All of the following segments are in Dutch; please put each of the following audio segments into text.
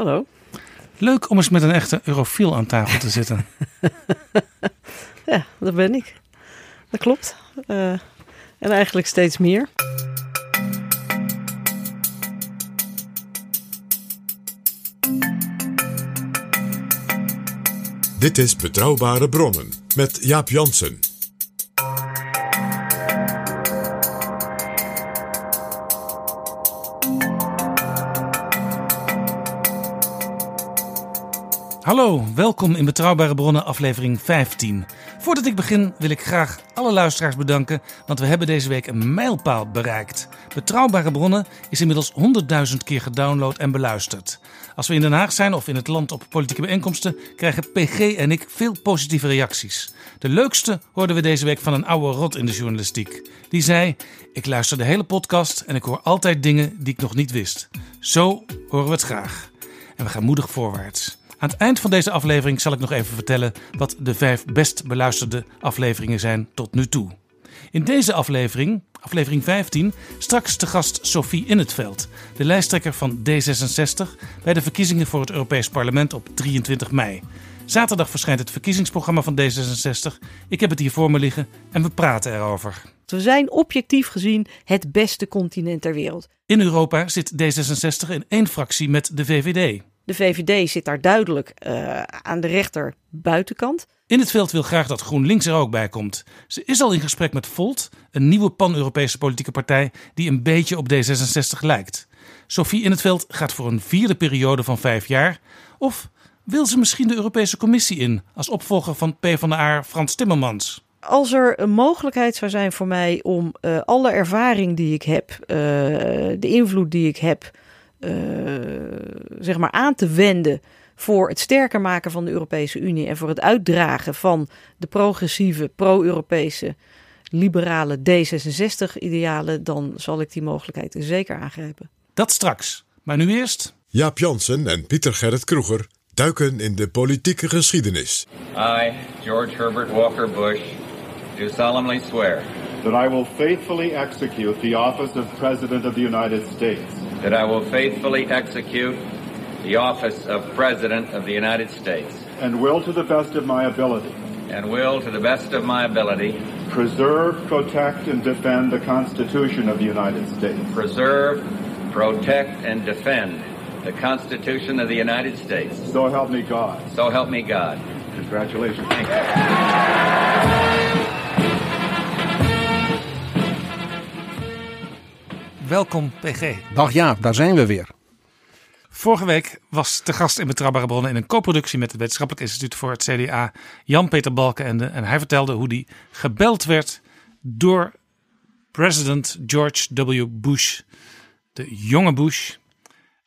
Hallo. Leuk om eens met een echte eurofiel aan tafel te zitten. Ja, dat ben ik. Dat klopt. Eh, en eigenlijk steeds meer. Dit is Betrouwbare Bronnen met Jaap Jansen. Hallo, welkom in Betrouwbare Bronnen aflevering 15. Voordat ik begin wil ik graag alle luisteraars bedanken, want we hebben deze week een mijlpaal bereikt. Betrouwbare Bronnen is inmiddels 100.000 keer gedownload en beluisterd. Als we in Den Haag zijn of in het land op politieke bijeenkomsten, krijgen PG en ik veel positieve reacties. De leukste hoorden we deze week van een oude rot in de journalistiek. Die zei: Ik luister de hele podcast en ik hoor altijd dingen die ik nog niet wist. Zo horen we het graag. En we gaan moedig voorwaarts. Aan het eind van deze aflevering zal ik nog even vertellen wat de vijf best beluisterde afleveringen zijn tot nu toe. In deze aflevering, aflevering 15, straks te gast Sophie In het Veld, de lijsttrekker van D66 bij de verkiezingen voor het Europees Parlement op 23 mei. Zaterdag verschijnt het verkiezingsprogramma van D66. Ik heb het hier voor me liggen en we praten erover. We zijn objectief gezien het beste continent ter wereld. In Europa zit D66 in één fractie met de VVD. De VVD zit daar duidelijk eh, aan de rechter buitenkant. In het veld wil graag dat GroenLinks er ook bij komt. Ze is al in gesprek met Volt, een nieuwe pan-Europese politieke partij die een beetje op D66 lijkt. Sophie in het veld gaat voor een vierde periode van vijf jaar. Of wil ze misschien de Europese Commissie in als opvolger van PvdA Frans Timmermans? Als er een mogelijkheid zou zijn voor mij om eh, alle ervaring die ik heb, eh, de invloed die ik heb, eh, zeg maar aan te wenden voor het sterker maken van de Europese Unie en voor het uitdragen van de progressieve, pro-Europese, liberale D66-idealen, dan zal ik die mogelijkheid zeker aangrijpen. Dat straks. Maar nu eerst. Jaap Jansen en Pieter Gerrit Kroeger duiken in de politieke geschiedenis. I, George Herbert Walker Bush, do solemnly swear that I will faithfully execute the office of President of the United States that I will faithfully execute the office of President of the United States and will, to the best of my ability, and will, to the best of my ability, preserve, protect, and defend the Constitution of the United States. preserve, protect, and defend the Constitution of the United States. So help me God. So help me God. Congratulations. Welkom PG. Dag ja, daar zijn we weer. Vorige week was te gast in Betrouwbare Bronnen in een co-productie met het Wetenschappelijk Instituut voor het CDA Jan-Peter Balkenende. En hij vertelde hoe hij gebeld werd door president George W. Bush, de jonge Bush.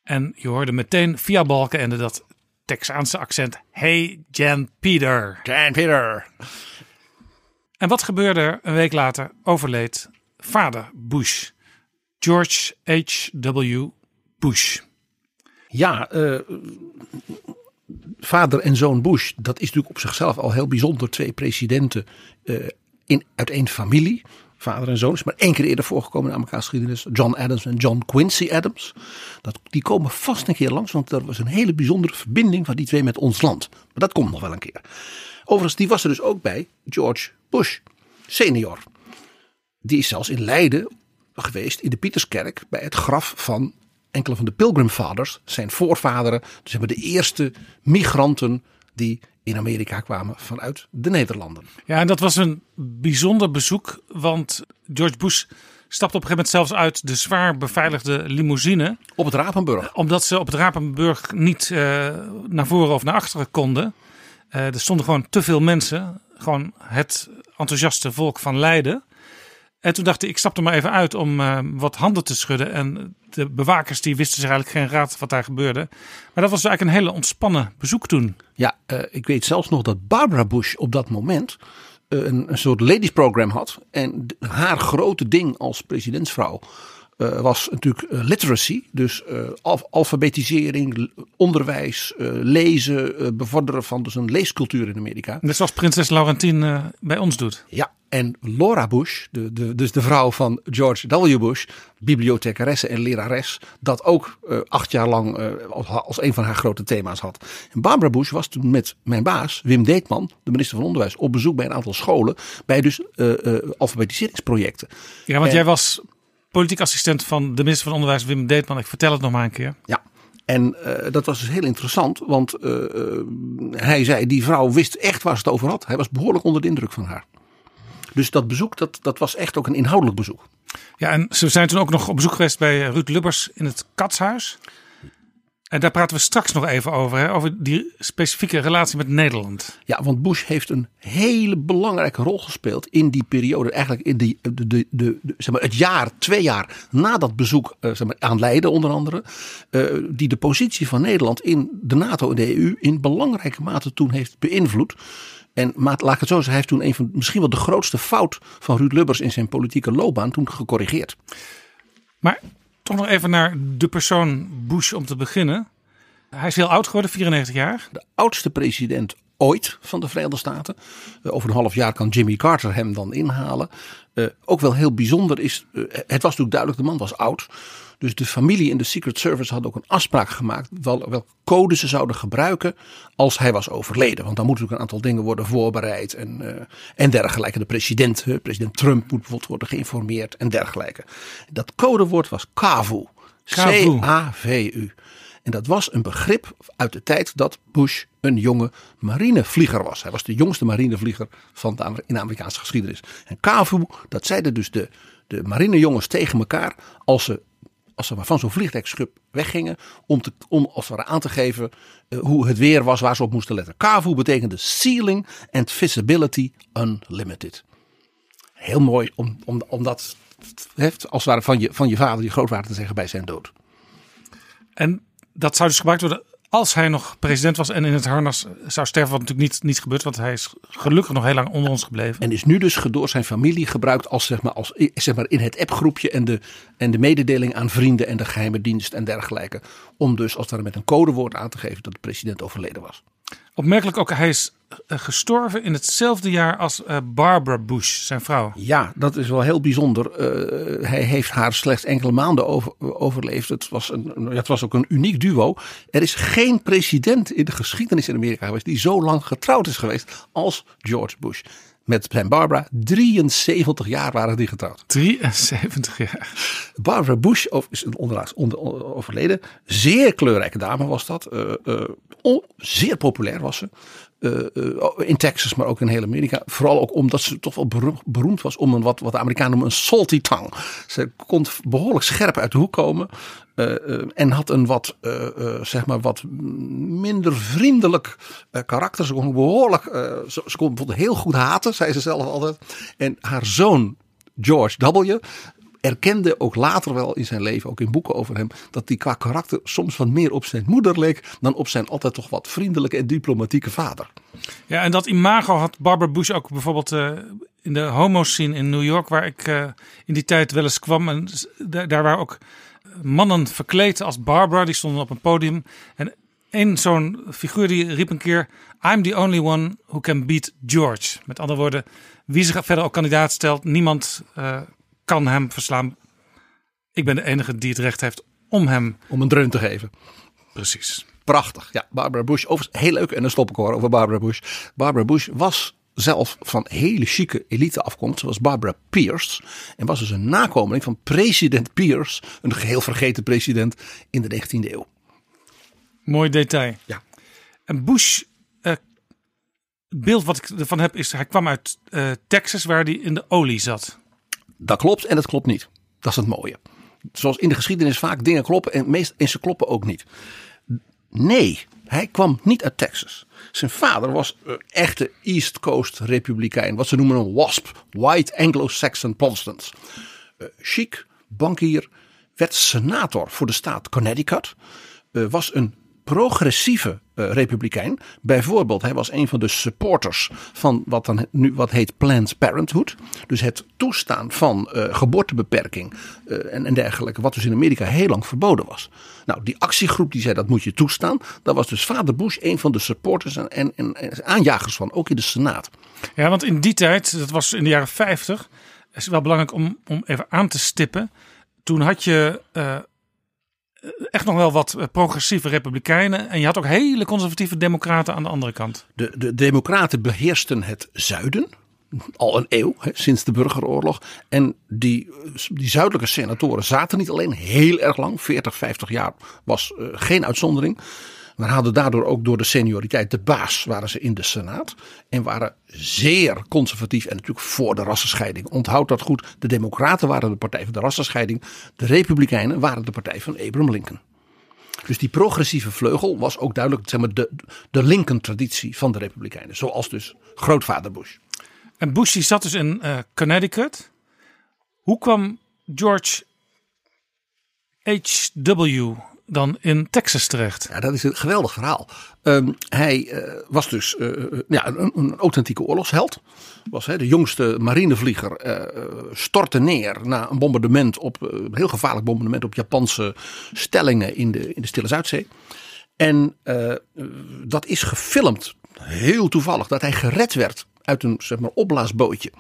En je hoorde meteen via Balkenende dat Texaanse accent. Hey Jan Peter. Jan Peter. En wat gebeurde er een week later? Overleed vader Bush. George H.W. Bush. Ja, eh, vader en zoon Bush, dat is natuurlijk op zichzelf al heel bijzonder. Twee presidenten eh, in, uit één familie. Vader en zoon is maar één keer eerder voorgekomen in Amerikaanse geschiedenis. John Adams en John Quincy Adams. Dat, die komen vast een keer langs, want er was een hele bijzondere verbinding van die twee met ons land. Maar dat komt nog wel een keer. Overigens, die was er dus ook bij George Bush senior. Die is zelfs in Leiden geweest in de Pieterskerk bij het graf van enkele van de Pilgrim Fathers, zijn voorvaderen. Dus hebben de eerste migranten die in Amerika kwamen vanuit de Nederlanden. Ja, en dat was een bijzonder bezoek, want George Bush stapte op een gegeven moment zelfs uit de zwaar beveiligde limousine. Op het Rapenburg. Omdat ze op het Rapenburg niet uh, naar voren of naar achteren konden. Uh, er stonden gewoon te veel mensen. Gewoon het enthousiaste volk van Leiden. En toen dacht ik, ik stap maar even uit om uh, wat handen te schudden. En de bewakers die wisten zich eigenlijk geen raad wat daar gebeurde. Maar dat was eigenlijk een hele ontspannen bezoek toen. Ja, uh, ik weet zelfs nog dat Barbara Bush op dat moment uh, een, een, soort ladies program had. En haar grote ding als presidentsvrouw was natuurlijk literacy. Dus alf alfabetisering, onderwijs, lezen, bevorderen van dus een leescultuur in Amerika. Net zoals prinses Laurentien bij ons doet. Ja, en Laura Bush, de, de, dus de vrouw van George W. Bush, bibliothecaresse en lerares, dat ook uh, acht jaar lang uh, als, als, een van haar grote thema's had. En Barbara Bush was toen met mijn baas, Wim Deetman, de minister van Onderwijs, op bezoek bij een aantal scholen, bij dus uh, alfabetiseringsprojecten. Ja, want en, jij was politiek assistent van de minister van Onderwijs, Wim Deetman. Ik vertel het nog maar een keer. Ja. En uh, dat was dus heel interessant, want uh, uh, hij zei, die vrouw wist echt waar ze het over had. Hij was behoorlijk onder de indruk van haar. Dus dat bezoek, dat, dat was echt ook een inhoudelijk bezoek. Ja, en ze zijn toen ook nog op bezoek geweest bij Ruud Lubbers in het Katshuis. En daar praten we straks nog even over, hè, over die specifieke relatie met Nederland. Ja, want Bush heeft een hele belangrijke rol gespeeld in die periode. Eigenlijk in die, de, de, de, de zeg maar het jaar, twee jaar na dat bezoek uh, zeg maar, aan Leiden onder andere. Uh, die de positie van Nederland in de NATO en de EU in belangrijke mate toen heeft beïnvloed. En laat ik het zo zeggen, hij heeft toen een van misschien wel de grootste fout van Ruud Lubbers in zijn politieke loopbaan toen gecorrigeerd. Maar nog even naar de persoon Bush om te beginnen. Hij is heel oud geworden, 94 jaar. De oudste president ooit van de Verenigde Staten. Uh, over een half jaar kan Jimmy Carter hem dan inhalen. Uh, ook wel heel bijzonder is, uh, het was natuurlijk duidelijk, de man was oud. Dus de familie in de Secret Service had ook een afspraak gemaakt wel, welke code ze zouden gebruiken als hij was overleden. Want dan moeten natuurlijk een aantal dingen worden voorbereid en, uh, en dergelijke. De president, uh, president Trump moet bijvoorbeeld worden geïnformeerd en dergelijke. Dat codewoord was KAVU. C-A-V-U. En dat was een begrip uit de tijd dat Bush een jonge marinevlieger was. Hij was de jongste marinevlieger van de, in de Amerikaanse geschiedenis. En KAVU, dat zeiden dus de, de marinejongens tegen elkaar als ze als ze maar van zo'n vliegtuigschip weggingen, om, te, om als het ware aan te geven uh, hoe het weer was waar ze op moesten letten. KAVU betekende Ceiling and Visibility Unlimited. Heel mooi om, om, om dat heeft, als het ware van je, van je vader, je grootvader te zeggen bij zijn dood. En dat zou dus gebruikt worden als hij nog president was en in het harnas zou sterven, wat natuurlijk niet, niet gebeurt, want hij is gelukkig nog heel lang onder ons gebleven. En is nu dus door zijn familie gebruikt als, zeg maar, als zeg maar, in het appgroepje en de, en de mededeling aan vrienden en de geheime dienst en dergelijke. Om dus als ware met een codewoord aan te geven dat de president overleden was. Opmerkelijk ook, hij is gestorven in hetzelfde jaar als uh, Barbara Bush, zijn vrouw. Ja, dat is wel heel bijzonder. Uh, hij heeft haar slechts enkele maanden over, overleefd. Het was, een, het was ook een uniek duo. Er is geen president in de geschiedenis in Amerika geweest die zo lang getrouwd is geweest als George Bush. Met zijn Barbara, 73 jaar waren die getrouwd. 73 jaar. Barbara Bush is onderlaatst onder, overleden. Zeer kleurrijke dame was dat. Uh, uh, on, zeer populair was ze. Uh, in Texas, maar ook in heel Amerika. Vooral ook omdat ze toch wel beroemd was om een wat, wat de Amerikanen noemen een salty tongue. Ze kon behoorlijk scherp uit de hoek komen. En had een wat, zeg maar wat minder vriendelijk karakter. Ze kon behoorlijk, ze, kon bijvoorbeeld heel goed haten, zei ze zelf altijd. En haar zoon George W erkende ook later wel in zijn leven, ook in boeken over hem, dat hij qua karakter soms wat meer op zijn moeder leek dan op zijn altijd toch wat vriendelijke en diplomatieke vader. Ja, en dat imago had Barbara Bush ook bijvoorbeeld in de homo-scene in New York, waar ik in die tijd wel eens kwam. En daar, daar waren ook mannen verkleed als Barbara, die stonden op een podium. En een zo'n figuur die riep een keer: I'm the only one who can beat George. Met andere woorden, wie zich verder ook kandidaat stelt, niemand uh, kan hem verslaan. Ik ben de enige die het recht heeft om hem... Om een dreun te geven. Precies. Prachtig. Ja, Barbara Bush. Overigens, heel leuk. En dan stop ik hoor over Barbara Bush. Barbara Bush was zelf van hele chique elite afkomt, zoals Barbara Pierce. En was dus een nakomeling van president Pierce, een geheel vergeten president in de 19e eeuw. Mooi detail. Ja. En Bush, eh, beeld wat ik ervan heb, is hij kwam uit eh, Texas, waar hij in de olie zat. Dat klopt en dat klopt niet. Dat is het mooie. Zoals in de geschiedenis vaak dingen kloppen en, meest, en ze kloppen ook niet. Nee, hij kwam niet uit Texas. Zijn vader was een echte East Coast republikein. Wat ze noemen een WASP. White Anglo-Saxon Protestants. Uh, chic, bankier. Werd senator voor de staat Connecticut. Uh, was een progressieve uh, republikein. Bijvoorbeeld, hij was een van de supporters van wat dan nu wat heet Planned Parenthood. Dus het toestaan van uh, geboortebeperking uh, en, en, dergelijke, wat dus in Amerika heel lang verboden was. Nou, die actiegroep die zei dat moet je toestaan. Daar was dus vader Bush een van de supporters en, en, en aanjagers van, ook in de Senaat. Ja, want in die tijd, dat was in de jaren 50, is wel belangrijk om, om even aan te stippen. Toen had je echt nog wel wat progressieve republikeinen. En je had ook hele conservatieve democraten aan de andere kant. De, de democraten beheersten het zuiden. Al een eeuw, hè, sinds de burgeroorlog. En die, die zuidelijke senatoren zaten niet alleen heel erg lang. 40, 50 jaar was geen uitzondering. Maar hadden daardoor ook door de senioriteit de baas waren ze in de Senaat. En waren zeer conservatief en natuurlijk voor de rassenscheiding. Onthoud dat goed. De Democraten waren de partij van de rassenscheiding. De Republikeinen waren de partij van Abraham Lincoln. Dus die progressieve vleugel was ook duidelijk zeg maar, de, de Lincoln-traditie van de Republikeinen. Zoals dus grootvader Bush. En Bush zat dus in uh, Connecticut. Hoe kwam George H.W. dan in Texas terecht? Ja, dat is een geweldig verhaal. Um, hij uh, was dus uh, ja, een, een, authentieke oorlogsheld. Was hè, de jongste marinevlieger. Uh, stortte neer na een bombardement op een heel gevaarlijk bombardement op Japanse stellingen in de, in de Stille Zuidzee. En dat is gefilmd, heel toevallig, dat hij gered werd uit een zeg maar, opblaasbootje.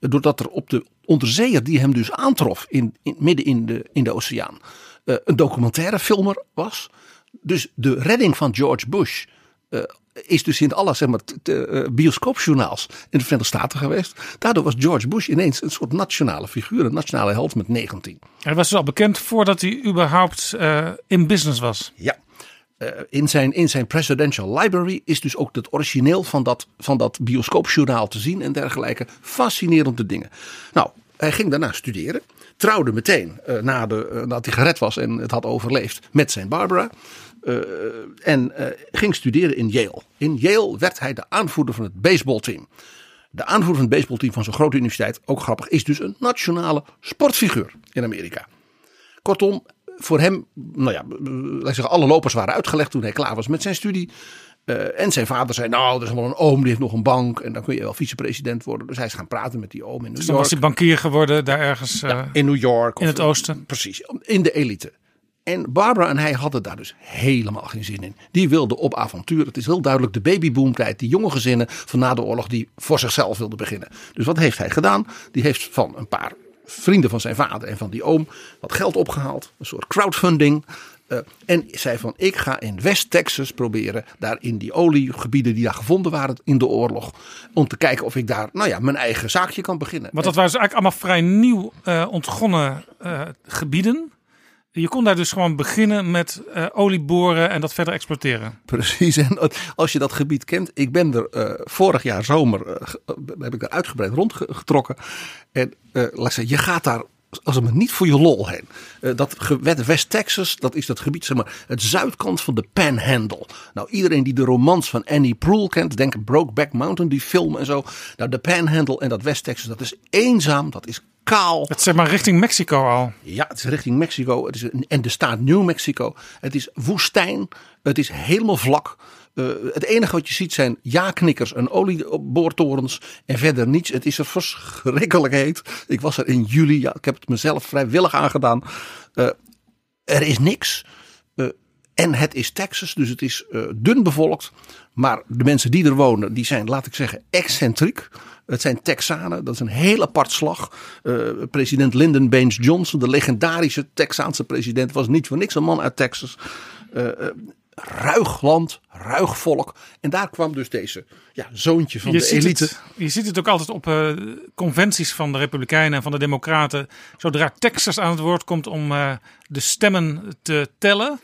Doordat er op de onderzeeër die hem dus aantrof in, in midden in de, in de oceaan uh, een documentaire filmer was. Dus de redding van George Bush uh, is dus in alle zeg maar, uh, bioscoopjournaals in de Verenigde Staten geweest. Daardoor was George Bush ineens een soort nationale figuur, een nationale held met 19. Hij was dus al bekend voordat hij überhaupt in business was. Ja. Uh, in, zijn, in zijn presidential library is dus ook het origineel van dat, van dat bioscoopjournaal te zien en dergelijke. Fascinerende dingen. Nou, hij ging daarna studeren. Trouwde meteen uh, na de, uh, nadat hij gered was en het had overleefd met zijn Barbara. en ging studeren in Yale. In Yale werd hij de aanvoerder van het baseballteam. De aanvoerder van het baseballteam van zo'n grote universiteit, ook grappig, is dus een nationale sportfiguur in Amerika. Kortom, voor hem, nou ja, laat ik zeggen, alle lopers waren uitgelegd toen hij klaar was met zijn studie. Uh, en zijn vader zei, nou, er is wel een oom, die heeft nog een bank. En dan kun je wel vicepresident worden. Dus hij is gaan praten met die oom in New dus York. was hij bankier geworden daar ergens uh, ja, in New York. In het oosten. Precies, in de elite. En Barbara en hij hadden daar dus helemaal geen zin in. Die wilden op avontuur. Het is heel duidelijk de babyboomtijd. Die jonge gezinnen van na de oorlog die voor zichzelf wilden beginnen. Dus wat heeft hij gedaan? Die heeft van een paar vrienden van zijn vader en van die oom wat geld opgehaald. Een soort crowdfunding. Uh, en zei van ik ga in West Texas proberen. Daar in die oliegebieden die daar gevonden waren in de oorlog. Om te kijken of ik daar nou ja, mijn eigen zaakje kan beginnen. Want dat waren dus eigenlijk allemaal vrij nieuw uh, ontgonnen uh, gebieden. Je kon daar dus gewoon beginnen met uh, olie boren en dat verder exploiteren. Precies. En als je dat gebied kent. Ik ben er uh, vorig jaar zomer. Uh, heb ik daar uitgebreid rondgetrokken. En laat ik zeggen, je gaat daar. Als het maar niet voor je lol heen. dat West Texas, dat is dat gebied, zeg maar, het zuidkant van de Panhandle. Nou, iedereen die de romans van Annie Proulx kent, denk Brokeback Mountain, die film en zo. Nou, de Panhandle en dat West Texas, dat is eenzaam, dat is kaal. Het is zeg maar richting Mexico al. Ja, het is richting Mexico. Het is en de staat New Mexico. Het is woestijn. Het is helemaal vlak. Uh, het enige wat je ziet zijn ja-knikkers en olieboortorens. En verder niets. Het is er verschrikkelijk heet. Ik was er in juli. Ja, ik heb het mezelf vrijwillig aangedaan. Uh, er is niks. Uh, en het is Texas, dus het is dun bevolkt. Maar de mensen die er wonen, die zijn, laat ik zeggen, excentriek. Het zijn Texanen, dat is een heel apart slag. President Lyndon Baines Johnson, de legendarische Texaanse president, was niet voor niks een man uit Texas. Ruig land, ruig volk. En daar kwam dus deze ja, zoontje van je de elite. Het, je ziet het ook altijd op eh, conventies van de Republikeinen en van de Democraten. Zodra Texas aan het woord komt om eh, de stemmen te tellen,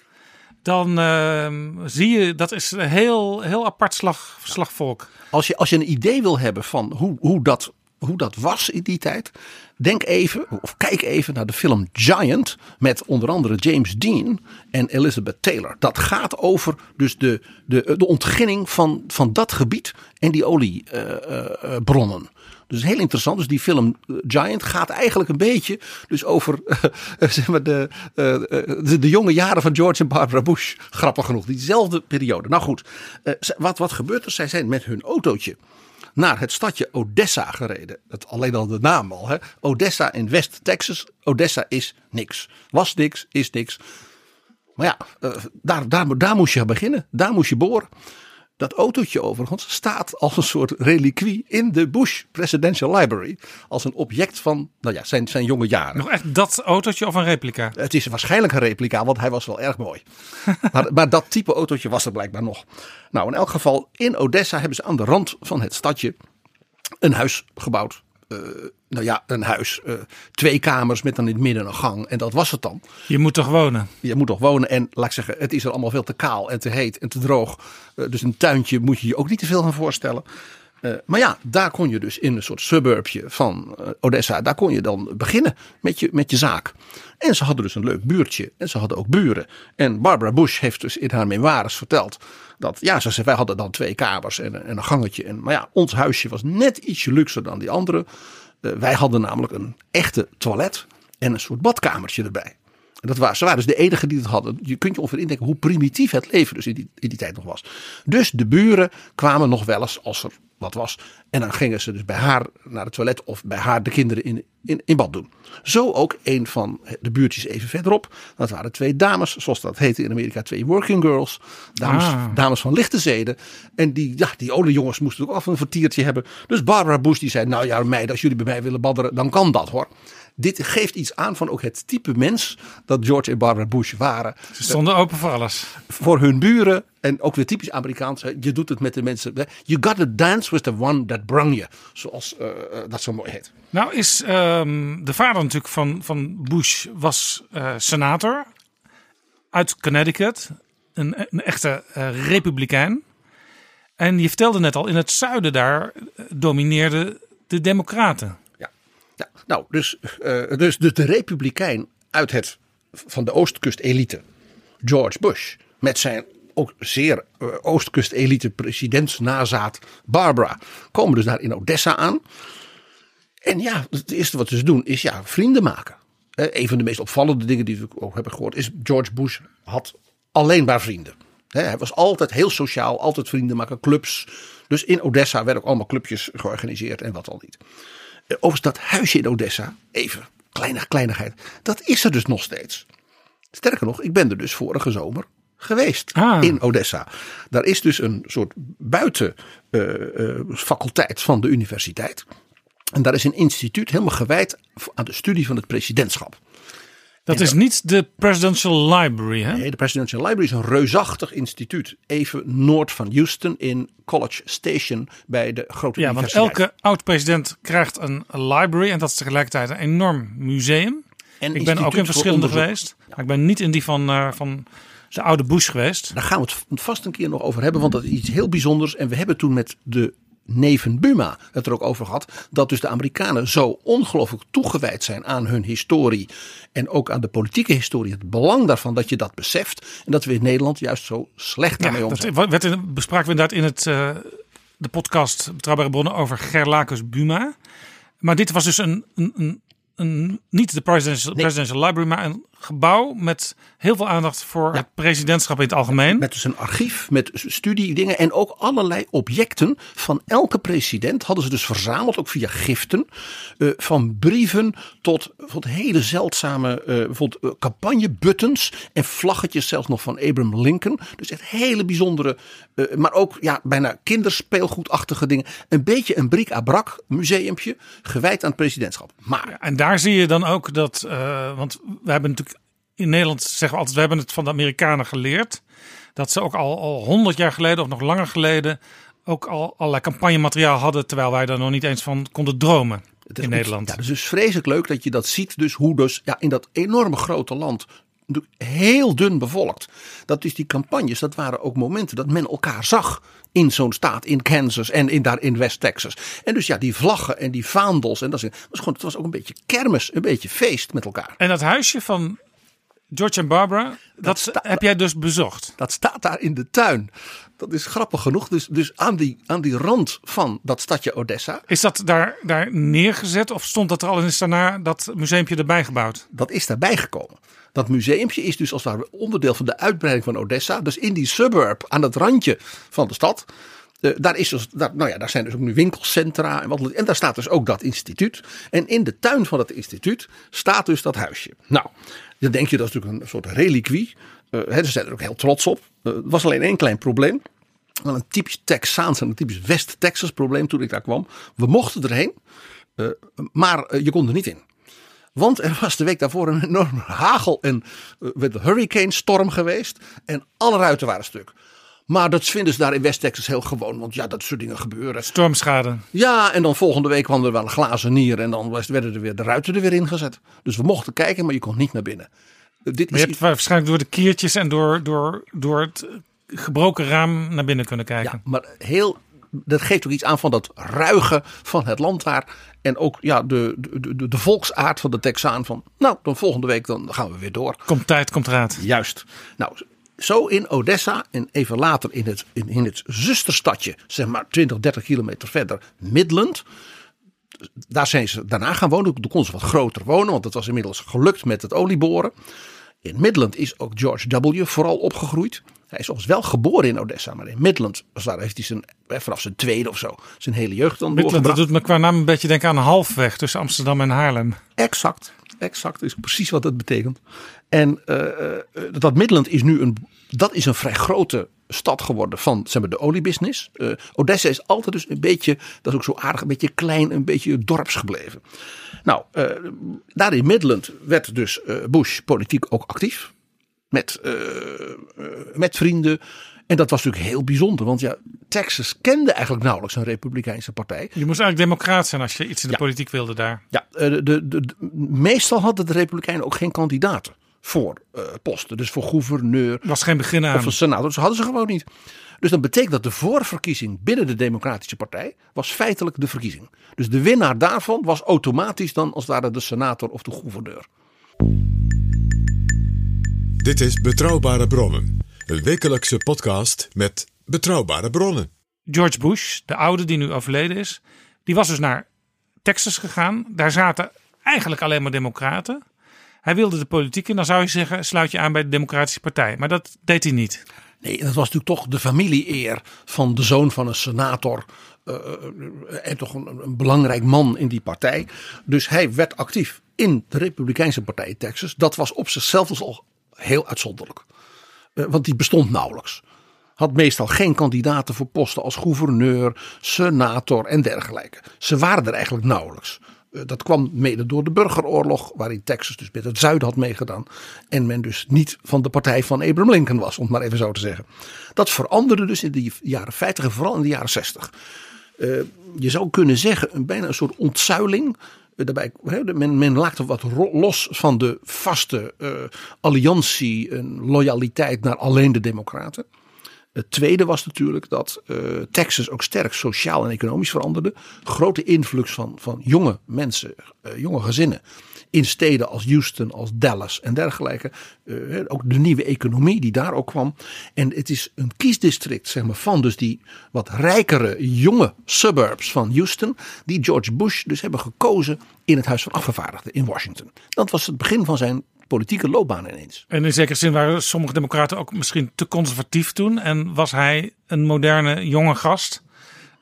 dan eh, zie je dat is een heel, heel apart slag, slagvolk. Als je, als je een idee wil hebben van hoe, hoe, dat, hoe dat was in die tijd, denk even of kijk even naar de film Giant met onder andere James Dean en Elizabeth Taylor. Dat gaat over dus de, de, de ontginning van, van dat gebied en die oliebronnen. Dus heel interessant. Dus die film eh, Giant gaat eigenlijk een beetje dus over uh, zeg maar de, de, de, jonge jaren van George en Barbara Bush. Grappig genoeg, diezelfde periode. Nou goed, wat, wat gebeurt er? Zij zijn met hun autootje naar het stadje Odessa gereden. Dat alleen al de naam al. Hè? Odessa in West Texas. Odessa is niks. Was niks, is niks. Maar ja, daar, daar, daar moest je beginnen. Daar moest je boren. Dat autootje overigens staat als een soort reliquie in de Bush Presidential Library. Als een object van nou ja, zijn, zijn jonge jaren. Nog echt dat autootje of een replica? Het is waarschijnlijk een replica, want hij was wel erg mooi. maar, maar dat type autootje was er blijkbaar nog. Nou, in elk geval, in Odessa hebben ze aan de rand van het stadje een huis gebouwd. Uh, nou ja, een huis. Uh, twee kamers met dan in het midden een gang. En dat was het dan. Je moet toch wonen? Je moet toch wonen. En laat ik zeggen, het is er allemaal veel te kaal en te heet en te droog. Uh, dus een tuintje moet je je ook niet te veel gaan voorstellen. maar ja, daar kon je dus in een soort suburbje van Odessa. Daar kon je dan beginnen met je, met je zaak. En ze hadden dus een leuk buurtje. En ze hadden ook buren. En Barbara Bush heeft dus in haar memoires verteld. Dat ja, ze zei, wij hadden dan twee kamers en, en een gangetje. En, maar ja, ons huisje was net ietsje luxer dan die andere. Uh, wij hadden namelijk een echte toilet en een soort badkamertje erbij. Dat waren, ze waren dus de enige die het hadden. Je kunt je ongeveer indenken hoe primitief het leven dus in die, in die tijd nog was. Dus de buren kwamen nog wel eens als er wat was. En dan gingen ze dus bij haar naar het toilet of bij haar de kinderen in, in, in bad doen. Zo ook een van de buurtjes even verderop. Dat waren twee dames, zoals dat heette in Amerika, twee working girls. Dames, Ah. dames van lichte zeden. En die, ja, die oude jongens moesten ook af een vertiertje hebben. Dus Barbara Bush die zei, nou ja meiden, als jullie bij mij willen badderen, dan kan dat hoor. Dit geeft iets aan van ook het type mens dat George en Barbara Bush waren. Ze stonden open voor alles. Voor hun buren en ook weer typisch Amerikaans. Je doet het met de mensen. You got to dance with the one that brung you. Zoals uh, dat zo mooi heet. Nou is um, de vader natuurlijk van, van Bush was uh, senator uit Connecticut. Een, een echte uh, republikein. En je vertelde net al, in het zuiden daar domineerden de democraten. Nou dus, uh, dus de, republikein uit het, van de oostkust elite, George Bush, met zijn ook zeer uh, oostkust elite presidentsnazaat Barbara, komen dus daar in Odessa aan. En ja, het eerste wat ze doen is ja, vrienden maken. Uh, een van de meest opvallende dingen die we ook hebben gehoord is George Bush had alleen maar vrienden. Hij was altijd heel sociaal, altijd vrienden maken, clubs. Dus in Odessa werden ook allemaal clubjes georganiseerd en wat al niet. Uh, overigens dat huisje in Odessa, even kleine kleinigheid, dat is er dus nog steeds. Sterker nog, ik ben er dus vorige zomer geweest ah. in Odessa. Daar is dus een soort buitenfaculteit uh, van de universiteit. En daar is een instituut helemaal gewijd aan de studie van het presidentschap. Dat is niet de Presidential Library, hè? Nee, de Presidential Library is een reusachtig instituut. Even noord van Houston in College Station bij de grote ja, want elke oud-president krijgt een library en dat is tegelijkertijd een enorm museum. En ik ben ook in verschillende geweest, maar ik ben niet in die van, uh, van de oude Bush geweest. Daar gaan we het vast een keer nog over hebben, want dat is iets heel bijzonders. En we hebben toen met de neven Buma het er ook over gehad. Dat dus de Amerikanen zo ongelooflijk toegewijd zijn aan hun historie. En ook aan de politieke historie. Het belang daarvan dat je dat beseft. En dat we in Nederland juist zo slecht daarmee ja, omgaan. Dat werd in, bespraken we inderdaad in het, uh, de podcast Betrouwbare Bronnen over Gerlacus Buma. Maar dit was dus een, een, een, een niet de presidential, nee. presidential Library, maar een gebouw met heel veel aandacht voor ja. het presidentschap in het algemeen. Met dus een archief, met studiedingen en ook allerlei objecten van elke president hadden ze dus verzameld, ook via giften. Uh, van brieven tot, tot hele zeldzame uh, bijvoorbeeld uh, campagnebuttons en vlaggetjes zelfs nog van Abraham Lincoln. Dus echt hele bijzondere, maar ook ja, bijna kinderspeelgoedachtige dingen. Een beetje een bric-à-brac museumpje gewijd aan het presidentschap. Maar, ja, en daar zie je dan ook dat, want we hebben natuurlijk in Nederland zeggen we altijd, we hebben het van de Amerikanen geleerd. Dat ze ook al, al 100 jaar geleden of nog langer geleden ook al allerlei campagnemateriaal hadden, terwijl wij daar nog niet eens van konden dromen Het is in ook- Nederland. Ja, dus het is vreselijk leuk dat je dat ziet. Dus hoe dus ja, in dat enorme grote land heel dun bevolkt. Dat is die campagnes, dat waren ook momenten dat men elkaar zag in zo'n staat in Kansas en in, daar in West Texas. En dus ja, die vlaggen en die vaandels en dat is- was gewoon, het was ook een beetje kermis, een beetje feest met elkaar. En dat huisje van George en Barbara, dat, heb jij dus bezocht. Dat staat daar in de tuin. Dat is grappig genoeg. Dus, dus aan, die, aan die rand van dat stadje Odessa. Is dat daar, daar neergezet of stond dat er al en is daarna dat museumpje erbij gebouwd? Dat is daarbij gekomen. Dat museumpje is dus als het ware onderdeel van de uitbreiding van Odessa. Dus in die suburb aan het randje van de stad. Eh, daar, is dus, nou ja, daar zijn dus ook nu winkelcentra. En, en daar staat dus ook dat instituut. En in de tuin van dat instituut staat dus dat huisje. Nou, dan denk je dat is natuurlijk een soort reliquie. Eh, hè, ze zijn er ook heel trots op. Eh, Er was alleen één klein probleem. Een typisch Texaans en een typisch West-Texas probleem toen ik daar kwam. We mochten erheen, maar je kon er niet in. Want er was de week daarvoor een enorme hagel- en uh, hurricane storm geweest. En alle ruiten waren stuk. Maar dat vinden ze daar in West-Texas heel gewoon. Want ja, dat soort dingen gebeuren. Stormschade. Ja, en dan volgende week kwam er wel een glazen nier. En dan werden er weer de ruiten er weer ingezet. Dus we mochten kijken, maar je kon niet naar binnen. Uh, dit Maar je hebt waarschijnlijk door de kiertjes en door, door, door het gebroken raam naar binnen kunnen kijken. Ja, maar heel, dat geeft ook iets aan van dat ruige van het land daar. En ook ja, de, de, de, de volksaard van de Texaan. Van, nou, dan volgende week dan gaan we weer door. Komt tijd, komt raad. Juist. Nou, zo in Odessa en even later in het, in, in het zusterstadje, zeg maar 20, 30 kilometer verder, Midland. Daar zijn ze daarna gaan wonen. Toen konden ze wat groter wonen, want het was inmiddels gelukt met het olieboren. In Midland is ook George W. vooral opgegroeid. Hij is overigens wel geboren in Odessa, maar in Midland als daar heeft hij zijn, vanaf zijn tweede of zo zijn hele jeugd dan Midland, dat doet me qua naam een beetje denken aan halfweg tussen Amsterdam en Haarlem. Exact, exact is precies wat het betekent. En eh, eh, dat Midland is nu een, dat is een vrij grote stad geworden van zeg maar, de oliebusiness. Eh, Odessa is altijd dus een beetje, dat is ook zo aardig, een beetje klein, een beetje dorps gebleven. Nou, daar in Midland werd dus Bush politiek ook actief. Met, met vrienden. En dat was natuurlijk heel bijzonder. Want ja, Texas kende eigenlijk nauwelijks een republikeinse partij. Je moest eigenlijk democraat zijn als je iets in de politiek wilde daar. Ja, de, de, de- meestal hadden de Republikeinen ook geen kandidaten voor eh, posten. Dus voor gouverneur Was geen begin aan. of een senator. Dat hadden ze gewoon niet. Dus dat betekent dat de voorverkiezing binnen de Democratische Partij was feitelijk de verkiezing. Dus de winnaar daarvan was automatisch dan als het ware de senator of de gouverneur. Dit is Betrouwbare Bronnen, een wekelijkse podcast met betrouwbare bronnen. George Bush, de oude die nu overleden is, die was dus naar Texas gegaan. Daar zaten eigenlijk alleen maar democraten. Hij wilde de politiek in. Dan zou je zeggen, sluit je aan bij de Democratische Partij. Maar dat deed hij niet. Nee, dat was natuurlijk toch de familieeer van de zoon van een senator. eh, en toch een, een belangrijk man in die partij. Dus hij werd actief in de Republikeinse Partij in Texas. Dat was op zichzelf dus al heel uitzonderlijk. Eh, want die bestond nauwelijks. Had meestal geen kandidaten voor posten als gouverneur, senator en dergelijke. Ze waren er eigenlijk nauwelijks. Eh, Dat kwam mede door de burgeroorlog, waarin Texas dus met het zuiden had meegedaan. En men dus niet van de partij van Abraham Lincoln was, om het maar even zo te zeggen. Dat veranderde dus in de jaren 50 en vooral in de jaren 60. Eh, je zou kunnen zeggen, een, bijna een soort ontzuiling. Eh, Daarbij, hè, de- men, men laakte wat los van de vaste alliantie en loyaliteit naar alleen de Democraten. Het tweede was natuurlijk dat eh, Texas ook sterk sociaal en economisch veranderde. Grote influx van, van jonge mensen, eh, jonge gezinnen. In steden als Houston, als Dallas en dergelijke. Eh, ook de nieuwe economie die daar ook kwam. En het is een kiesdistrict zeg maar, van dus die wat rijkere jonge suburbs van Houston. Die George Bush dus hebben gekozen in het Huis van Afgevaardigden in Washington. Dat was het begin van zijn politieke loopbaan ineens. En in zekere zin waren sommige democraten ook misschien te conservatief toen. En was hij een moderne jonge gast.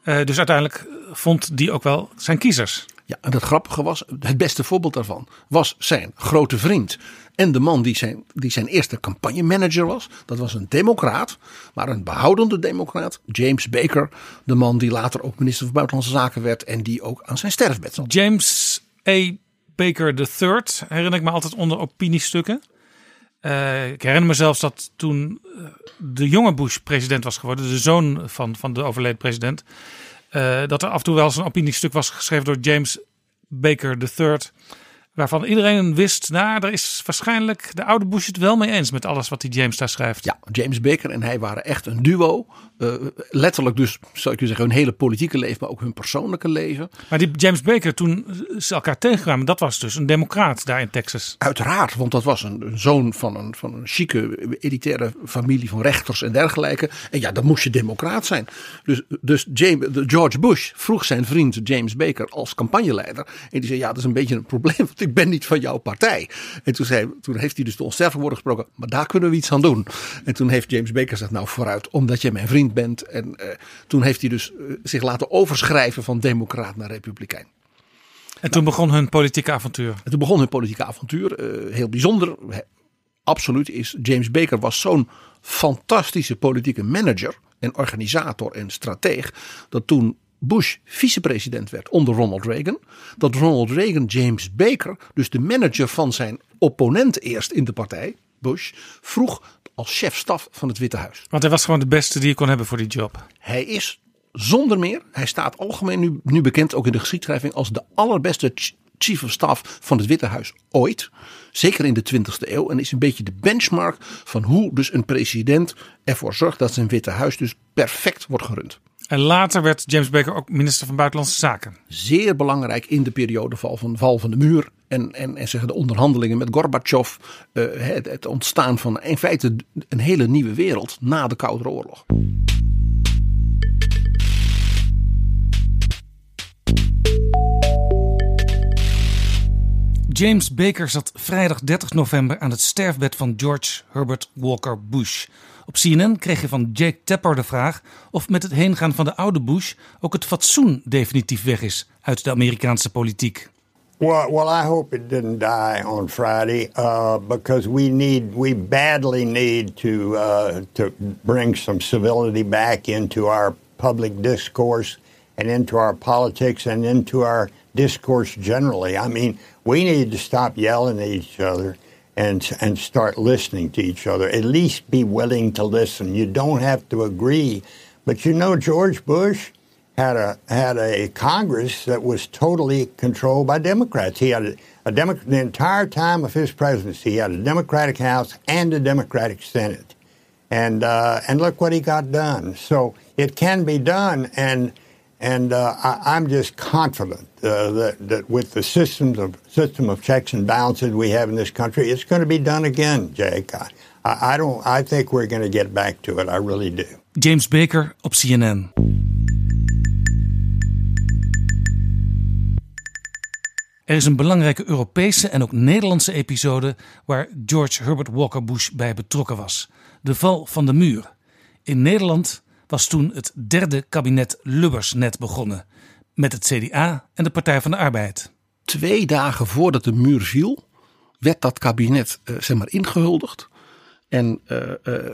Eh, dus uiteindelijk vond die ook wel zijn kiezers. Ja, en het grappige was, het beste voorbeeld daarvan was zijn grote vriend. En de man die zijn, die zijn eerste campagnemanager was. Dat was een democraat, maar een behoudende democraat. James Baker, de man die later ook minister van Buitenlandse Zaken werd. En die ook aan zijn sterfbed zat. James A. Baker III herinner ik me altijd onder opiniestukken. Uh, ik herinner me zelfs dat toen uh, de jonge Bush president was geworden, de zoon van, van de overleden president, uh, dat er af en toe wel eens een opiniestuk was geschreven door James Baker III waarvan iedereen wist, nou, er is waarschijnlijk de oude Bush het wel mee eens met alles wat die James daar schrijft. Ja, James Baker en hij waren echt een duo. Uh, letterlijk dus, zou ik je zeggen, hun hele politieke leven, maar ook hun persoonlijke leven. Maar die James Baker, toen ze elkaar tegenkwamen, dat was dus een democraat daar in Texas. Uiteraard, want dat was een, een zoon van een, van een chique, elitaire familie van rechters en dergelijke. En ja, dan moest je democraat zijn. Dus, dus James, George Bush vroeg zijn vriend James Baker als campagneleider. En die zei, ja, dat is een beetje een probleem, want ik ben niet van jouw partij. En toen, zei, toen heeft hij dus de onsterfelijke woorden gesproken, maar daar kunnen we iets aan doen. En toen heeft James Baker gezegd, nou vooruit, omdat je mijn vriend bent. En uh, toen heeft hij dus uh, zich laten overschrijven van democraat naar republikein. En toen begon hun politieke avontuur. En toen begon hun politieke avontuur. Uh, heel bijzonder. Absoluut is James Baker was zo'n fantastische politieke manager en organisator en strateeg. Dat toen Bush vicepresident werd onder Ronald Reagan. Dat Ronald Reagan James Baker, dus de manager van zijn opponent eerst in de partij, Bush, vroeg als chef-staf van het Witte Huis. Want hij was gewoon de beste die je kon hebben voor die job. Hij is zonder meer, hij staat algemeen nu, nu bekend ook in de geschiedschrijving als de allerbeste chief of staff van het Witte Huis ooit. Zeker in de 20e eeuw. En is een beetje de benchmark van hoe dus een president ervoor zorgt dat zijn Witte Huis dus perfect wordt gerund. En later werd James Baker ook minister van Buitenlandse Zaken. Zeer belangrijk in de periode val van, val van de muur. En, en, en zeggen de onderhandelingen met Gorbachev. Uh, het, het ontstaan van in feite een hele nieuwe wereld na de Koude Oorlog. James Baker zat vrijdag 30 november aan het sterfbed van George Herbert Walker Bush. Op CNN kreeg je van Jake Tapper de vraag of met het heengaan van de oude Bush ook het fatsoen definitief weg is uit de Amerikaanse politiek. Well, well, I hope it didn't die on Friday uh, because we need, we badly need to uh, to bring some civility back into our public discourse and into our politics and into our discourse generally. I mean, we need to stop yelling at each other and and start listening to each other. At least be willing to listen. You don't have to agree, but you know George Bush had a had a Congress that was totally controlled by Democrats. He had a, a Demo- the entire time of his presidency. He had a Democratic House and a Democratic Senate, and uh, and look what he got done. So it can be done, and and uh, I, am just confident uh, that, that with the systems of system of checks and balances we have in this country, it's going to be done again, Jake. I, I don't. I think we're going to get back to it. I really do. James Baker op CNN. Er is een belangrijke Europese en ook Nederlandse episode waar George Herbert Walker Bush bij betrokken was: de val van de muur. In Nederland was toen het derde kabinet Lubbers net begonnen. Met het CDA en de Partij van de Arbeid. Twee dagen voordat de muur viel, werd dat kabinet uh, zeg maar ingehuldigd. En uh, uh,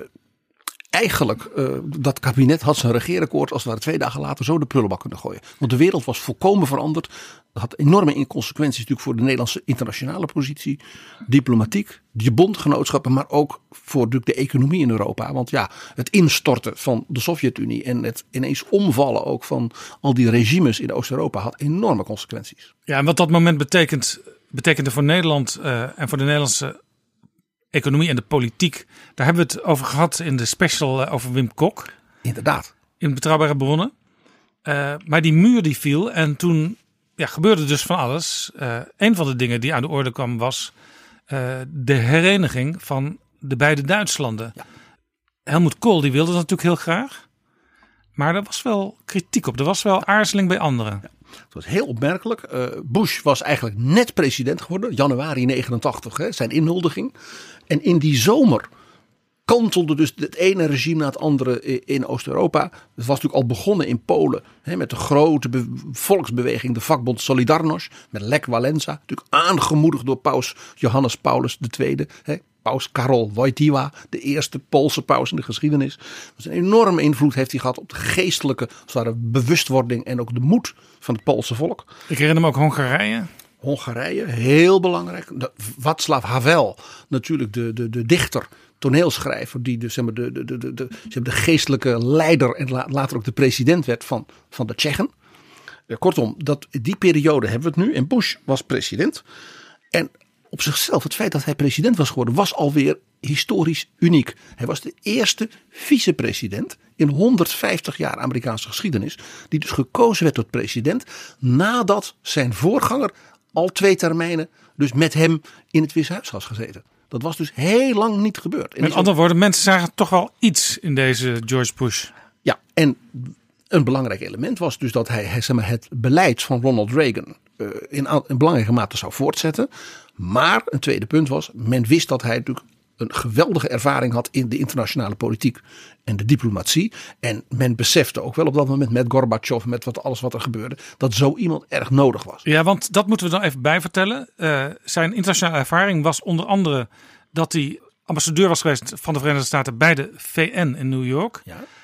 eigenlijk, uh, dat kabinet had zijn regeerakkoord als het ware twee dagen later zo de prullenbak kunnen gooien. Want de wereld was volkomen veranderd. Dat had enorme consequenties natuurlijk voor de Nederlandse internationale positie. Diplomatiek, die bondgenootschappen, maar ook voor de economie in Europa. Want ja, het instorten van de Sovjet-Unie en het ineens omvallen ook van al die regimes in Oost-Europa had enorme consequenties. Ja, en wat dat moment betekent, betekende voor Nederland uh, en voor de Nederlandse economie en de politiek. Daar hebben we het over gehad in de special uh, over Wim Kok. Inderdaad. In betrouwbare bronnen. Uh, maar die muur die viel en toen ja, gebeurde dus van alles. Uh, een van de dingen die aan de orde kwam was de hereniging van de beide Duitslanden. Ja. Helmoet Kool die wilde dat natuurlijk heel graag. Maar er was wel kritiek op. Er was wel aarzeling bij anderen. Ja. Het was heel opmerkelijk. Uh, Bush was eigenlijk net president geworden, januari 89, hè, zijn inhuldiging. En in die zomer kantelde dus het ene regime na het andere in Oost-Europa. Het was natuurlijk al begonnen in Polen hè, met de grote volksbeweging, de vakbond Solidarność, met Lech Walesa. Natuurlijk aangemoedigd door paus Johannes Paulus II. Hè, paus Karol Wojtyła, de eerste Poolse paus in de geschiedenis. Dus een enorme invloed heeft hij gehad op de geestelijke bewustwording en ook de moed van het Poolse volk. Ik herinner me ook Hongarije. Hongarije, heel belangrijk. De- Václav Havel, natuurlijk de, de, de dichter, toneelschrijver, die dus, zeg maar, de, de, de, de, de, zeg maar, de geestelijke leider en la- later ook de president werd van, van de Tsjechen. Eh, Kortom, dat, die periode hebben we het nu. En Bush was president. En op zichzelf, het feit dat hij president was geworden, was alweer historisch uniek. Hij was de eerste vicepresident in 150 jaar Amerikaanse geschiedenis. Die dus gekozen werd tot president. Nadat zijn voorganger al twee termijnen dus met hem in het Witte Huis was gezeten. Dat was dus heel lang niet gebeurd. En Met andere woorden, mensen zagen toch wel iets in deze George Bush. ja, en een belangrijk element was dus dat hij, zeg maar, het beleid van Ronald Reagan eh, in belangrijke mate zou voortzetten. Maar een tweede punt was, men wist dat hij natuurlijk een geweldige ervaring had in de internationale politiek en de diplomatie. En men besefte ook wel op dat moment met Gorbachev, met wat, alles wat er gebeurde, dat zo iemand erg nodig was. Ja, want dat moeten we dan even bijvertellen. Eh zijn internationale ervaring was onder andere dat hij ambassadeur was geweest van de Verenigde Staten bij de VN in New York.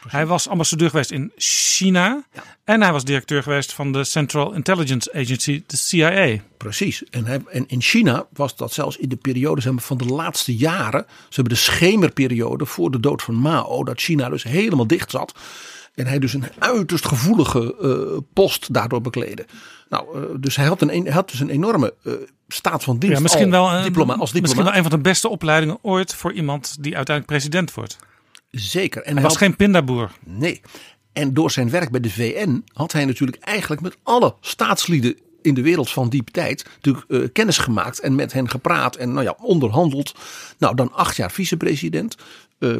hij was ambassadeur geweest in China. En hij was directeur geweest van de Central Intelligence Agency, de CIA. Precies. En, hij, en in China was dat zelfs in de periode zeg maar, van de laatste jaren. Ze hebben de schemerperiode voor de dood van Mao. Dat China dus helemaal dicht zat. En hij dus een uiterst gevoelige eh, post daardoor bekleedde. Nou, eh, dus hij had, een, hij had dus een enorme eh, staat van dienst Ja, misschien wel, een, diploma, als misschien diplomaat. wel een van de beste opleidingen ooit voor iemand die uiteindelijk president wordt. Zeker. En hij was had- geen pindaboer. Nee. En door zijn werk bij de VN had hij natuurlijk eigenlijk met alle staatslieden in de wereld van die tijd natuurlijk eh, kennis gemaakt en met hen gepraat en nou ja, onderhandeld. Nou, dan acht jaar vicepresident. Eh,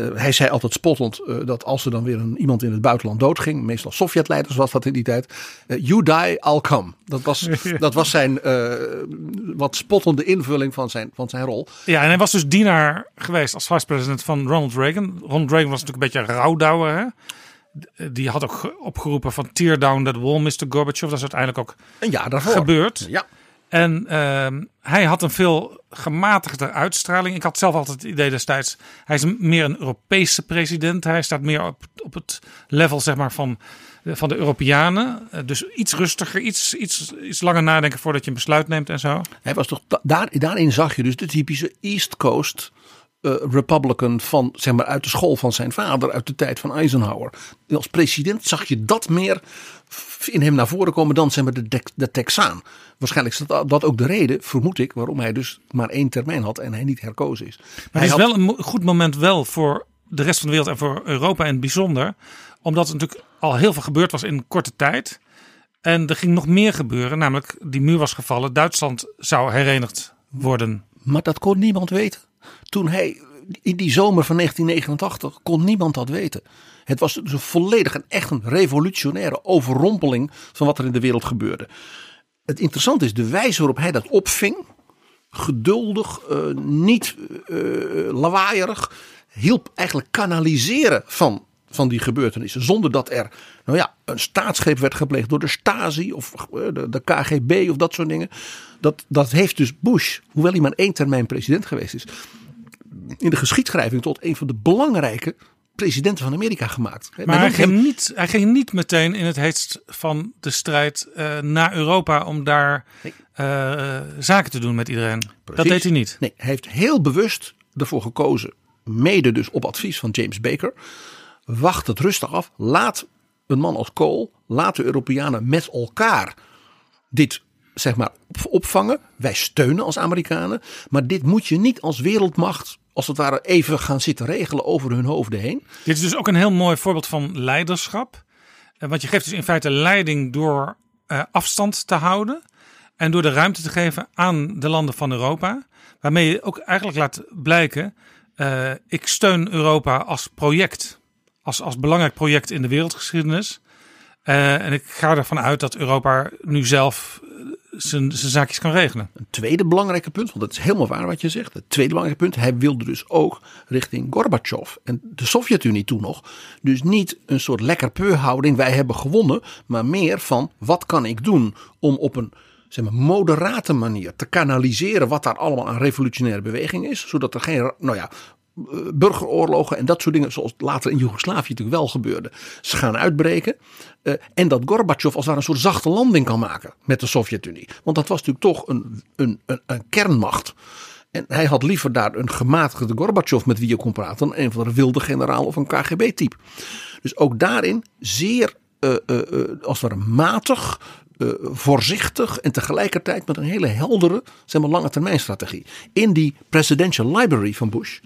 eh, hij zei altijd spottend eh, dat als er dan weer een, iemand in het buitenland doodging, meestal Sovjetleiders was dat in die tijd, eh, you die, I'll come. Dat was, dat was zijn wat spottende invulling van zijn, van zijn rol. Ja, en hij was dus dienaar geweest als vice-president van Ronald Reagan. Ronald Reagan was natuurlijk een beetje een rouwdouwer. Hè? Die had ook ge- opgeroepen van tear down that wall, Mr. Gorbachev. Dat is uiteindelijk ook een jaar daarvoor gebeurd. Ja. En ehm, hij had een veel gematigder uitstraling. Ik had zelf altijd het idee destijds, hij is meer een Europese president. Hij staat meer op, op het level zeg maar, van, van de Europeanen. Eh, Dus iets rustiger, iets, iets, iets langer nadenken voordat je een besluit neemt en zo. Hij was toch da- daar, daarin zag je dus de typische East Coast eh, Republican van zeg maar uit de school van zijn vader uit de tijd van Eisenhower. Als president zag je dat meer in hem naar voren komen dan zeg maar de, de, Texaan. Waarschijnlijk is dat, dat ook de reden, vermoed ik, waarom hij dus maar één termijn had en hij niet herkozen is. Maar hij het is had- wel een goed moment wel voor de rest van de wereld en voor Europa in het bijzonder. Omdat er natuurlijk al heel veel gebeurd was in korte tijd. En er ging nog meer gebeuren. Namelijk die muur was gevallen. Duitsland zou herenigd worden. Maar dat kon niemand weten. Toen hij in die zomer van 1989 kon niemand dat weten. Het was dus een volledig en echt een revolutionaire overrompeling van wat er in de wereld gebeurde. Het interessante is de wijze waarop hij dat opving. Geduldig, eh, niet eh, lawaaierig. Hielp eigenlijk kanaliseren van, van die gebeurtenissen. Zonder dat er nou ja, een staatsgreep werd gepleegd door de Stasi of eh, de, de KGB of dat soort dingen. Dat, dat heeft dus Bush, hoewel hij maar één termijn president geweest is, in de geschiedschrijving tot een van de belangrijke presidenten van Amerika gemaakt. Maar hij noemt hem- ging, niet, hij ging niet meteen in het heetst van de strijd eh, naar Europa. Om daar eh, zaken te doen met iedereen. Dat deed hij niet. Nee, hij heeft heel bewust ervoor gekozen, mede dus op advies van James Baker. Wacht het rustig af. Laat een man als Cole, laat de Europeanen met elkaar dit zeg maar op- opvangen. Wij steunen als Amerikanen. Maar dit moet je niet als wereldmacht als het ware even gaan zitten regelen over hun hoofden heen. Dit is dus ook een heel mooi voorbeeld van leiderschap. Eh, Want je geeft dus in feite leiding door eh, afstand te houden. En door de ruimte te geven aan de landen van Europa. Waarmee je ook eigenlijk laat blijken. eh, ik steun Europa als project. Als, als belangrijk project in de wereldgeschiedenis. Eh, en ik ga ervan uit dat Europa nu zelf eh, zijn zijn zaakjes kan regelen. Een tweede belangrijke punt, want dat is helemaal waar wat je zegt. Het tweede belangrijke punt, hij wilde dus ook richting Gorbachev en de Sovjet-Unie toen nog. Dus niet een soort lekker houding, wij hebben gewonnen, maar meer van wat kan ik doen om op een zeg maar, moderate manier te kanaliseren wat daar allemaal aan revolutionaire beweging is. Zodat er geen nou ja, burgeroorlogen en dat soort dingen, zoals later in Joegoslavië natuurlijk wel gebeurde, ze gaan uitbreken. Uh, en dat Gorbachev als ware een soort zachte landing kan maken met de Sovjet-Unie. Want dat was natuurlijk toch een, een, een, een kernmacht. En hij had liever daar een gematigde Gorbachev met wie je kon praten dan een van de wilde generaal of een KGB-type. Dus ook daarin zeer, uh, als het ware, matig, voorzichtig en tegelijkertijd met een hele heldere, zeg maar, lange termijn strategie. In die Presidential Library van Bush,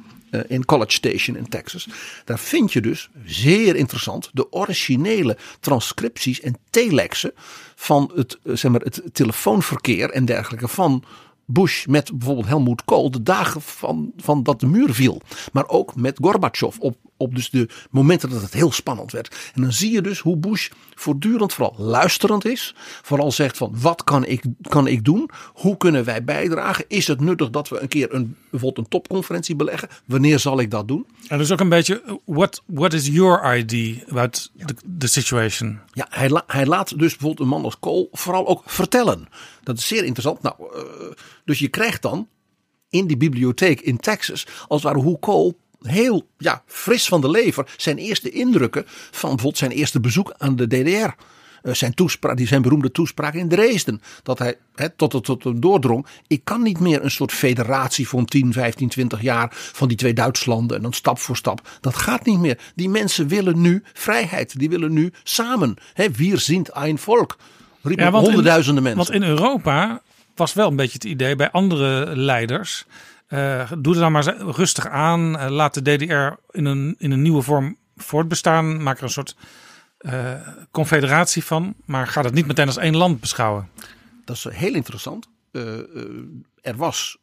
in College Station in Texas. Daar vind je dus, zeer interessant, de originele transcripties en telexen van het, zeg maar, het telefoonverkeer en dergelijke van Bush met bijvoorbeeld Helmut Kohl de dagen van, van dat de muur viel. Maar ook met Gorbachev op, op dus de momenten dat het heel spannend werd. En dan zie je dus hoe Bush voortdurend vooral luisterend is. Vooral zegt van wat kan ik, kan ik doen? Hoe kunnen wij bijdragen? Is het nuttig dat we een keer een, bijvoorbeeld een topconferentie beleggen? Wanneer zal ik dat doen? En dus ook een beetje, what, what is your idea about the, the situation? Ja, hij, hij laat dus bijvoorbeeld een man als Kohl vooral ook vertellen. Dat is zeer interessant. Nou, uh, dus je krijgt dan in die bibliotheek in Texas, als het ware hoe Cole heel ja, fris van de lever zijn eerste indrukken van bijvoorbeeld zijn eerste bezoek aan de DDR. Uh, zijn, toespraak, die zijn beroemde toespraak in Dresden. Dat hij he, tot, tot, tot hem doordrong. Ik kan niet meer een soort federatie van 10, 15, 20 jaar van die twee Duitslanden. En dan stap voor stap. Dat gaat niet meer. Die mensen willen nu vrijheid. Die willen nu samen. He, wir sind ein Volk. Riepen ja, honderdduizenden mensen. Want in Europa was wel een beetje het idee bij andere leiders. Uh, doe er dan maar rustig aan. Uh, laat de DDR in een, in een nieuwe vorm voortbestaan. Maak er een soort uh, confederatie van. Maar ga dat niet meteen als één land beschouwen. Dat is heel interessant. er was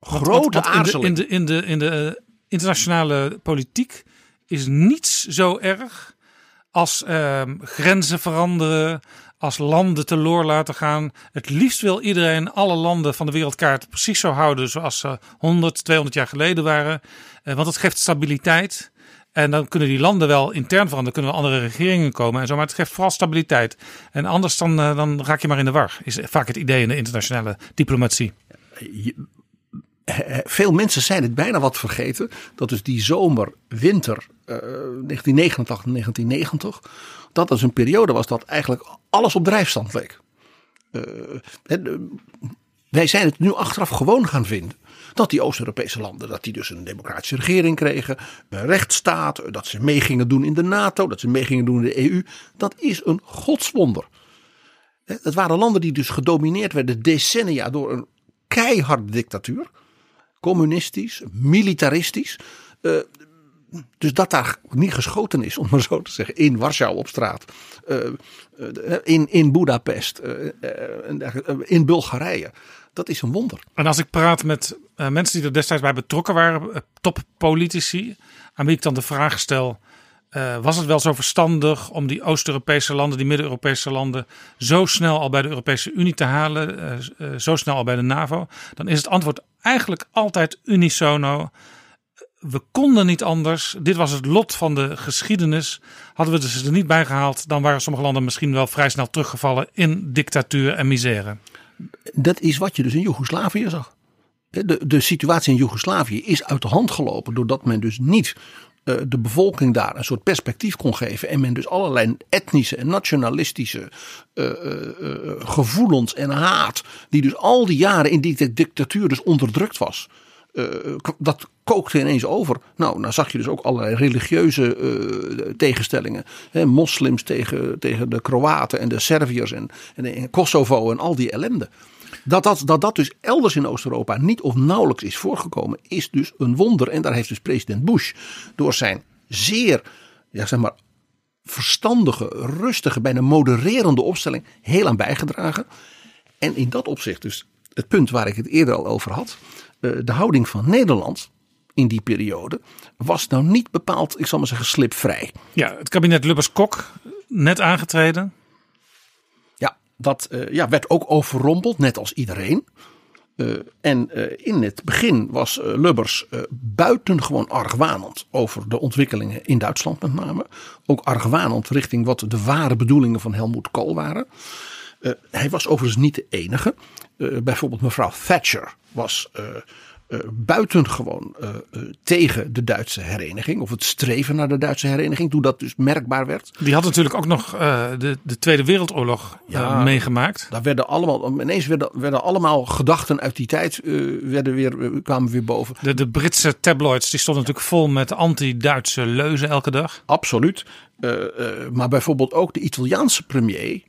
grote aarzeling. In de, in de, in de, in de internationale politiek is niets zo erg als ehm, grenzen veranderen, als landen teloor laten gaan. Het liefst wil iedereen alle landen van de wereldkaart precies zo houden zoals ze 100, 200 jaar geleden waren. Eh, want het geeft stabiliteit. En dan kunnen die landen wel intern veranderen, kunnen wel andere regeringen komen en zo. Maar het geeft vooral stabiliteit. En anders dan, uh, dan raak je maar in de war. Is vaak het idee in de internationale diplomatie. veel mensen zijn het bijna wat vergeten. Dat dus die zomer, winter uh, 1989, 1990 dat is een periode was dat eigenlijk alles op drijfstand leek. Uh, wij zijn het nu achteraf gewoon gaan vinden. Dat die Oost-Europese landen, dat die dus een democratische regering kregen, een rechtsstaat, dat ze mee gingen doen in de NATO, dat ze mee gingen doen in de EU. Dat is een godswonder. Het waren landen die dus gedomineerd werden decennia door een keiharde dictatuur. Communistisch, militaristisch. Uh, dus dat daar niet geschoten is, om maar zo te zeggen, in Warschau op straat, uh, in, in Budapest, uh, in Bulgarije. Dat is een wonder. En als ik praat met mensen die er destijds bij betrokken waren, toppolitici, aan wie ik dan de vraag stel. was het wel zo verstandig om die Oost-Europese landen, die Midden-Europese landen, zo snel al bij de Europese Unie te halen, zo snel al bij de NAVO? Dan is het antwoord eigenlijk altijd unisono we konden niet anders. Dit was het lot van de geschiedenis. Hadden we ze er niet bij gehaald, dan waren sommige landen misschien wel vrij snel teruggevallen in dictatuur en misère. Dat is wat je dus in Joegoslavië zag. De, de situatie in Joegoslavië is uit de hand gelopen doordat men dus niet uh, de bevolking daar een soort perspectief kon geven. En men dus allerlei etnische en nationalistische uh, uh, gevoelens en haat, die dus al die jaren in die dictatuur dus onderdrukt was. Dat kookte ineens over. Nou, nou zag je dus ook allerlei religieuze uh, tegenstellingen. Hè, moslims tegen, tegen de Kroaten en de Serviërs en, en, Kosovo en al die ellende. Dat dat, dat dat dus elders in Oost-Europa niet of nauwelijks is voorgekomen, is dus een wonder. En daar heeft dus president Bush door zijn zeer, ja, zeg maar, verstandige, rustige, bijna modererende opstelling heel aan bijgedragen. En in dat opzicht dus het punt waar ik het eerder al over had. Eh, de houding van Nederland in die periode was nou niet bepaald, ik zal maar zeggen, slipvrij. Ja, het kabinet Lubbers-Kok, net aangetreden. Ja, dat uh, ja, werd ook overrompeld, net als iedereen. Uh, en uh, in het begin was Lubbers buitengewoon argwanend over de ontwikkelingen in Duitsland met name. Ook argwanend richting wat de ware bedoelingen van Helmut Kohl waren. Hij was overigens niet de enige. bijvoorbeeld mevrouw Thatcher was uh, buitengewoon tegen de Duitse hereniging. Of het streven naar de Duitse hereniging. Toen dat dus merkbaar werd. Die had natuurlijk ook nog de, de Tweede Wereldoorlog ja, meegemaakt. Daar werden allemaal, ineens werden, werden allemaal gedachten uit die tijd werden weer, kwamen weer boven. De, de Britse tabloids die stonden natuurlijk vol met anti-Duitse leuzen elke dag. Absoluut. maar bijvoorbeeld ook de Italiaanse premier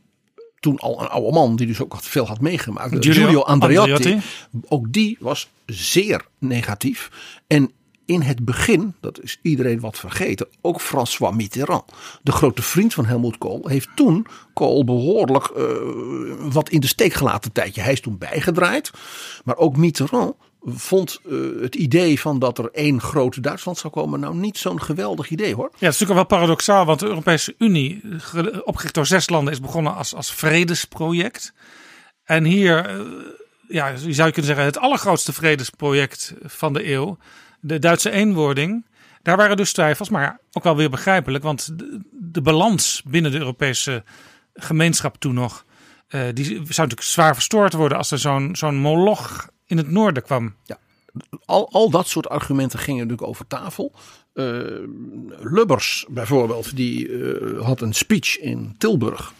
toen al een oude man die dus ook veel had meegemaakt. Giulio, Andreotti, Andreotti. Ook die was zeer negatief. En in het begin, dat is iedereen wat vergeten, ook François Mitterrand, de grote vriend van Helmut Kool, heeft toen Kool behoorlijk uh, wat in de steek gelaten tijdje. Hij is toen bijgedraaid. Maar ook Mitterrand vond uh, het idee van dat er één grote Duitsland zou komen nou niet zo'n geweldig idee hoor. Ja, het is natuurlijk wel paradoxaal, want de Europese Unie, opgericht door zes landen, is begonnen als, als vredesproject. En hier, uh, ja, je zou kunnen zeggen, het allergrootste vredesproject van de eeuw, de Duitse eenwording. Daar waren dus twijfels, maar ook wel weer begrijpelijk, want de, balans binnen de Europese gemeenschap toen nog, uh, die zou natuurlijk zwaar verstoord worden als er zo'n zo'n moloch in het noorden kwam. Ja, al, al dat soort argumenten gingen natuurlijk over tafel. Uh, Lubbers bijvoorbeeld, die uh, had een speech in Tilburg.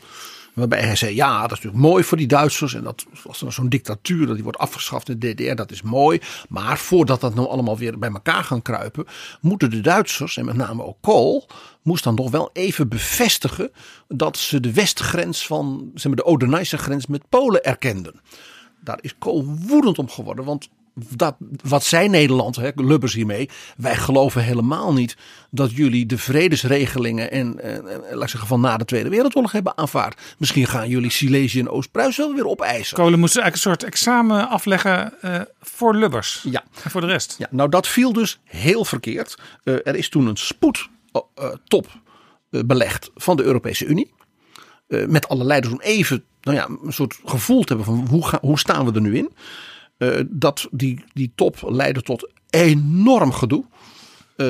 Waarbij hij zei, ja, dat is natuurlijk mooi voor die Duitsers. En dat was dan zo'n dictatuur, dat die wordt afgeschaft in de DDR, dat is mooi. Maar voordat dat nou allemaal weer bij elkaar gaan kruipen, moeten de Duitsers, en met name ook Kool, moest dan nog wel even bevestigen dat ze de westgrens van, zeg maar de Odenijse grens met Polen erkenden daar is Kool woedend om geworden. Want dat, wat zei Nederland, hè, Lubbers hiermee, wij geloven helemaal niet dat jullie de vredesregelingen en, en, en laat ik zeggen, van na de Tweede Wereldoorlog hebben aanvaard. Misschien gaan jullie Silesië en Oost-Pruis wel weer opeisen. Kolen moest eigenlijk een soort examen afleggen uh, voor Lubbers. Ja. En voor de rest. Ja, nou dat viel dus heel verkeerd. Uh, er is toen een spoedtop uh, belegd van de Europese Unie. Met alle leiders om even nou ja, een soort gevoel te hebben van hoe, hoe staan we er nu in. Uh, dat die, die top leidde tot enorm gedoe. Uh,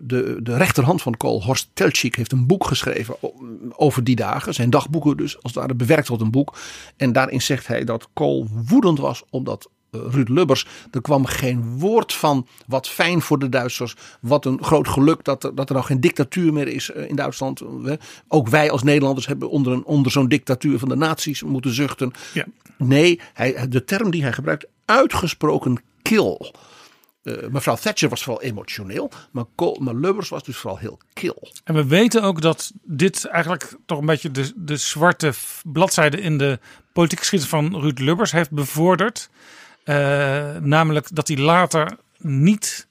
de, de rechterhand van Kool, Horst Teltschik, heeft een boek geschreven over die dagen. Zijn dagboeken dus, als het ware bewerkt tot een boek. En daarin zegt hij dat Kool woedend was omdat Ruud Lubbers. Er kwam geen woord van wat fijn voor de Duitsers. Wat een groot geluk dat er, dat er nou geen dictatuur meer is uh, in Duitsland. Ook wij als Nederlanders hebben onder, een, onder zo'n dictatuur van de naties moeten zuchten. Ja. Nee, hij, de term die hij gebruikt, uitgesproken kil. Uh, mevrouw Thatcher was vooral emotioneel, maar, Col, maar Lubbers was dus vooral heel kil. En we weten ook dat dit eigenlijk toch een beetje de, de zwarte bladzijde in de politieke geschiedenis van Ruud Lubbers heeft bevorderd. Uh, namelijk dat hij later niet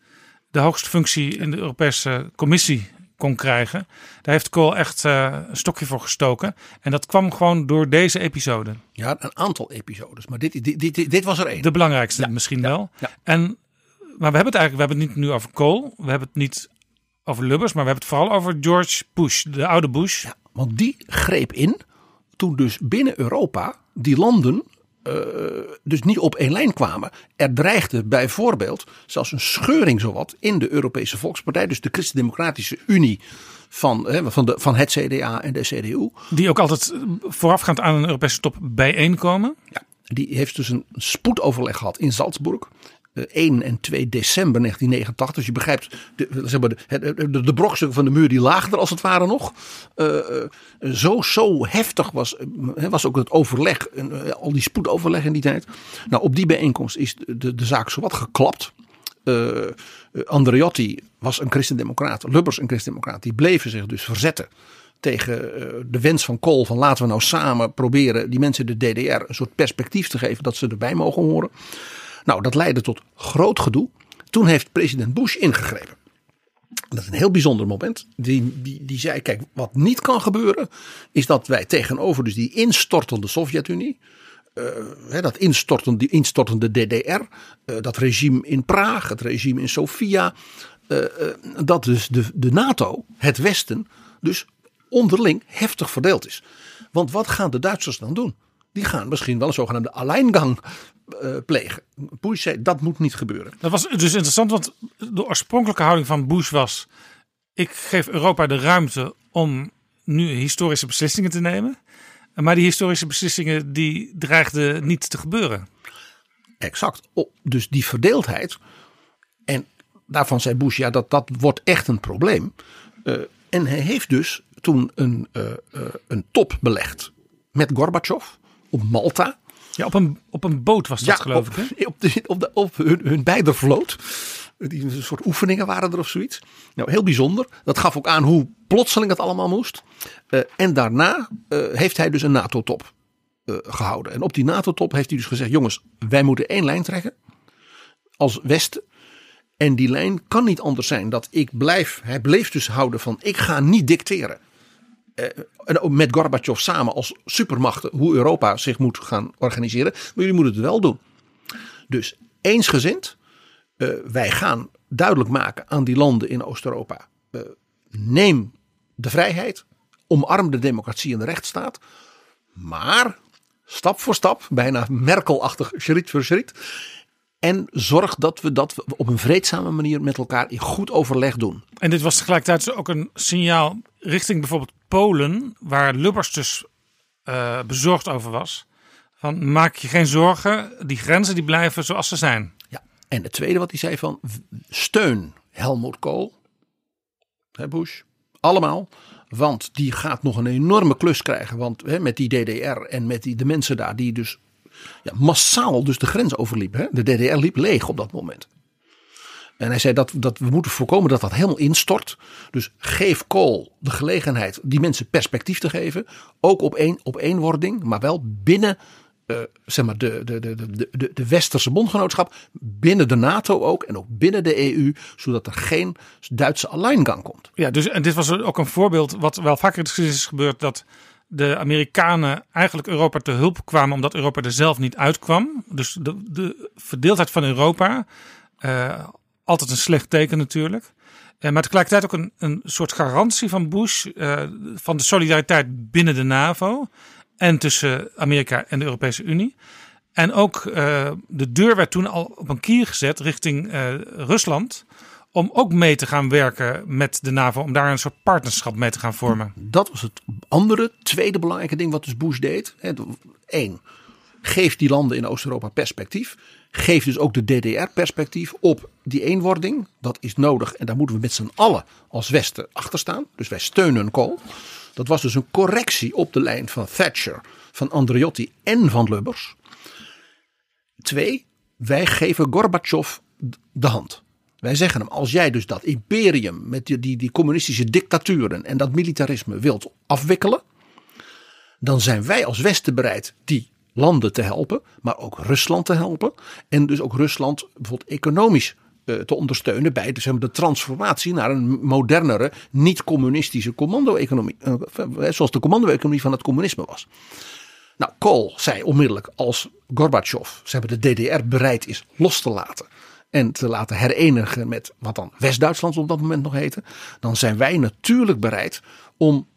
de hoogste functie in de Europese Commissie kon krijgen. Daar heeft Kool echt uh, een stokje voor gestoken. En dat kwam gewoon door deze episode. Ja, een aantal episodes. Maar dit, dit, dit, dit was er één. De belangrijkste ja. misschien ja. wel. Ja. En, maar we hebben het eigenlijk we hebben het niet nu over Kool. We hebben het niet over Lubbers. Maar we hebben het vooral over George Bush, de oude Bush. Want die greep in toen dus binnen Europa die landen uh, dus niet op één lijn kwamen. Er dreigde bijvoorbeeld zelfs een scheuring zowat in de Europese Volkspartij, dus de Christen-Democratische Unie van, hè, van, de, van het CDA en de CDU. Die ook altijd voorafgaand aan een Europese top bijeenkomen. Ja, die heeft dus een spoedoverleg gehad in Salzburg. 1 en 2 december 1989. Dus je begrijpt, de, zeg maar, de, de, de brokstukken van de muur die lagen er als het ware nog. Uh, zo, zo heftig was, was ook het overleg, al die spoedoverleg in die tijd. Nou, op die bijeenkomst is de, de, zaak zowat geklapt. Andreotti was een christendemocraat, Lubbers een christendemocraat. Die bleven zich dus verzetten tegen de wens van Kool van laten we nou samen proberen die mensen de DDR een soort perspectief te geven dat ze erbij mogen horen. Nou, dat leidde tot groot gedoe. Toen heeft president Bush ingegrepen. Dat is een heel bijzonder moment. Die, die, die zei: Kijk, wat niet kan gebeuren, is dat wij tegenover dus die instortende Sovjet-Unie. Uh, dat instortende, die instortende DDR, uh, dat regime in Praag, het regime in Sofia. Uh, dat dus de, de NATO, het Westen, dus onderling heftig verdeeld is. Want wat gaan de Duitsers dan doen? Die gaan misschien wel een zogenaamde alleingang uh, plegen. Bush zei dat moet niet gebeuren. Dat was dus interessant, want de oorspronkelijke houding van Bush was: ik geef Europa de ruimte om nu historische beslissingen te nemen. Maar die historische beslissingen die dreigden niet te gebeuren. Exact. Oh, dus die verdeeldheid. En daarvan zei Bush, ja, dat, dat wordt echt een probleem. Uh, en hij heeft dus toen een, uh, uh, een top belegd met Gorbachev op Malta. Ja, op een, op een boot was dat, geloof op, ik. Hè? Op, de, op, de, op hun, hun beide vloot. Die een soort oefeningen waren er of zoiets. Nou, heel bijzonder. Dat gaf ook aan hoe plotseling het allemaal moest. Uh, en daarna uh, heeft hij dus een NATO-top uh, gehouden. En op die NATO-top heeft hij dus gezegd: jongens, wij moeten één lijn trekken. Als Westen. En die lijn kan niet anders zijn dat ik blijf. Hij bleef dus houden van: ik ga niet dicteren. Ook met Gorbachev samen als supermachten hoe Europa zich moet gaan organiseren. Maar jullie moeten het wel doen. Dus eensgezind uh, wij gaan duidelijk maken aan die landen in Oost-Europa. Uh, neem de vrijheid, omarm de democratie en de rechtsstaat. Maar stap voor stap, bijna Merkelachtig, schriet voor schriet. En zorg dat we dat op een vreedzame manier met elkaar in goed overleg doen. En dit was tegelijkertijd ook een signaal richting bijvoorbeeld Polen, waar Lubbers dus uh, bezorgd over was. Van maak je geen zorgen, die grenzen die blijven zoals ze zijn. Ja, en het tweede wat hij zei van steun Helmut Kool, hè Bush, allemaal. Want die gaat nog een enorme klus krijgen. Want hè, met die DDR en met die, de mensen daar die dus ja, massaal dus de grens overliepen. Hè. De DDR liep leeg op dat moment. En hij zei dat, dat we moeten voorkomen dat dat helemaal instort. Dus geef Kool de gelegenheid die mensen perspectief te geven. Ook op, een, op eenwording, maar wel binnen uh, zeg maar de, de, de, de, de, de westerse bondgenootschap, binnen de NATO ook en ook binnen de EU, zodat er geen Duitse alleingang komt. Ja, dus en dit was ook een voorbeeld wat wel vaker is gebeurd, dat de Amerikanen eigenlijk Europa te hulp kwamen omdat Europa er zelf niet uitkwam. Dus de, de verdeeldheid van Europa, uh, altijd een slecht teken natuurlijk. Uh, maar tegelijkertijd ook een, een soort garantie van Bush uh, van de solidariteit binnen de NAVO en tussen Amerika en de Europese Unie. En ook de deur werd toen al op een kier gezet richting Rusland. Om ook mee te gaan werken met de NAVO. Om daar een soort partnerschap mee te gaan vormen. Dat was het andere, tweede belangrijke ding wat dus Bush deed. Eén, geef die landen in Oost-Europa perspectief. Geef dus ook de DDR perspectief op die eenwording. Dat is nodig en daar moeten we met z'n allen als Westen achter staan. Dus wij steunen Kool. Dat was dus een correctie op de lijn van Thatcher, van Andriotti en van Lubbers. Twee, wij geven Gorbachev de hand. Wij zeggen hem, als jij dus dat imperium met die, die, communistische dictaturen en dat militarisme wilt afwikkelen, dan zijn wij als Westen bereid die landen te helpen, maar ook Rusland te helpen. En dus ook Rusland bijvoorbeeld economisch te ondersteunen bij de, transformatie naar een modernere, niet-communistische commando-economie. Zoals de commando-economie van het communisme was. Nou, Kool zei onmiddellijk als Gorbachev zeg maar, de DDR bereid is los te laten. En te laten herenigen met wat dan West-Duitsland op dat moment nog heette. Dan zijn wij natuurlijk bereid om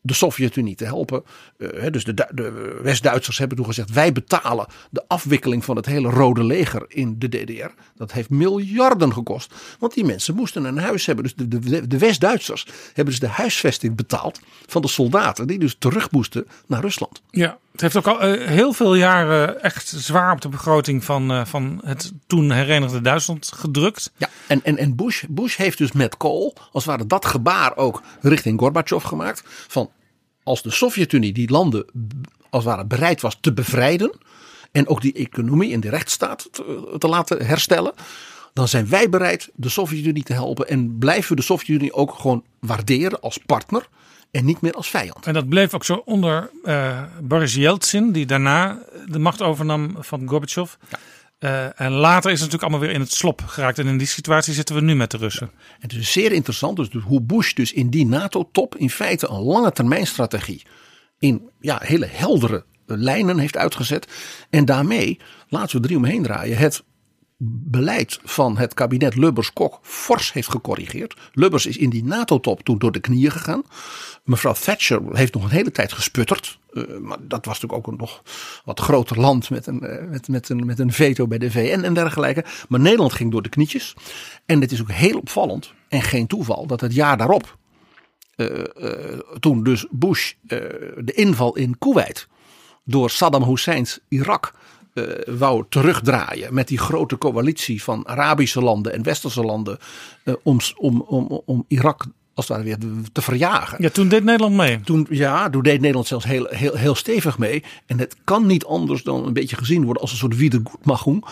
de Sovjet-Unie te helpen. Uh, dus de, de West-Duitsers hebben toen gezegd: wij betalen de afwikkeling van het hele Rode Leger in de DDR. Dat heeft miljarden gekost, want die mensen moesten een huis hebben. Dus de, de, de West-Duitsers hebben dus de huisvesting betaald van de soldaten die dus terug moesten naar Rusland. Ja, het heeft ook al uh, heel veel jaren echt zwaar op de begroting van, uh, van het toen herenigde Duitsland gedrukt. Ja, en, en, en Bush, Bush heeft dus met Kool, als het ware dat gebaar ook richting Gorbachev gemaakt. Van als de Sovjet-Unie die landen als het ware bereid was te bevrijden. En ook die economie en de rechtsstaat te, te laten herstellen. Dan zijn wij bereid de Sovjet-Unie te helpen. En blijven we de Sovjet-Unie ook gewoon waarderen als partner. En niet meer als vijand. En dat bleef ook zo onder uh, Boris Yeltsin, die daarna de macht overnam van Gorbachev. Ja. Uh, en later is het natuurlijk allemaal weer in het slop geraakt. En in die situatie zitten we nu met de Russen. Ja. Het is zeer interessant dus hoe Bush dus in die NATO-top in feite een lange termijn strategie in ja, hele heldere lijnen heeft uitgezet. En daarmee, laten we drie omheen draaien, het beleid van het kabinet Lubbers-Kok fors heeft gecorrigeerd. Lubbers is in die NATO-top toen door de knieën gegaan. Mevrouw Thatcher heeft nog een hele tijd gesputterd. Uh, maar dat was natuurlijk ook een nog wat groter land met een, uh, met, met, een, met een veto bij de VN en dergelijke. Maar Nederland ging door de knietjes. En het is ook heel opvallend en geen toeval dat het jaar daarop, uh, toen dus Bush de inval in Kuwait door Saddam Husseins Irak eh, wou terugdraaien met die grote coalitie van Arabische landen en Westerse landen eh, om, om, om, om Irak als het ware weer te verjagen. Ja, toen deed Nederland mee. Toen, ja, toen deed Nederland zelfs heel, heel, heel stevig mee. En het kan niet anders dan een beetje gezien worden als een soort wiedergutmachung.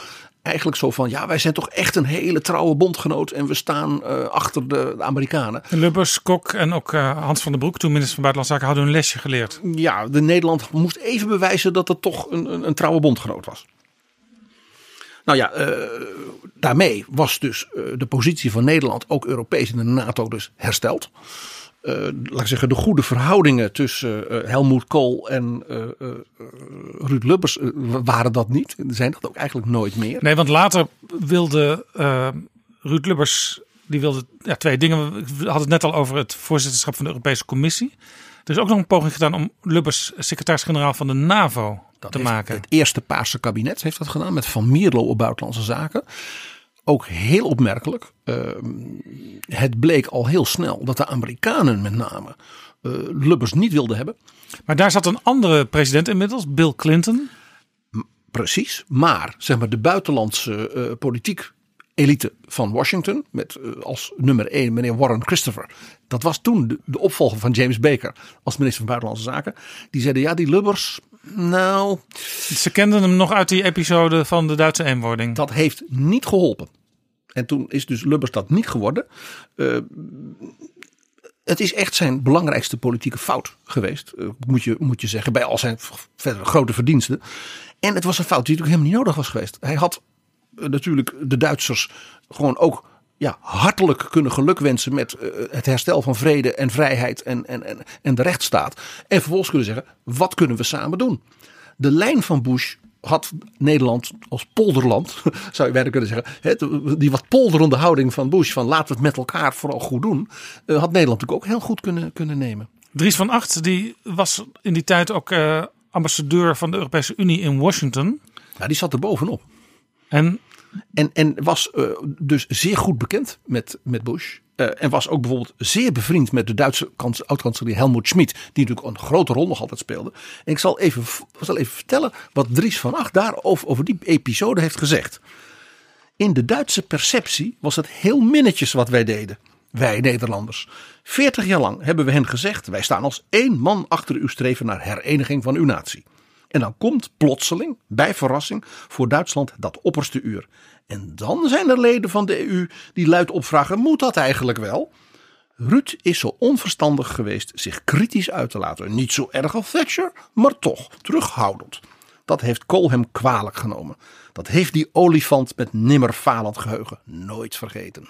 Eigenlijk zo van, ja, wij zijn toch echt een hele trouwe bondgenoot en we staan uh, achter de, de, Amerikanen. Lubbers, Kok en ook uh, Hans van den Broek, toen minister van Buitenlandse Zaken, hadden een lesje geleerd. Ja, de Nederland moest even bewijzen dat het toch een, een, een trouwe bondgenoot was. Nou ja, uh, daarmee was dus de positie van Nederland, ook Europees in de NATO, dus hersteld. Uh, laat ik zeggen, de goede verhoudingen tussen Helmoet Kool en Ruud Lubbers waren dat niet. Zijn dat ook eigenlijk nooit meer. Nee, want later wilde Ruud Lubbers, die wilde ja, twee dingen. We hadden het net al over het voorzitterschap van de Europese Commissie. Er is ook nog een poging gedaan om Lubbers secretaris-generaal van de NAVO dat te maken. Het eerste Paarse kabinet heeft dat gedaan met Van Mierlo op buitenlandse zaken. Ook heel opmerkelijk. Uh, het bleek al heel snel dat de Amerikanen met name uh, Lubbers niet wilden hebben. Maar daar zat een andere president inmiddels, Bill Clinton. Precies, maar zeg maar de buitenlandse uh, politiek elite van Washington. Met uh, als nummer 1 meneer Warren Christopher. Dat was toen de, de, opvolger van James Baker als minister van Buitenlandse Zaken. Die zeiden ja die Lubbers, nou... Ze kenden hem nog uit die episode van de Duitse eenwording. Dat heeft niet geholpen. En toen is dus Lubbers dat niet geworden. Uh, het is echt zijn belangrijkste politieke fout geweest. Uh, moet, je, moet je zeggen. Bij al zijn verdere grote verdiensten. En het was een fout die natuurlijk helemaal niet nodig was geweest. Hij had uh, natuurlijk de Duitsers gewoon ook ja, hartelijk kunnen gelukwensen met uh, het herstel van vrede en vrijheid en, en, en, en de rechtsstaat. En vervolgens kunnen zeggen, wat kunnen we samen doen? De lijn van Bush had Nederland als polderland, zou je bijna kunnen zeggen, die wat polderende houding van Bush, van laten we het met elkaar vooral goed doen, uh, had Nederland natuurlijk ook heel goed kunnen, kunnen nemen. Dries van Acht, die was in die tijd ook uh, ambassadeur van de Europese Unie in Washington. Ja, die zat er bovenop. En en, en was uh, dus zeer goed bekend met, met Bush. Uh, en was ook bijvoorbeeld zeer bevriend met de Duitse oud-kanselier Helmut Schmidt. Die natuurlijk een grote rol nog altijd speelde. En ik zal even, zal even vertellen wat Dries van Acht daarover over die episode heeft gezegd. In de Duitse perceptie was het heel minnetjes wat wij deden. Wij Nederlanders. Veertig jaar lang hebben we hen gezegd. Wij staan als één man achter uw streven naar hereniging van uw natie. En dan komt plotseling, bij verrassing, voor Duitsland dat opperste uur. En dan zijn er leden van de EU die luid opvragen: moet dat eigenlijk wel? Ruud is zo onverstandig geweest zich kritisch uit te laten. Niet zo erg als Thatcher, maar toch terughoudend. Dat heeft Kool hem kwalijk genomen. Dat heeft die olifant met nimmer falend geheugen nooit vergeten.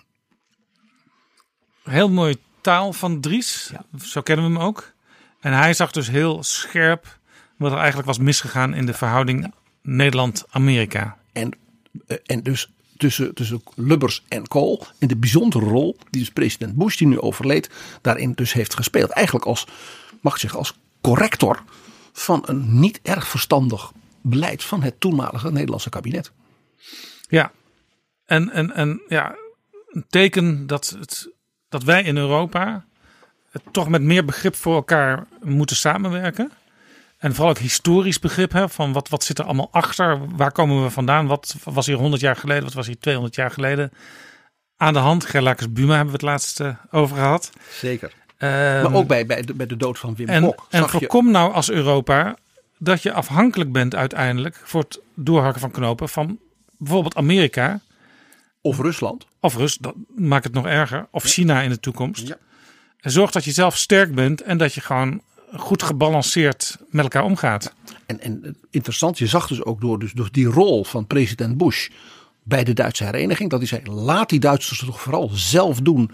Heel mooi taal van Dries, ja. zo kennen we hem ook. En hij zag dus heel scherp wat er eigenlijk was misgegaan in de verhouding ja. Nederland-Amerika. En, en dus tussen, tussen Lubbers en Kool. En de bijzondere rol die dus president Bush, die nu overleed, daarin dus heeft gespeeld. Eigenlijk als, mag ik zeggen, als corrector van een niet erg verstandig beleid van het toenmalige Nederlandse kabinet. Ja, en, en, en ja, een teken dat, het, dat wij in Europa toch met meer begrip voor elkaar moeten samenwerken. En vooral ook historisch begrip hè, van wat, wat zit er allemaal achter? Waar komen we vandaan? Wat was hier 100 jaar geleden? Wat was hier 200 jaar geleden aan de hand? Gerlakers Buma hebben we het laatste over gehad. Zeker. Um, maar ook bij, bij, de, bij de dood van Wim en, Kok. En voorkom je... nou als Europa dat je afhankelijk bent uiteindelijk voor het doorhakken van knopen van bijvoorbeeld Amerika. Of Rusland. Of Rus, dat maakt het nog erger. Of China in de toekomst. Ja. En zorg dat je zelf sterk bent en dat je gewoon goed gebalanceerd met elkaar omgaat. En, en interessant, je zag dus ook door, dus door die rol van president Bush bij de Duitse hereniging, dat hij zei: laat die Duitsers toch vooral zelf doen.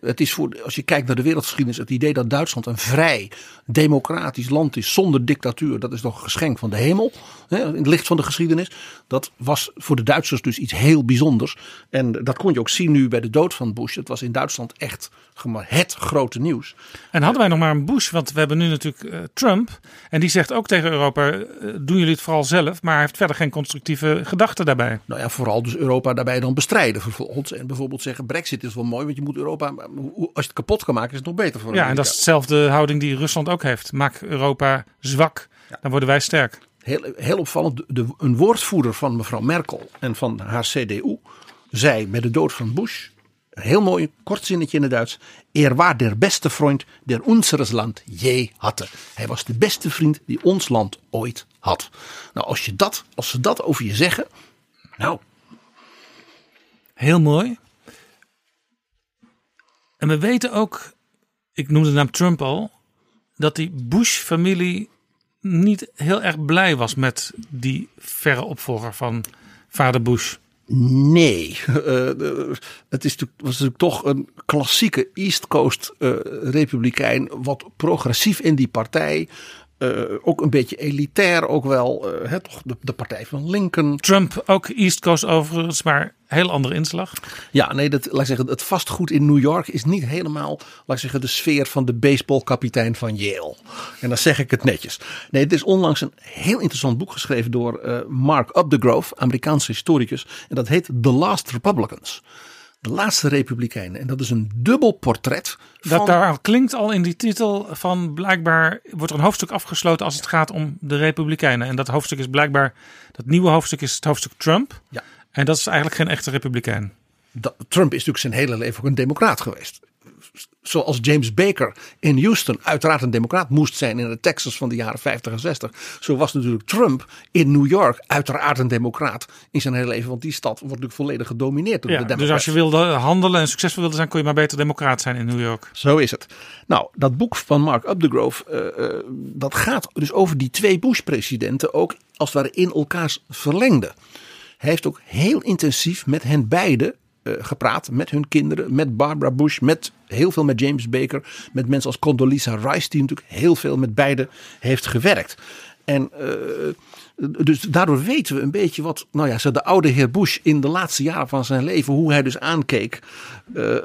Het is voor, als je kijkt naar de wereldgeschiedenis, het idee dat Duitsland een vrij, democratisch land is zonder dictatuur, dat is toch een geschenk van de hemel. In het licht van de geschiedenis. Dat was voor de Duitsers dus iets heel bijzonders. En dat kon je ook zien nu bij de dood van Bush. Het was in Duitsland echt het grote nieuws. En hadden wij nog maar een Bush, want we hebben nu natuurlijk uh, Trump. En die zegt ook tegen Europa: uh, doen jullie het vooral zelf, maar hij heeft verder geen constructieve gedachten daarbij. Nou ja, vooral dus Europa daarbij dan bestrijden vervolgens. En bijvoorbeeld zeggen: Brexit is wel mooi, want je moet Europa, als je het kapot kan maken, is het nog beter voor Ja, en dat is dezelfde houding die Rusland ook heeft. Maak Europa zwak, ja. dan worden wij sterk. heel, heel opvallend, de, een woordvoerder van mevrouw Merkel en van haar CDU zei met de dood van Bush, een heel mooi kort zinnetje in het Duits, er was der beste vriend der unseres land je hatte. Hij was de beste vriend die ons land ooit had. Nou, als, je dat, als ze dat over je zeggen, nou. Heel mooi. En we weten ook, ik noemde de naam Trump al, dat die Bush-familie niet heel erg blij was met die verre opvolger van vader Bush. Nee, uh, het is, was natuurlijk toch een klassieke East Coast uh, republikein, wat progressief in die partij. Uh, ook een beetje elitair, ook wel uh, hè, toch de, de, partij van Lincoln. Trump ook East Coast overigens, maar heel andere inslag. Ja, nee, dat, laat ik zeggen, het vastgoed in New York is niet helemaal, laat ik zeggen, de sfeer van de baseballkapitein van Yale. En dan zeg ik het netjes. Nee, het is onlangs een heel interessant boek geschreven door uh, Mark Updegrove, Amerikaanse historicus. En dat heet The Last Republicans. De laatste republikeinen. En dat is een dubbel portret. Dat daar klinkt al in die titel van blijkbaar wordt er een hoofdstuk afgesloten als het gaat om de republikeinen. En dat hoofdstuk is blijkbaar, dat nieuwe hoofdstuk is het hoofdstuk Trump. Ja. En dat is eigenlijk geen echte republikein. Dat, Trump is natuurlijk zijn hele leven ook een democraat geweest. Zoals James Baker in Houston uiteraard een democraat moest zijn in de Texas van de jaren 50 en 60. Zo was natuurlijk Trump in New York uiteraard een democraat in zijn hele leven. Want die stad wordt natuurlijk volledig gedomineerd door ja, de democraten. Dus als je wilde handelen en succesvol wilde zijn, kon je maar beter democraat zijn in New York. Zo is het. Nou, dat boek van Mark Updegrove, uh, uh, dat gaat dus over die twee Bush-presidenten ook als het ware in elkaars verlengde. Hij heeft ook heel intensief met hen beiden gepraat. Met hun kinderen, met Barbara Bush, met heel veel met James Baker. Met mensen als Condoleezza Rice, die natuurlijk heel veel met beiden heeft gewerkt. En uh, dus daardoor weten we een beetje wat, nou ja, de oude heer Bush in de laatste jaren van zijn leven, hoe hij dus aankeek uh, uh,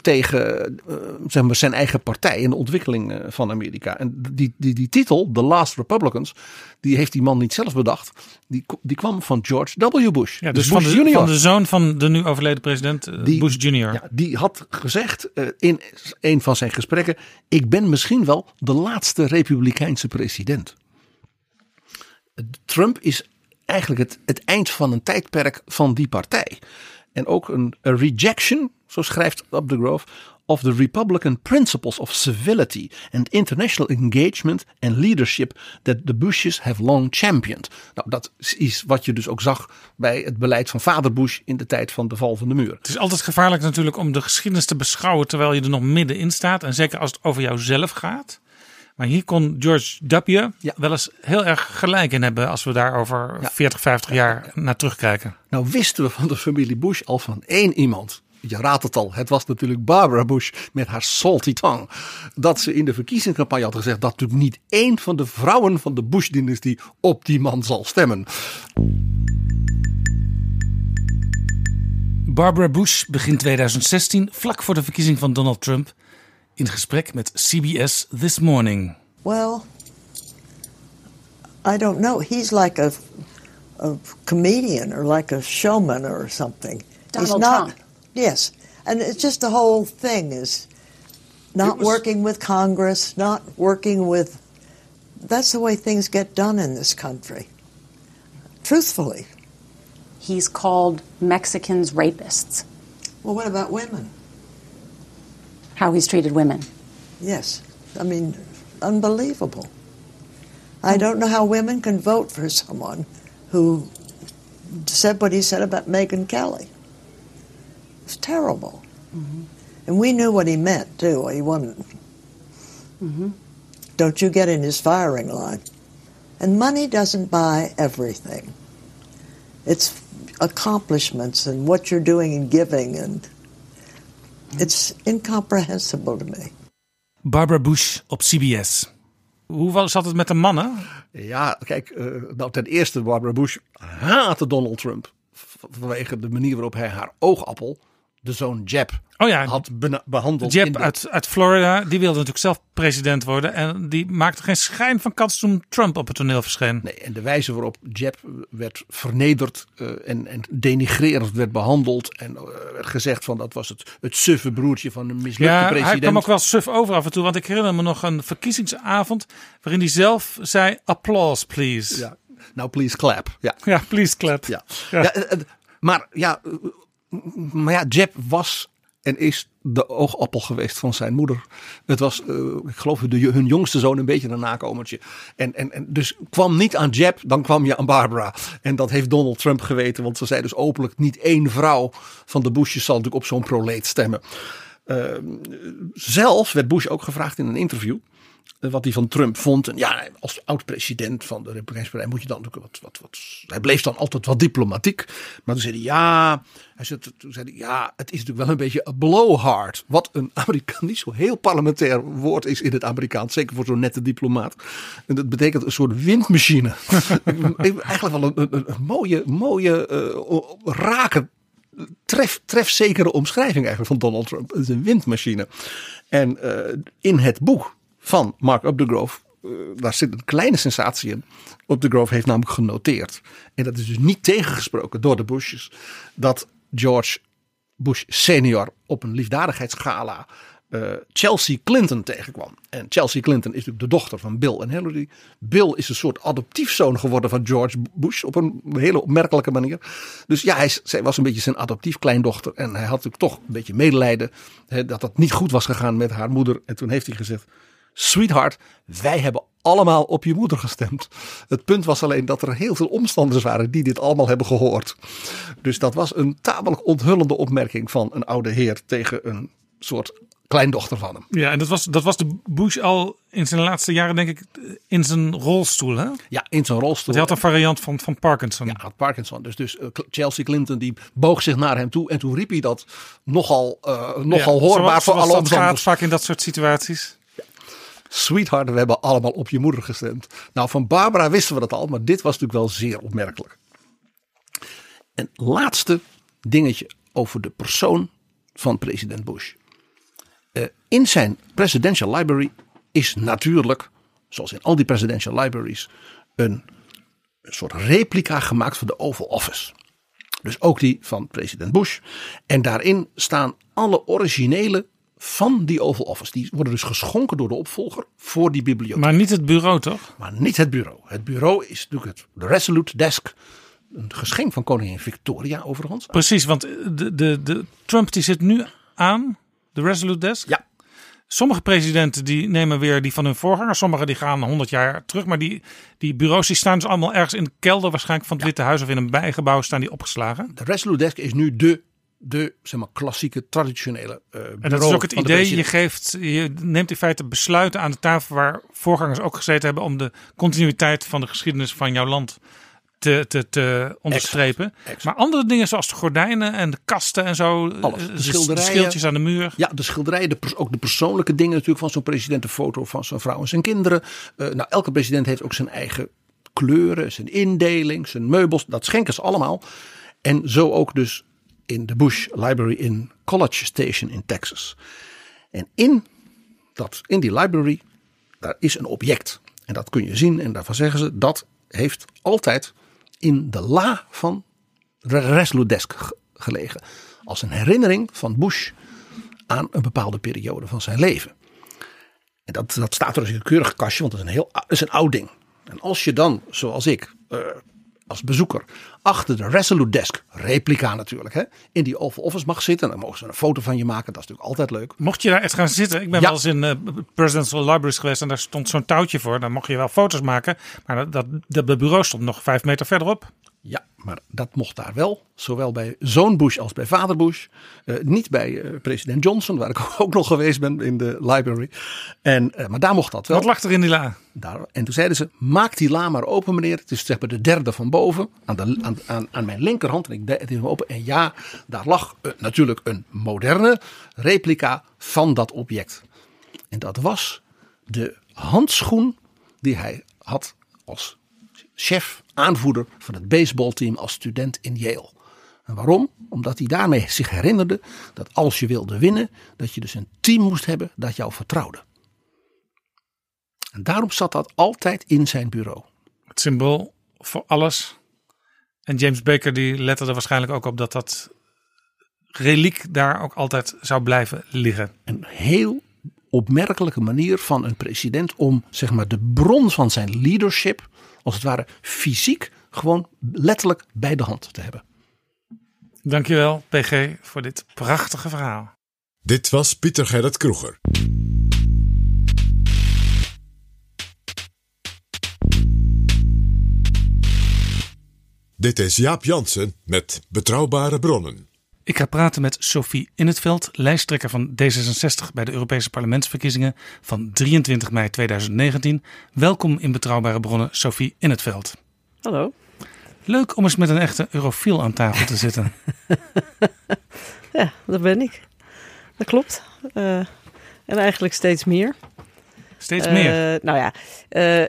tegen uh, zeg maar zijn eigen partij in de ontwikkeling van Amerika. En die, die, die titel, The Last Republicans, die heeft die man niet zelf bedacht. Die, die kwam van George W. Bush. Ja, dus, dus Bush van, de, van de zoon van de nu overleden president die, Bush Jr. Ja, die had gezegd in een van zijn gesprekken: Ik ben misschien wel de laatste Republikeinse president. Trump is eigenlijk het, het eind van een tijdperk van die partij. En ook een rejection, zo schrijft Updegrove, of the Republican principles of civility and international engagement and leadership that the Bushes have long championed. Nou, dat is wat je dus ook zag bij het beleid van vader Bush in de tijd van de val van de muur. Het is altijd gevaarlijk natuurlijk om de geschiedenis te beschouwen terwijl je er nog middenin staat. En zeker als het over jouzelf gaat. Maar hier kon George W. Ja. wel eens heel erg gelijk in hebben als we daar over ja. 40, 50 jaar ja, naar terugkijken. Nou wisten we van de familie Bush al van één iemand. Je raadt het al, het was natuurlijk Barbara Bush met haar salty tongue. Dat ze in de verkiezingscampagne had gezegd dat natuurlijk niet één van de vrouwen van de Bush-dynastie op die man zal stemmen. Barbara Bush begin 2016, vlak voor de verkiezing van Donald Trump, in gesprek met CBS This Morning. Well, I don't know. He's like a, a comedian or like a showman or something. Donald He's not. Trump. Yes, and it's just the whole thing is not was- working with Congress, not working with. That's the way things get done in this country. Truthfully. He's called Mexicans rapists. Well, what about women? How he's treated women. Yes. I mean, unbelievable. I don't know how women can vote for someone who said what he said about Megan Kelly. It's terrible. Mm-hmm. And we knew what he meant, too. He wasn't. Mm-hmm. Don't you get in his firing line. And money doesn't buy everything. It's accomplishments and what you're doing and giving, and it's incomprehensible to me. Barbara Bush op CBS. Hoe was- zat het met de mannen? Ja, kijk, eh, nou ten eerste Barbara Bush haatte Donald Trump vanwege de manier waarop hij haar oogappel, de zoon Jeb, Oh ja, had behandeld. Jeb de- uit, uit Florida, die wilde natuurlijk zelf president worden. En die maakte geen schijn van kans toen Trump op het toneel verscheen. Nee, en de wijze waarop Jeb werd vernederd eh, en, en denigrerend werd behandeld. En eh, werd gezegd van dat was het, het suffe broertje van een mislukte Ja, president. hij kwam ook wel suf over af en toe. Want ik herinner me nog een verkiezingsavond waarin hij zelf zei, applause please. Ja, Nou, please clap. Ja, ja please clap. Ja. Ja. Ja, eh, maar ja, maar ja, Jeb was en is de oogappel geweest van zijn moeder. Het was, eh, ik geloof, hun jongste zoon een beetje een nakomertje. En, en, en dus kwam niet aan Jeb, dan kwam je aan Barbara. En dat heeft Donald Trump geweten, want ze zei dus openlijk: niet één vrouw van de Bushes zal natuurlijk op zo'n proleet stemmen. Uh, zelf werd Bush ook gevraagd in een interview. Eh, Wat hij van Trump vond. En ja, als oud-president van de Republikeinse Partij moet je dan natuurlijk wat, wat, wat. Hij bleef dan altijd wat diplomatiek. Maar toen zei hij ja. Hij zei, toen zei hij ja, het is natuurlijk wel een beetje een blowhard. Wat een Amerikaan niet zo heel parlementair woord is in het Amerikaans. Zeker voor zo'n nette diplomaat. En dat betekent een soort windmachine. Eigenlijk wel een, een, een mooie, mooie, uh, rake tref, trefzekere omschrijving eigenlijk van Donald Trump. Het is een windmachine. En uh, in het boek van Mark Updegrove, uh, daar zit een kleine sensatie in. Updegrove heeft namelijk genoteerd, en dat is dus niet tegengesproken door de Bushes, dat George Bush senior op een liefdadigheidsgala uh, Chelsea Clinton tegenkwam. En Chelsea Clinton is natuurlijk de dochter van Bill en Hillary. Bill is een soort adoptiefzoon geworden van George Bush op een hele opmerkelijke manier. Dus ja, hij, zij was een beetje zijn adoptief kleindochter. En hij had natuurlijk toch een beetje medelijden dat dat niet goed was gegaan met haar moeder. En toen heeft hij gezegd, sweetheart, wij hebben allemaal op je moeder gestemd. Het punt was alleen dat er heel veel omstanders waren die dit allemaal hebben gehoord. Dus dat was een tamelijk onthullende opmerking van een oude heer tegen een soort kleindochter van hem. Ja, en dat was, dat was de Bush al in zijn laatste jaren, denk ik, in zijn rolstoel. Hè? Ja, in zijn rolstoel. Hij had een variant van, van Parkinson. Ja, had Parkinson. Dus, dus uh, Chelsea Clinton die boog zich naar hem toe. En toen riep hij dat nogal, uh, nogal ja, hoorbaar zoals, voor alle omstanders. gaat vaak in dat soort situaties. Sweetheart, we hebben allemaal op je moeder gestemd. Nou, van Barbara wisten we dat al, maar dit was natuurlijk wel zeer opmerkelijk. En laatste dingetje over de persoon van president Bush. Uh, in zijn presidential library is natuurlijk, zoals in al die presidential libraries, een soort replica gemaakt van de Oval Office. Dus ook die van president Bush. En daarin staan alle originele van die Oval Office. Die worden dus geschonken door de opvolger voor die bibliotheek. Maar niet het bureau toch? Maar niet het bureau. Het bureau is natuurlijk het de Resolute Desk. Een geschenk van koningin Victoria overigens. Precies, want de, de, de Trump die zit nu aan de Resolute Desk. Ja. Sommige presidenten die nemen weer die van hun voorganger. Sommigen die gaan 100 jaar terug. Maar die, die bureaus die staan dus allemaal ergens in de kelder waarschijnlijk van het ja. Witte Huis. Of in een bijgebouw staan die opgeslagen. De Resolute Desk is nu de, de zeg maar, klassieke traditionele uh, En dat is ook het idee. Je, geeft, je neemt in feite besluiten aan de tafel waar voorgangers ook gezeten hebben. Om de continuïteit van de geschiedenis van jouw land te, te, te onderstrepen. Exact, exact. Maar andere dingen zoals de gordijnen en de kasten en zo. Alles. De, de schilderijen. schildjes aan de muur. Ja, de schilderijen. De, ook de persoonlijke dingen natuurlijk van zo'n president. De foto van zijn vrouw en zijn kinderen. Uh, nou, elke president heeft ook zijn eigen kleuren, zijn indeling, zijn meubels. Dat schenken ze allemaal. En zo ook dus in de Bush Library in College Station in Texas. En in, dat, in die library, daar is een object. En dat kun je zien en daarvan zeggen ze dat heeft altijd in de la van de Resolute Desk gelegen. Als een herinnering van Bush aan een bepaalde periode van zijn leven. En dat, dat staat er dus in een keurig kastje, want het is een heel is een oud ding. En als je dan, zoals ik, uh, als bezoeker, achter de Resolute Desk, replica natuurlijk, hè, in die Oval Office mag zitten. Dan mogen ze een foto van je maken, dat is natuurlijk altijd leuk. Mocht je daar echt gaan zitten, ik ben Ja. wel eens in uh, Presidential Libraries geweest en daar stond zo'n touwtje voor. Dan mocht je wel foto's maken, maar dat, dat, dat, dat bureau stond nog vijf meter verderop. Maar dat mocht daar wel. Zowel bij zoon Bush als bij vader Bush. Uh, niet bij uh, president Johnson, waar ik ook nog geweest ben in de library. En, uh, maar daar mocht dat wel. Wat lag er in die la? Daar, en toen zeiden ze, maak die la maar open meneer. Het is zeg maar de derde van boven. Aan, de, aan, aan, aan mijn linkerhand. En ik deed even open. En ja, daar lag natuurlijk een moderne replica van dat object. En dat was de handschoen die hij had als chef, aanvoerder van het baseballteam als student in Yale. En waarom? Omdat hij daarmee zich herinnerde dat als je wilde winnen, dat je dus een team moest hebben dat jou vertrouwde. En daarom zat dat altijd in zijn bureau. Het symbool voor alles. En James Baker die lette er waarschijnlijk ook op dat dat reliek daar ook altijd zou blijven liggen. Een heel opmerkelijke manier van een president om zeg maar de bron van zijn leadership als het ware fysiek gewoon letterlijk bij de hand te hebben. Dankjewel, PG, voor dit prachtige verhaal. Dit was Pieter Gerrit Kroeger. Dit is Jaap Jansen met Betrouwbare Bronnen. Ik ga praten met Sophie In het Veld, lijsttrekker van D66 bij de Europese parlementsverkiezingen van 23 mei 2019. Welkom in Betrouwbare Bronnen, Sophie In het Veld. Hallo. Leuk om eens met een echte eurofiel aan tafel te zitten. ja, dat ben ik. Dat klopt. Uh, en eigenlijk steeds meer. Steeds meer? Uh, nou ja, uh,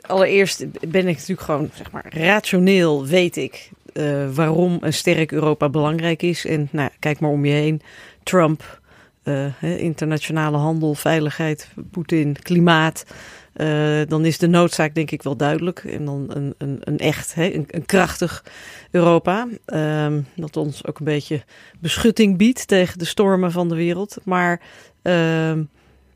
allereerst ben ik natuurlijk gewoon, zeg maar, rationeel weet ik waarom een sterk Europa belangrijk is. En nou, kijk maar om je heen. Trump, internationale handel, veiligheid, Poetin, klimaat. Uh, dan is de noodzaak denk ik wel duidelijk. En dan een, een, een echt, hè, een, krachtig Europa. Uh, dat ons ook een beetje beschutting biedt tegen de stormen van de wereld. Maar uh,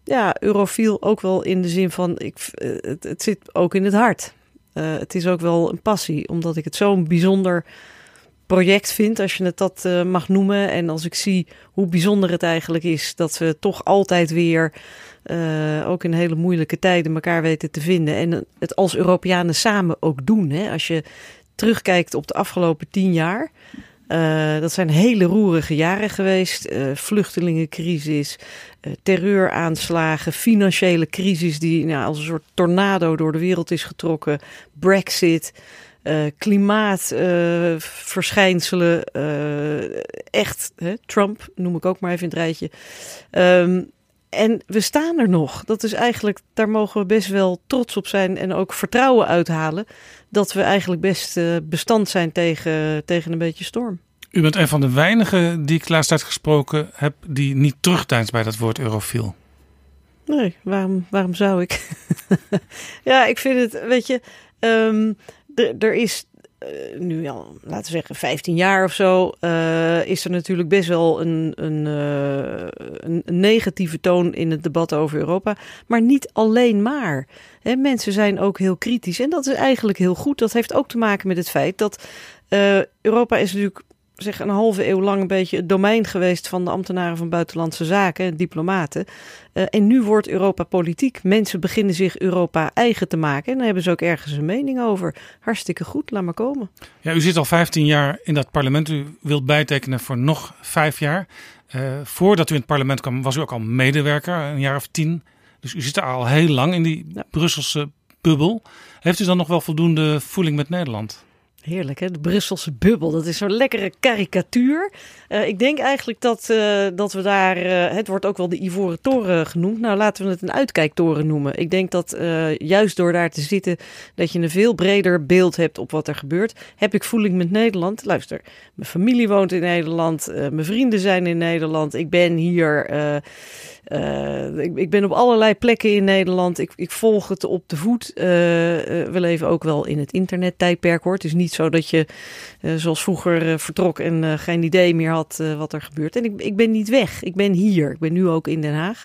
ja, eurofiel ook wel in de zin van, ik, het, het zit ook in het hart. Uh, het is ook wel een passie, omdat ik het zo'n bijzonder project vind, als je het dat uh, mag noemen. En als ik zie hoe bijzonder het eigenlijk is dat we toch altijd weer, uh, ook in hele moeilijke tijden, elkaar weten te vinden. En het als Europeanen samen ook doen. Hè? Als je terugkijkt op de afgelopen tien jaar. Uh, dat zijn hele roerige jaren geweest. vluchtelingencrisis, terreuraanslagen, financiële crisis die nou, als een soort tornado door de wereld is getrokken. Brexit. Uh, klimaatverschijnselen, uh, uh, echt, hè, Trump noem ik ook maar even in het rijtje. Um, en we staan er nog. Dat is eigenlijk, daar mogen we best wel trots op zijn en ook vertrouwen uithalen. Dat we eigenlijk best bestand zijn tegen, tegen een beetje storm. U bent een van de weinigen die ik laatst tijd gesproken heb, die niet terugdeinst bij dat woord eurofiel. Nee, waarom, waarom zou ik? ja, ik vind het, weet je, um, er is uh, nu al, laten we zeggen, 15 jaar of zo, uh, is er natuurlijk best wel een, een, uh, een, negatieve toon in het debat over Europa. Maar niet alleen maar. Mensen zijn ook heel kritisch. En dat is eigenlijk heel goed. Dat heeft ook te maken met het feit dat Europa is natuurlijk zeg, een halve eeuw lang een beetje het domein geweest van de ambtenaren van buitenlandse zaken, diplomaten. Uh, en nu wordt Europa politiek. Mensen beginnen zich Europa eigen te maken. En daar hebben ze ook ergens een mening over. Hartstikke goed, laat maar komen. Ja, u zit al 15 jaar in dat parlement. U wilt bijtekenen voor nog vijf jaar. Uh, voordat u in het parlement kwam, was u ook al medewerker, een jaar of tien. Dus u zit er al heel lang in die ja. Brusselse bubbel. Heeft u dan nog wel voldoende voeling met Nederland? Heerlijk, hè? De Brusselse bubbel. Dat is zo'n lekkere karikatuur. Uh, ik denk eigenlijk dat, uh, dat we daar. Uh, het wordt ook wel de Ivoren Toren genoemd. Nou, laten we het een uitkijktoren noemen. Ik denk dat juist door daar te zitten. dat je een veel breder beeld hebt op wat er gebeurt. Heb ik voeling met Nederland? Luister, mijn familie woont in Nederland. mijn vrienden zijn in Nederland. Ik ben hier. Ik, ik, ben op allerlei plekken in Nederland. Ik, ik volg het op de voet. Uh, we leven ook wel in het internettijdperk hoor. Het is niet zo dat je zoals vroeger vertrok en geen idee meer had wat er gebeurt. En ik, ik ben niet weg. Ik ben hier. Ik ben nu ook in Den Haag.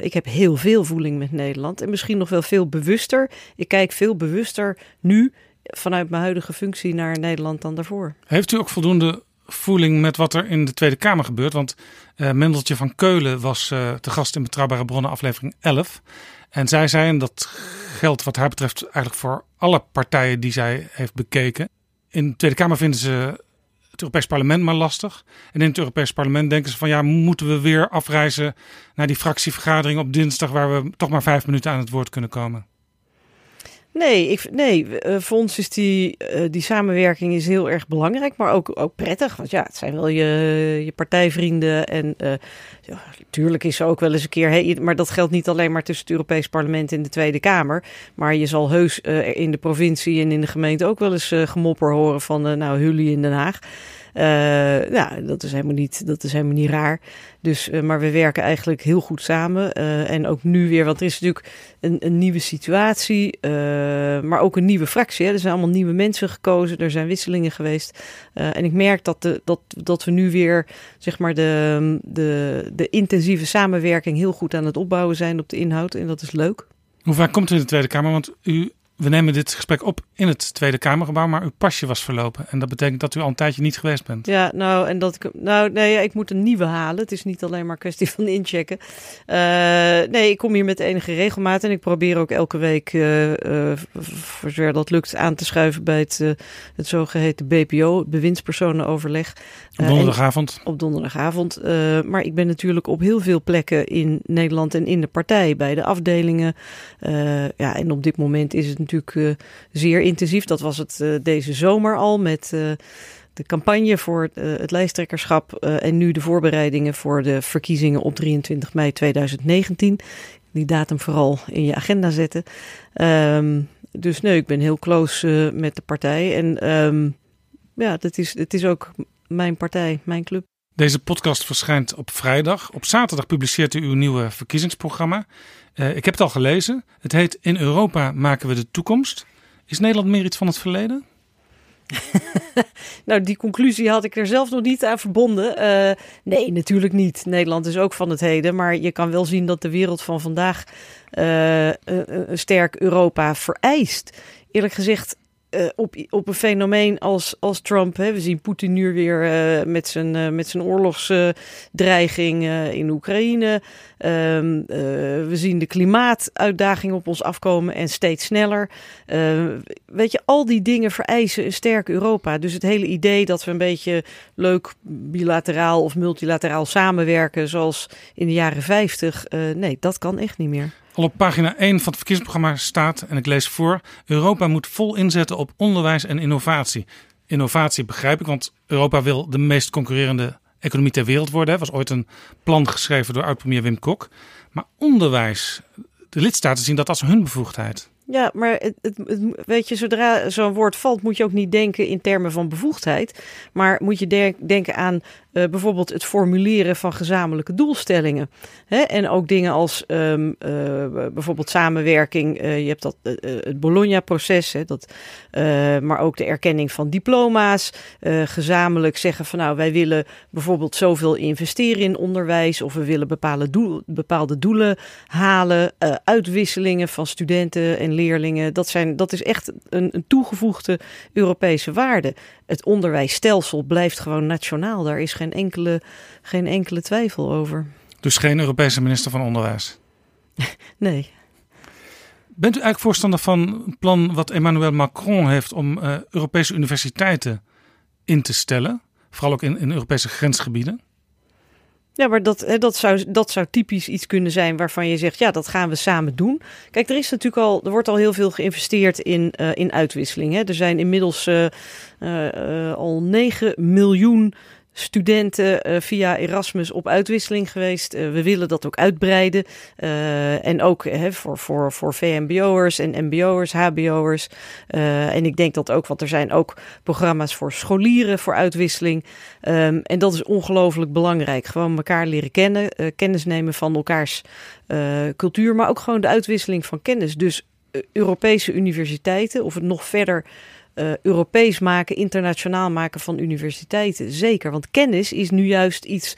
ik heb heel veel voeling met Nederland. En misschien nog wel veel bewuster. Ik kijk veel bewuster nu vanuit mijn huidige functie naar Nederland dan daarvoor. Heeft u ook voldoende voeling met wat er in de Tweede Kamer gebeurt. Want uh, Mendeltje van Keulen was uh, te gast in Betrouwbare Bronnen aflevering 11. En zij zei, en dat geldt wat haar betreft eigenlijk voor alle partijen die zij heeft bekeken. In de Tweede Kamer vinden ze het Europees Parlement maar lastig. En in het Europees Parlement denken ze van ja, moeten we weer afreizen naar die fractievergadering op dinsdag waar we toch maar vijf minuten aan het woord kunnen komen. Nee, ik, nee uh, voor ons is die, uh, die samenwerking is heel erg belangrijk, maar ook, ook prettig. Want ja, het zijn wel je, je partijvrienden. En uh, ja, natuurlijk is er ook wel eens een keer. Maar dat geldt niet alleen maar tussen het Europees Parlement en de Tweede Kamer. Maar je zal heus in de provincie en in de gemeente ook wel eens gemopper horen van nou, jullie in Den Haag. Uh, nou, dat is helemaal niet, dat is helemaal niet raar. Dus, uh, maar we werken eigenlijk heel goed samen. Uh, en ook nu weer, want er is natuurlijk een, een nieuwe situatie, maar ook een nieuwe fractie. Hè. Er zijn allemaal nieuwe mensen gekozen, er zijn wisselingen geweest. en ik merk dat, de, dat, dat we nu weer, zeg maar, de, de, de intensieve samenwerking heel goed aan het opbouwen zijn op de inhoud. En dat is leuk. Hoe vaak komt u in de Tweede Kamer? Want u We nemen dit gesprek op in het Tweede Kamergebouw, maar uw pasje was verlopen. En dat betekent dat u al een tijdje niet geweest bent. Ja, nou, en dat ik. Nou, nee, ik moet een nieuwe halen. Het is niet alleen maar kwestie van inchecken. Uh, nee, ik kom hier met enige regelmaat en ik probeer ook elke week, uh, uh, voor zover dat lukt, aan te schuiven bij het, het zogeheten BPO, bewindspersonenoverleg. Op donderdagavond. op donderdagavond. maar ik ben natuurlijk op heel veel plekken in Nederland en in de partij, bij de afdelingen. ja, en op dit moment is het natuurlijk uh, zeer intensief. Dat was het uh, deze zomer al met uh, de campagne voor het lijsttrekkerschap en nu de voorbereidingen voor de verkiezingen op 23 mei 2019. Die datum vooral in je agenda zetten. Um, dus nee, ik ben heel close met de partij. En um, ja, dat is, het is ook mijn partij, mijn club. Deze podcast verschijnt op vrijdag. Op zaterdag publiceert u uw nieuwe verkiezingsprogramma. Uh, ik heb het al gelezen. Het heet In Europa maken we de toekomst. Is Nederland meer iets van het verleden? nou, die conclusie had ik er zelf nog niet aan verbonden. Uh, nee, natuurlijk niet. Nederland is ook van het heden. Maar je kan wel zien dat de wereld van vandaag uh, een sterk Europa vereist. Eerlijk gezegd uh, op, op een fenomeen als, als Trump. Hè. We zien Poetin nu weer uh, met zijn, uh, met zijn oorlogsdreiging in Oekraïne. Um, we zien de klimaatuitdaging op ons afkomen en steeds sneller. weet je, al die dingen vereisen een sterk Europa. Dus het hele idee dat we een beetje leuk bilateraal of multilateraal samenwerken, zoals in de jaren 50, nee, dat kan echt niet meer. Al op pagina 1 van het verkiezingsprogramma staat, en ik lees voor: Europa moet vol inzetten op onderwijs en innovatie. Innovatie begrijp ik, want Europa wil de meest concurrerende economie ter wereld worden. Er was ooit een plan geschreven door oud-premier Wim Kok. Maar onderwijs, de lidstaten zien dat als hun bevoegdheid. Ja, maar het, het, weet je, zodra zo'n woord valt, moet je ook niet denken in termen van bevoegdheid. Maar moet je denken aan uh, bijvoorbeeld het formuleren van gezamenlijke doelstellingen. Hè? En ook dingen als um, uh, bijvoorbeeld samenwerking. Uh, je hebt dat, het Bologna-proces, maar ook de erkenning van diploma's. gezamenlijk zeggen van nou, wij willen bijvoorbeeld zoveel investeren in onderwijs. Of we willen bepaalde, bepaalde doelen halen. uitwisselingen van studenten en leerlingen. Dat, zijn, dat is echt een, een toegevoegde Europese waarde. Het onderwijsstelsel blijft gewoon nationaal. Daar is geen enkele, geen enkele twijfel over. Dus geen Europese minister van Onderwijs? nee. Bent u eigenlijk voorstander van een plan wat Emmanuel Macron heeft om uh, Europese universiteiten in te stellen? Vooral ook in, in Europese grensgebieden? Ja, maar dat, dat, zou, dat zou typisch iets kunnen zijn waarvan je zegt, ja, dat gaan we samen doen. Kijk, er is natuurlijk al, er wordt al heel veel geïnvesteerd in, uh, in uitwisseling. Hè. Er zijn inmiddels uh, uh, al 9 miljoen studenten uh, via Erasmus op uitwisseling geweest. Uh, we willen dat ook uitbreiden. Uh, en ook voor, voor, voor VMBO'ers en MBO'ers, HBO'ers. en ik denk dat ook, want er zijn ook programma's voor scholieren voor uitwisseling. Um, en dat is ongelooflijk belangrijk. Gewoon elkaar leren kennen, kennis nemen van elkaars cultuur, maar ook gewoon de uitwisseling van kennis. Dus Europese universiteiten, of het nog verder uh, Europees maken, internationaal maken van universiteiten. Zeker, want kennis is nu juist iets.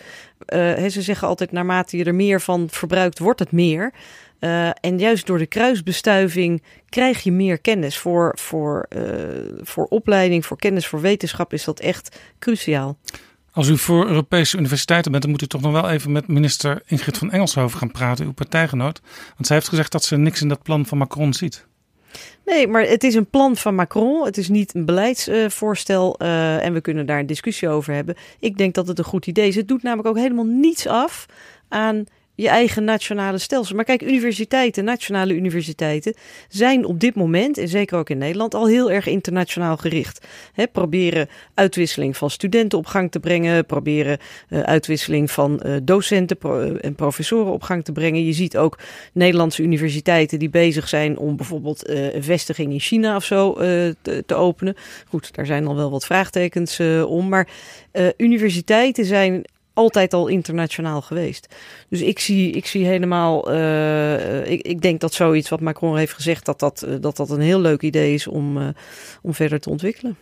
Uh, ze zeggen altijd: naarmate je er meer van verbruikt, wordt het meer. Uh, en juist door de kruisbestuiving krijg je meer kennis. Voor, voor, voor opleiding, voor kennis, voor wetenschap is dat echt cruciaal. Als u voor Europese universiteiten bent, dan moet u toch nog wel even met minister Ingrid van Engelshoven gaan praten, uw partijgenoot. Want zij heeft gezegd dat ze niks in dat plan van Macron ziet. Nee, maar het is een plan van Macron. Het is niet een beleidsvoorstel. Uh, en we kunnen daar een discussie over hebben. Ik denk dat het een goed idee is. Het doet namelijk ook helemaal niets af aan je eigen nationale stelsel. Maar kijk, universiteiten, nationale universiteiten, zijn op dit moment, en zeker ook in Nederland, al heel erg internationaal gericht. Proberen uitwisseling van studenten op gang te brengen, proberen uh, uitwisseling van uh, docenten eh, en professoren op gang te brengen. Je ziet ook Nederlandse universiteiten die bezig zijn om bijvoorbeeld een vestiging in China of zo te, te, openen. Goed, daar zijn al wel wat vraagtekens om, maar universiteiten zijn altijd al internationaal geweest. Dus ik zie, ik zie helemaal. Uh, ik, ik denk dat zoiets wat Macron heeft gezegd, dat dat, uh, dat, dat een heel leuk idee is om, uh, om verder te ontwikkelen.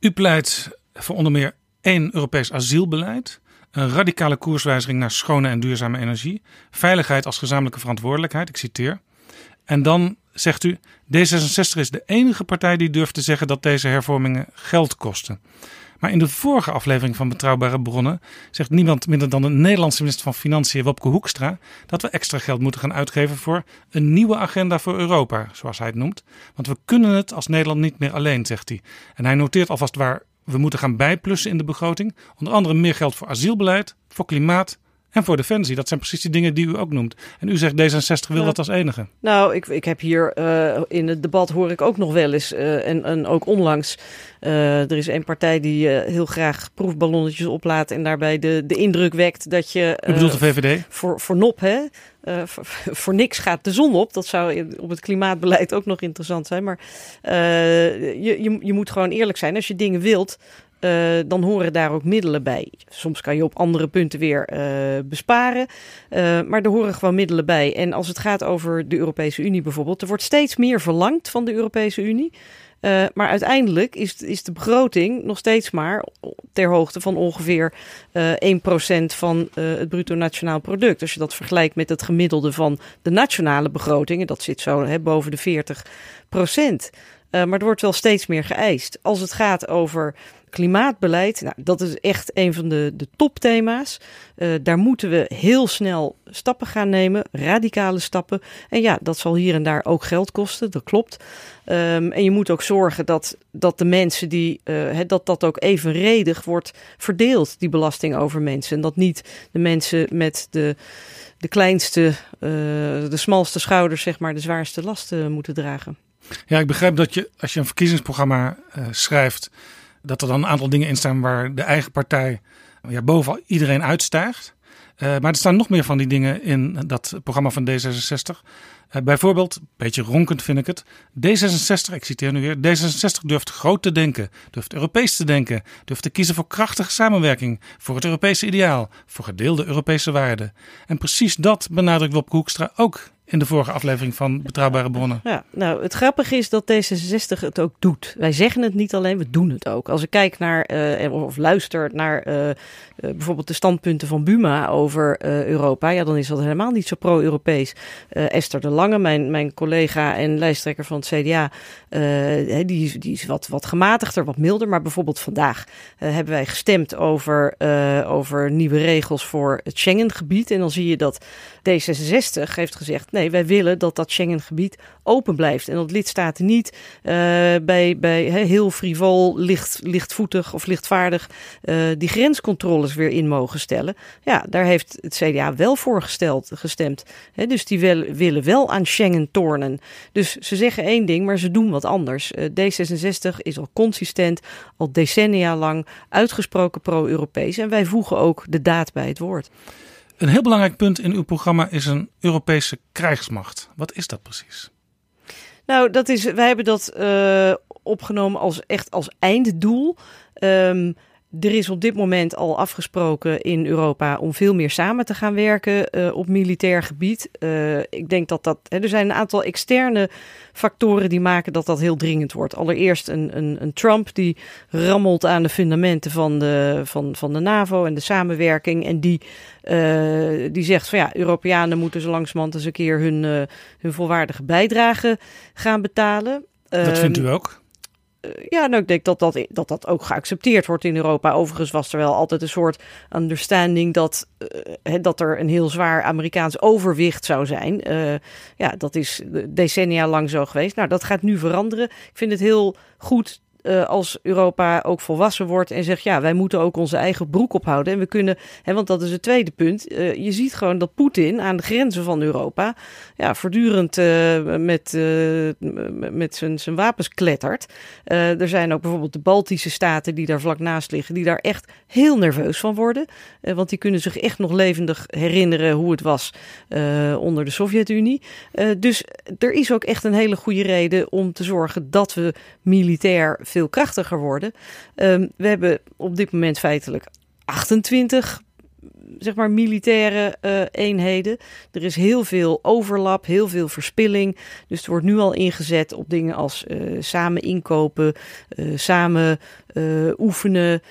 U pleit voor onder meer één Europees asielbeleid. Een radicale koerswijziging naar schone en duurzame energie. Veiligheid als gezamenlijke verantwoordelijkheid, ik citeer. En dan zegt u, D66 is de enige partij die durft te zeggen dat deze hervormingen geld kosten. Maar in de vorige aflevering van Betrouwbare Bronnen zegt niemand minder dan de Nederlandse minister van Financiën Wopke Hoekstra dat we extra geld moeten gaan uitgeven voor een nieuwe agenda voor Europa, zoals hij het noemt. Want we kunnen het als Nederland niet meer alleen, zegt hij. En hij noteert alvast waar we moeten gaan bijplussen in de begroting. Onder andere meer geld voor asielbeleid, voor klimaat en voor defensie. Dat zijn precies die dingen die u ook noemt. En u zegt D66 wil dat als enige. Nou, ik, ik heb hier uh, in het debat hoor ik ook nog wel eens, uh, en, en ook onlangs, uh, er is een partij die heel graag proefballonnetjes oplaat en daarbij de, de indruk wekt dat je... u bedoelt de VVD? Voor, voor nop, hè? Voor, voor, niks gaat de zon op. Dat zou op het klimaatbeleid ook nog interessant zijn. Maar je, je, je moet gewoon eerlijk zijn. Als je dingen wilt, uh, dan horen daar ook middelen bij. Soms kan je op andere punten weer uh, besparen. Uh, maar er horen gewoon middelen bij. En als het gaat over de Europese Unie bijvoorbeeld, er wordt steeds meer verlangd van de Europese Unie. maar uiteindelijk is, is de begroting nog steeds maar ter hoogte van ongeveer 1% van het bruto nationaal product. Als je dat vergelijkt met het gemiddelde van de nationale begrotingen, dat zit zo hè, boven de 40%. maar er wordt wel steeds meer geëist. Als het gaat over klimaatbeleid, nou, dat is echt een van de, de topthema's. Uh, daar moeten we heel snel stappen gaan nemen, radicale stappen. En ja, dat zal hier en daar ook geld kosten, dat klopt. Um, en je moet ook zorgen dat, dat de mensen die, uh, dat dat ook evenredig wordt verdeeld, die belasting over mensen. En dat niet de mensen met de, de kleinste, uh, de smalste schouders, zeg maar, de zwaarste lasten moeten dragen. Ja, ik begrijp dat je als je een verkiezingsprogramma schrijft dat er dan een aantal dingen in staan waar de eigen partij ja, boven iedereen uitstijgt. Uh, maar er staan nog meer van die dingen in dat programma van D66. Uh, bijvoorbeeld, een beetje ronkend vind ik het. D66, ik citeer nu weer. D66 durft groot te denken, durft Europees te denken, durft te kiezen voor krachtige samenwerking, voor het Europese ideaal, voor gedeelde Europese waarden. En precies dat benadrukt Wopke Hoekstra ook in de vorige aflevering van Betrouwbare Bronnen. Ja, nou, het grappige is dat D66 het ook doet. Wij zeggen het niet alleen, we doen het ook. Als ik kijk naar, uh, of luister naar uh, uh, bijvoorbeeld de standpunten van Buma over Europa, ja, dan is dat helemaal niet zo pro-Europees. Esther de Lange, mijn, mijn collega en lijsttrekker van het CDA, die, die is wat, wat gematigder, wat milder. Maar bijvoorbeeld vandaag hebben wij gestemd over, over nieuwe regels voor het Schengengebied. En dan zie je dat D66 heeft gezegd Nee, wij willen dat dat Schengengebied open blijft. En dat lidstaten niet uh, bij, bij heel frivol, licht, lichtvoetig of lichtvaardig uh, die grenscontroles weer in mogen stellen. Ja, daar heeft het CDA wel voor gesteld, gestemd. Dus die wel, willen wel aan Schengen tornen. Dus ze zeggen één ding, maar ze doen wat anders. Uh, D66 is al consistent, al decennia lang uitgesproken pro-Europees. En wij voegen ook de daad bij het woord. Een heel belangrijk punt in uw programma is een Europese krijgsmacht. Wat is dat precies? Nou, dat is, wij hebben dat uh, opgenomen als echt als einddoel. Um, er is op dit moment al afgesproken in Europa om veel meer samen te gaan werken uh, op militair gebied. Uh, ik denk dat dat. Hè, er zijn een aantal externe factoren die maken dat dat heel dringend wordt. Allereerst een, een, een Trump die rammelt aan de fundamenten van de, van, van de NAVO en de samenwerking. En die, uh, die zegt van ja, Europeanen moeten zo langzamerhand eens een keer hun, hun volwaardige bijdrage gaan betalen. Dat vindt u ehm, ook? Eh, ja, nou, ik denk dat dat, dat dat ook geaccepteerd wordt in Europa. Overigens was er wel altijd een soort understanding dat, uh, dat er een heel zwaar Amerikaans overwicht zou zijn. Uh, ja, dat is decennia lang zo geweest. Nou, dat gaat nu veranderen. Ik vind het heel goed uh, als Europa ook volwassen wordt en zegt: ja, wij moeten ook onze eigen broek ophouden. En we kunnen, hè, want dat is het tweede punt. Uh, je ziet gewoon dat Poetin aan de grenzen van Europa ja, voortdurend uh, met, met zijn, zijn wapens klettert. er zijn ook bijvoorbeeld de Baltische staten die daar vlak naast liggen, die daar echt heel nerveus van worden. want die kunnen zich echt nog levendig herinneren hoe het was onder de Sovjet-Unie. dus er is ook echt een hele goede reden om te zorgen dat we militair veel krachtiger worden. Um, we hebben op dit moment feitelijk 28 zeg maar militaire uh, eenheden. Er is heel veel overlap, heel veel verspilling. Dus er wordt nu al ingezet op dingen als uh, samen inkopen, uh, samen oefenen.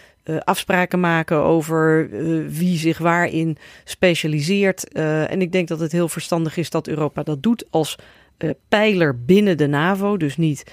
afspraken maken over wie zich waarin specialiseert. En ik denk dat het heel verstandig is dat Europa dat doet als pijler binnen de NAVO. Dus niet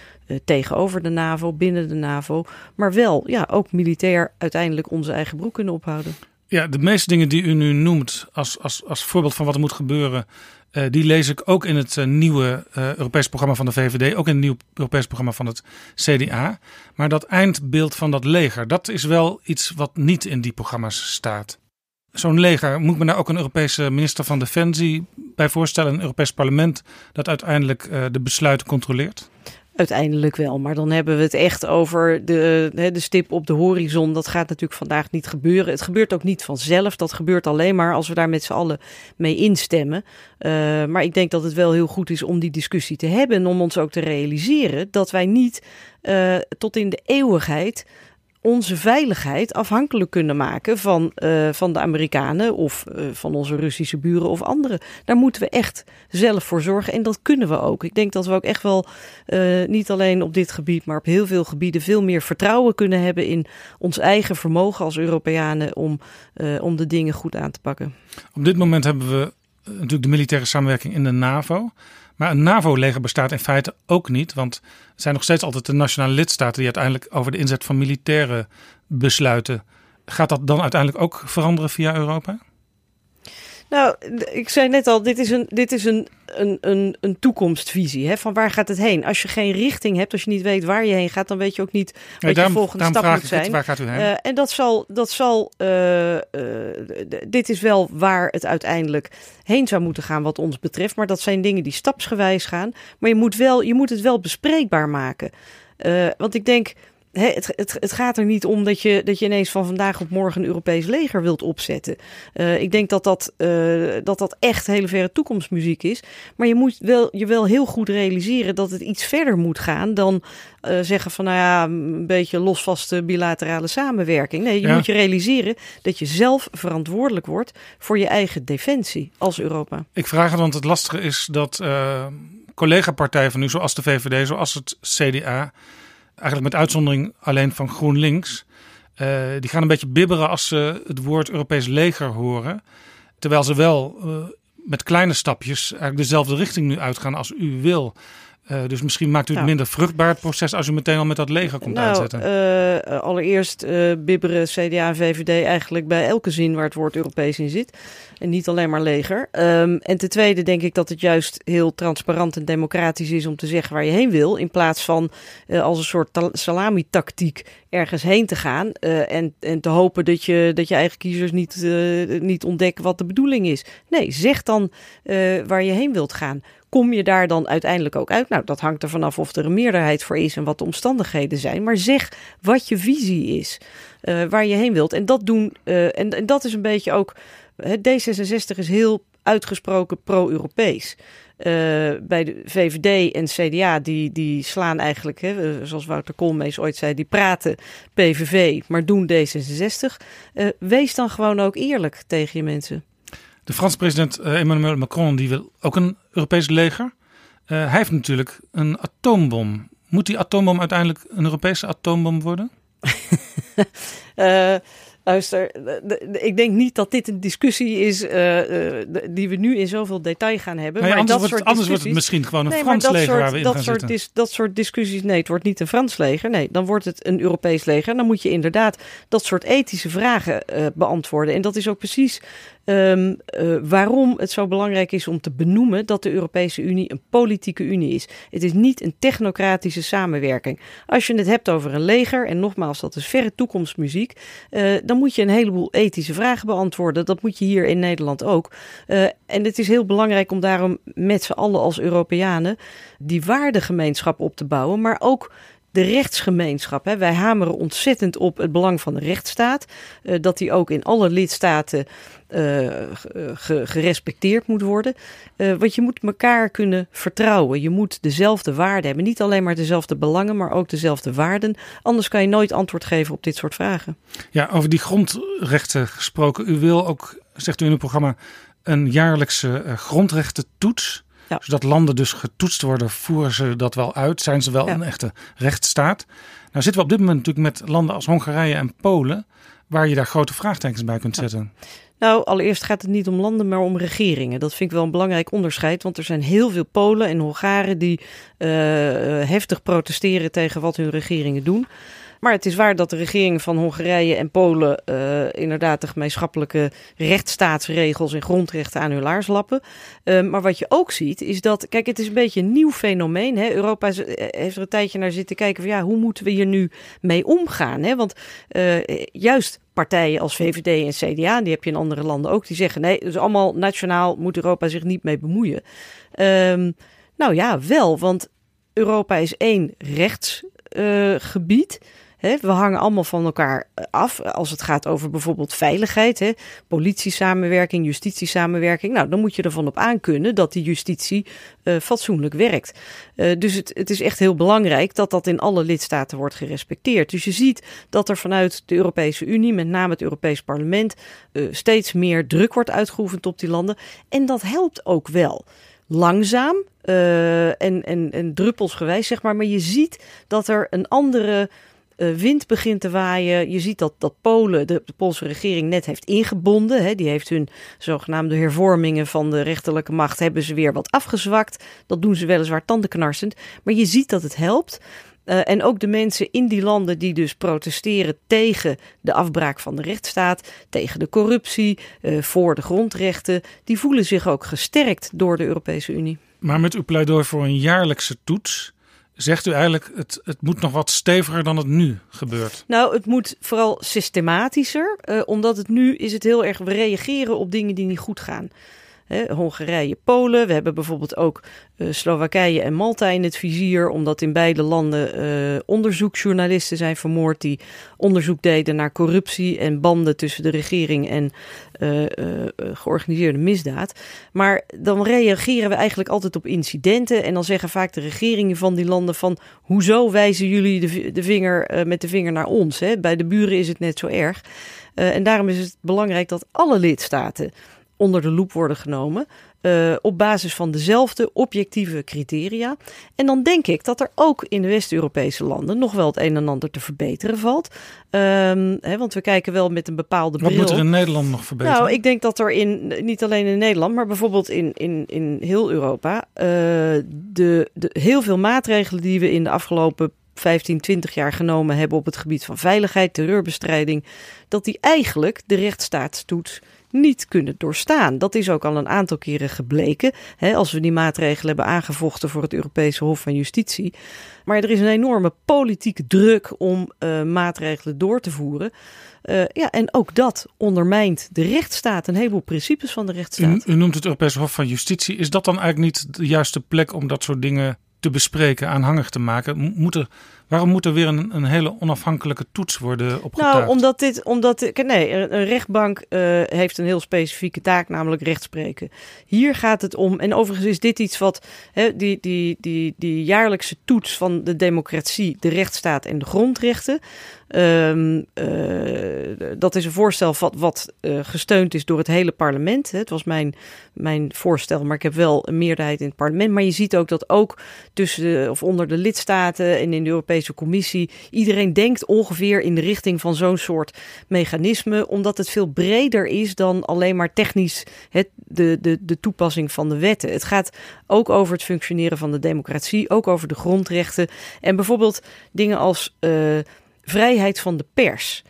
tegenover de NAVO, binnen de NAVO. Maar wel ja, ook militair uiteindelijk onze eigen broek kunnen ophouden. Ja, de meeste dingen die u nu noemt als, als, als voorbeeld van wat er moet gebeuren, uh, die lees ik ook in het uh, nieuwe uh, Europees programma van de VVD, ook in het nieuwe Europees programma van het CDA. Maar dat eindbeeld van dat leger, dat is wel iets wat niet in die programma's staat. Zo'n leger, moet men daar ook een Europese minister van Defensie bij voorstellen, een Europees parlement dat uiteindelijk de besluiten controleert? Uiteindelijk wel, maar dan hebben we het echt over de, de stip op de horizon. Dat gaat natuurlijk vandaag niet gebeuren. Het gebeurt ook niet vanzelf. Dat gebeurt alleen maar als we daar met z'n allen mee instemmen. Uh, maar ik denk dat het wel heel goed is om die discussie te hebben. En om ons ook te realiseren dat wij niet uh, tot in de eeuwigheid onze veiligheid afhankelijk kunnen maken van, uh, van de Amerikanen of uh, van onze Russische buren of anderen. Daar moeten we echt zelf voor zorgen en dat kunnen we ook. Ik denk dat we ook echt wel uh, niet alleen op dit gebied, maar op heel veel gebieden veel meer vertrouwen kunnen hebben in ons eigen vermogen als Europeanen om, om de dingen goed aan te pakken. Op dit moment hebben we natuurlijk de militaire samenwerking in de NAVO. Maar een NAVO-leger bestaat in feite ook niet, want het zijn nog steeds altijd de nationale lidstaten die uiteindelijk over de inzet van militairen besluiten. Gaat dat dan uiteindelijk ook veranderen via Europa? Nou, ik zei net al, dit is een, dit is een, een, een, een toekomstvisie. Hè? Van waar gaat het heen? Als je geen richting hebt, als je niet weet waar je heen gaat, dan weet je ook niet wat nee, daarom, je volgende stap moet zijn. Het, waar gaat u heen? Uh, en dat zal, dat zal uh, uh, dit is wel waar het uiteindelijk heen zou moeten gaan wat ons betreft. Maar dat zijn dingen die stapsgewijs gaan. Maar je moet, wel, je moet het wel bespreekbaar maken. want ik denk het, het, het, gaat er niet om dat je, dat je ineens van vandaag op morgen een Europees leger wilt opzetten. Uh, ik denk dat dat, uh, dat dat echt hele verre toekomstmuziek is. Maar je moet wel, je wel heel goed realiseren dat het iets verder moet gaan dan uh, zeggen van nou ja, een beetje losvaste bilaterale samenwerking. Nee, je ja. moet je realiseren dat je zelf verantwoordelijk wordt voor je eigen defensie als Europa. Ik vraag het, want het lastige is dat collega-partijen van nu, zoals de VVD, zoals het CDA eigenlijk met uitzondering alleen van GroenLinks, uh, die gaan een beetje bibberen als ze het woord Europees leger horen. Terwijl ze wel uh, met kleine stapjes eigenlijk dezelfde richting nu uitgaan als u wil. Uh, dus misschien maakt u het nou, minder vruchtbaar het proces als u meteen al met dat leger komt nou, uitzetten. Uh, allereerst uh, bibberen CDA en VVD eigenlijk bij elke zin waar het woord Europees in zit. En niet alleen maar leger. Um, en ten tweede denk ik dat het juist heel transparant en democratisch is om te zeggen waar je heen wil. In plaats van als een soort salami-tactiek ergens heen te gaan. en, en te hopen dat je, dat je eigen kiezers niet, niet ontdekken wat de bedoeling is. Nee, zeg dan waar je heen wilt gaan kom je daar dan uiteindelijk ook uit? Nou, dat hangt er vanaf of er een meerderheid voor is en wat de omstandigheden zijn. Maar zeg wat je visie is, uh, waar je heen wilt. En dat doen, uh, en, en, dat is een beetje ook. D66 is heel uitgesproken pro-Europees. Uh, bij de VVD en CDA, die, die slaan eigenlijk, hè, zoals Wouter Koolmees ooit zei, die praten PVV, maar doen D66. wees dan gewoon ook eerlijk tegen je mensen. De Franse president Emmanuel Macron die wil ook een Europees leger. Uh, hij heeft natuurlijk een atoombom. Moet die atoombom uiteindelijk een Europese atoombom worden? Luister, ik denk niet dat dit een discussie is uh, uh, die we nu in zoveel detail gaan hebben. Maar anders, dat wordt, soort anders wordt het misschien gewoon een nee, Frans leger soort, waar we in dat gaan soort. Dis, dat soort discussies, nee, het wordt niet een Frans leger. Nee, dan wordt het een Europees leger. En dan moet je inderdaad dat soort ethische vragen uh, beantwoorden. En dat is ook precies Um, uh, waarom het zo belangrijk is om te benoemen dat de Europese Unie een politieke unie is. Het is niet een technocratische samenwerking. Als je het hebt over een leger, en nogmaals, dat is verre toekomstmuziek, uh, dan moet je een heleboel ethische vragen beantwoorden. Dat moet je hier in Nederland ook. Uh, en het is heel belangrijk om daarom met z'n allen als Europeanen die waardegemeenschap op te bouwen, maar ook de rechtsgemeenschap. Hè. Wij hameren ontzettend op het belang van de rechtsstaat. Uh, dat die ook in alle lidstaten uh, gerespecteerd moet worden. Uh, want je moet elkaar kunnen vertrouwen. Je moet dezelfde waarden hebben. Niet alleen maar dezelfde belangen, maar ook dezelfde waarden. Anders kan je nooit antwoord geven op dit soort vragen. Ja, over die grondrechten gesproken. U wil ook, zegt u in uw programma, een jaarlijkse grondrechtentoets. Zodat landen dus getoetst worden, voeren ze dat wel uit? Zijn ze wel Ja. een echte rechtsstaat? Nou zitten we op dit moment natuurlijk met landen als Hongarije en Polen, waar je daar grote vraagtekens bij kunt zetten. Nou, allereerst gaat het niet om landen, maar om regeringen. Dat vind ik wel een belangrijk onderscheid, want er zijn heel veel Polen en Hongaren die eh, heftig protesteren tegen wat hun regeringen doen. Maar het is waar dat de regeringen van Hongarije en Polen eh, inderdaad de gemeenschappelijke rechtsstaatsregels en grondrechten aan hun laars lappen. Eh, maar wat je ook ziet is dat, kijk, het is een beetje een nieuw fenomeen. Hè? Europa eh, heeft er een tijdje naar zitten kijken van ja, hoe moeten we hier nu mee omgaan? Hè? Want eh, juist partijen als VVD en CDA, die heb je in andere landen ook, die zeggen nee, dus allemaal nationaal moet Europa zich niet mee bemoeien. Ehm, nou ja, wel, want Europa is één rechtsgebied. We hangen allemaal van elkaar eh, af als het gaat over bijvoorbeeld veiligheid, hè, politie-samenwerking, justitie-samenwerking. Nou, dan moet je ervan op aankunnen dat die justitie eh, fatsoenlijk werkt. Eh, dus het, het is echt heel belangrijk dat dat in alle lidstaten wordt gerespecteerd. Dus je ziet dat er vanuit de Europese Unie, met name het Europees Parlement, steeds meer druk wordt uitgeoefend op die landen. En dat helpt ook wel langzaam en, en, en druppelsgewijs, zeg maar. Maar je ziet dat er een andere eh, wind begint te waaien. Je ziet dat, dat Polen, de, de Poolse regering, net heeft ingebonden. Hè. Die heeft hun zogenaamde hervormingen van de rechterlijke macht, hebben ze weer wat afgezwakt. Dat doen ze weliswaar tandenknarsend. Maar je ziet dat het helpt. Eh, en ook de mensen in die landen die dus protesteren tegen de afbraak van de rechtsstaat, tegen de corruptie, eh, voor de grondrechten, die voelen zich ook gesterkt door de Europese Unie. Maar met uw pleidooi voor een jaarlijkse toets zegt u eigenlijk het, het moet nog wat steviger dan het nu gebeurt. Nou, het moet vooral systematischer, eh, omdat het nu is het heel erg, we reageren op dingen die niet goed gaan. Hongarije, Polen. We hebben bijvoorbeeld ook eh, Slowakije en Malta in het vizier, omdat in beide landen eh, onderzoeksjournalisten zijn vermoord die onderzoek deden naar corruptie en banden tussen de regering en eh, georganiseerde misdaad. Maar dan reageren we eigenlijk altijd op incidenten en dan zeggen vaak de regeringen van die landen van hoezo wijzen jullie de, de vinger met de vinger naar ons? Hè? Bij de buren is het net zo erg. En daarom is het belangrijk dat alle lidstaten onder de loep worden genomen. eh, op basis van dezelfde objectieve criteria. En dan denk ik dat er ook in de West-Europese landen nog wel het een en ander te verbeteren valt. Ehm, hè, want we kijken wel met een bepaalde Wat bril. moet er in Nederland nog verbeteren? Nou, ik denk dat er in, niet alleen in Nederland, maar bijvoorbeeld in, in, in heel Europa, eh, de, de, heel veel maatregelen die we in de afgelopen 15, 20 jaar genomen hebben op het gebied van veiligheid, terreurbestrijding, dat die eigenlijk de rechtsstaatstoets niet kunnen doorstaan. Dat is ook al een aantal keren gebleken. Hè, als we die maatregelen hebben aangevochten voor het Europese Hof van Justitie. Maar er is een enorme politieke druk om eh, maatregelen door te voeren. Eh, ja, en ook dat ondermijnt de rechtsstaat, een heleboel principes van de rechtsstaat. U, noemt het Europees Hof van Justitie. Is dat dan eigenlijk niet de juiste plek om dat soort dingen te bespreken, aanhangig te maken? Moet er, waarom moet er weer een, een hele onafhankelijke toets worden opgetuigd? Nou, omdat dit, omdat nee, een een rechtbank eh, heeft een heel specifieke taak, namelijk rechtspreken. Hier gaat het om, en overigens is dit iets wat hè, die, die, die, die jaarlijkse toets van de democratie, de rechtsstaat en de grondrechten. Ehm, eh, dat is een voorstel wat, wat eh, gesteund is door het hele parlement. Het was mijn, mijn voorstel, maar ik heb wel een meerderheid in het parlement. Maar je ziet ook dat ook tussen of onder de lidstaten en in de Europese Commissie iedereen denkt ongeveer in de richting van zo'n soort mechanisme, omdat het veel breder is dan alleen maar technisch het, de, de, de toepassing van de wetten. Het gaat ook over het functioneren van de democratie, ook over de grondrechten en bijvoorbeeld dingen als eh, vrijheid van de pers.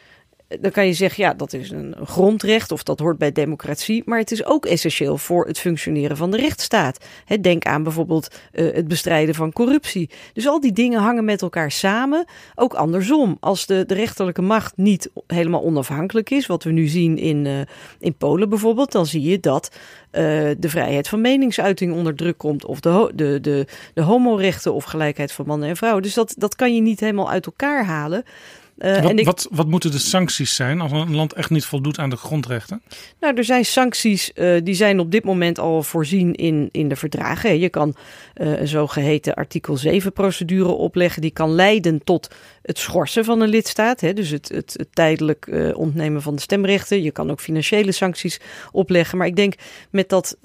Dan kan je zeggen, ja, dat is een grondrecht of dat hoort bij democratie. Maar het is ook essentieel voor het functioneren van de rechtsstaat. Denk aan bijvoorbeeld eh, het bestrijden van corruptie. Dus al die dingen hangen met elkaar samen. Ook andersom. Als de, de rechterlijke macht niet helemaal onafhankelijk is, wat we nu zien in, eh, in Polen bijvoorbeeld, dan zie je dat eh, de vrijheid van meningsuiting onder druk komt. Of de, de, de, de homorechten of gelijkheid van mannen en vrouwen. Dus dat, dat kan je niet helemaal uit elkaar halen. Uh, wat, en ik, wat, wat, moeten de sancties zijn als een land echt niet voldoet aan de grondrechten? Nou, er zijn sancties uh, die zijn op dit moment al voorzien in, in de verdragen. Je kan uh, een zogeheten artikel 7 procedure opleggen. Die kan leiden tot het schorsen van een lidstaat. Hè, dus het, het, het tijdelijk ontnemen van de stemrechten. Je kan ook financiële sancties opleggen. Maar ik denk met dat,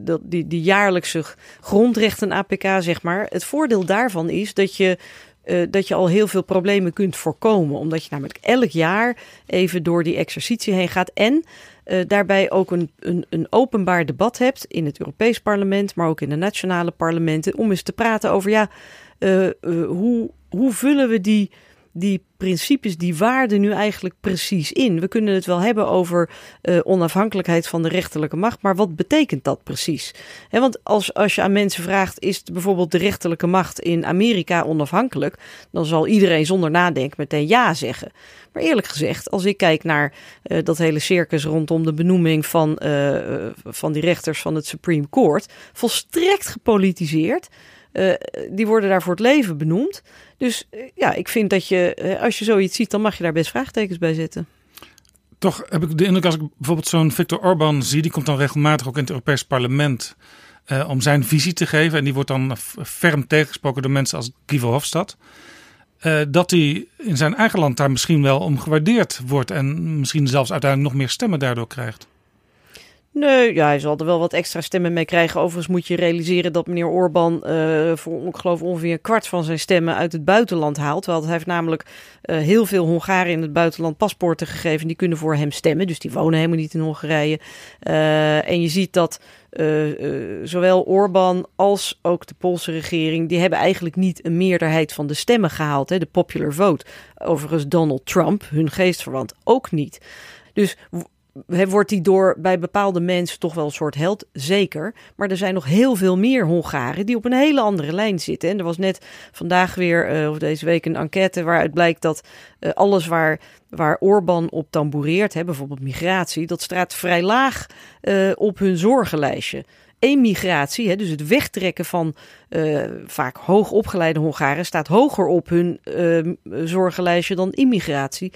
dat die, die jaarlijkse grondrechten APK, zeg maar. Het voordeel daarvan is dat je uh, dat je al heel veel problemen kunt voorkomen. Omdat je namelijk elk jaar even door die exercitie heen gaat. En uh, daarbij ook een, een, een, openbaar debat hebt in het Europees Parlement, maar ook in de nationale parlementen. Om eens te praten over ja, uh, hoe, hoe vullen we die die principes, die waarden nu eigenlijk precies in? We kunnen het wel hebben over uh, onafhankelijkheid van de rechterlijke macht, maar wat betekent dat precies? Want als, als je aan mensen vraagt, is bijvoorbeeld de rechterlijke macht in Amerika onafhankelijk? Dan zal iedereen zonder nadenken meteen ja zeggen. Maar eerlijk gezegd, als ik kijk naar uh, dat hele circus rondom de benoeming van, uh, van die rechters van het Supreme Court, volstrekt gepolitiseerd. Uh, die worden daar voor het leven benoemd. Dus uh, ja, ik vind dat je, uh, als je zoiets ziet, dan mag je daar best vraagtekens bij zetten. Toch heb ik de indruk, als ik bijvoorbeeld zo'n Viktor Orban zie, die komt dan regelmatig ook in het Europees Parlement om zijn visie te geven. En die wordt dan ferm tegengesproken door mensen als Guy Verhofstadt. dat hij in zijn eigen land daar misschien wel om gewaardeerd wordt en misschien zelfs uiteindelijk nog meer stemmen daardoor krijgt. Nee, ja, hij zal er wel wat extra stemmen mee krijgen. Overigens moet je realiseren dat meneer Orbán uh, voor, ik geloof, ongeveer een kwart van zijn stemmen uit het buitenland haalt. Want hij heeft namelijk uh, heel veel Hongaren in het buitenland paspoorten gegeven. Die kunnen voor hem stemmen, dus die wonen helemaal niet in Hongarije. Uh, en je ziet dat zowel Orbán als ook de Poolse regering, die hebben eigenlijk niet een meerderheid van de stemmen gehaald. Hè, de popular vote. Overigens Donald Trump, hun geestverwant, ook niet. Dus wordt hij door bij bepaalde mensen toch wel een soort held? Zeker. Maar er zijn nog heel veel meer Hongaren die op een hele andere lijn zitten. En er was net vandaag weer, uh, of deze week, een enquête waaruit blijkt dat uh, alles waar, waar Orbán op tamboureert, bijvoorbeeld migratie, dat staat vrij laag uh, op hun zorgenlijstje emigratie, dus het wegtrekken van uh, vaak hoogopgeleide Hongaren, staat hoger op hun zorgenlijstje dan immigratie.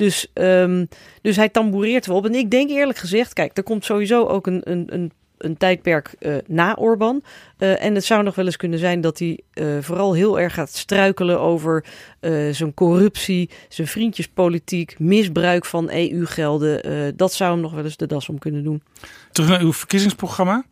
Dus, um, dus hij tamboureert wel op. En ik denk eerlijk gezegd, kijk, er komt sowieso ook een, een, een een tijdperk uh, na Orbán. Uh, en het zou nog wel eens kunnen zijn dat hij uh, vooral heel erg gaat struikelen over zijn corruptie, zijn vriendjespolitiek, misbruik van EU-gelden. dat zou hem nog wel eens de das om kunnen doen. Terug naar uw verkiezingsprogramma.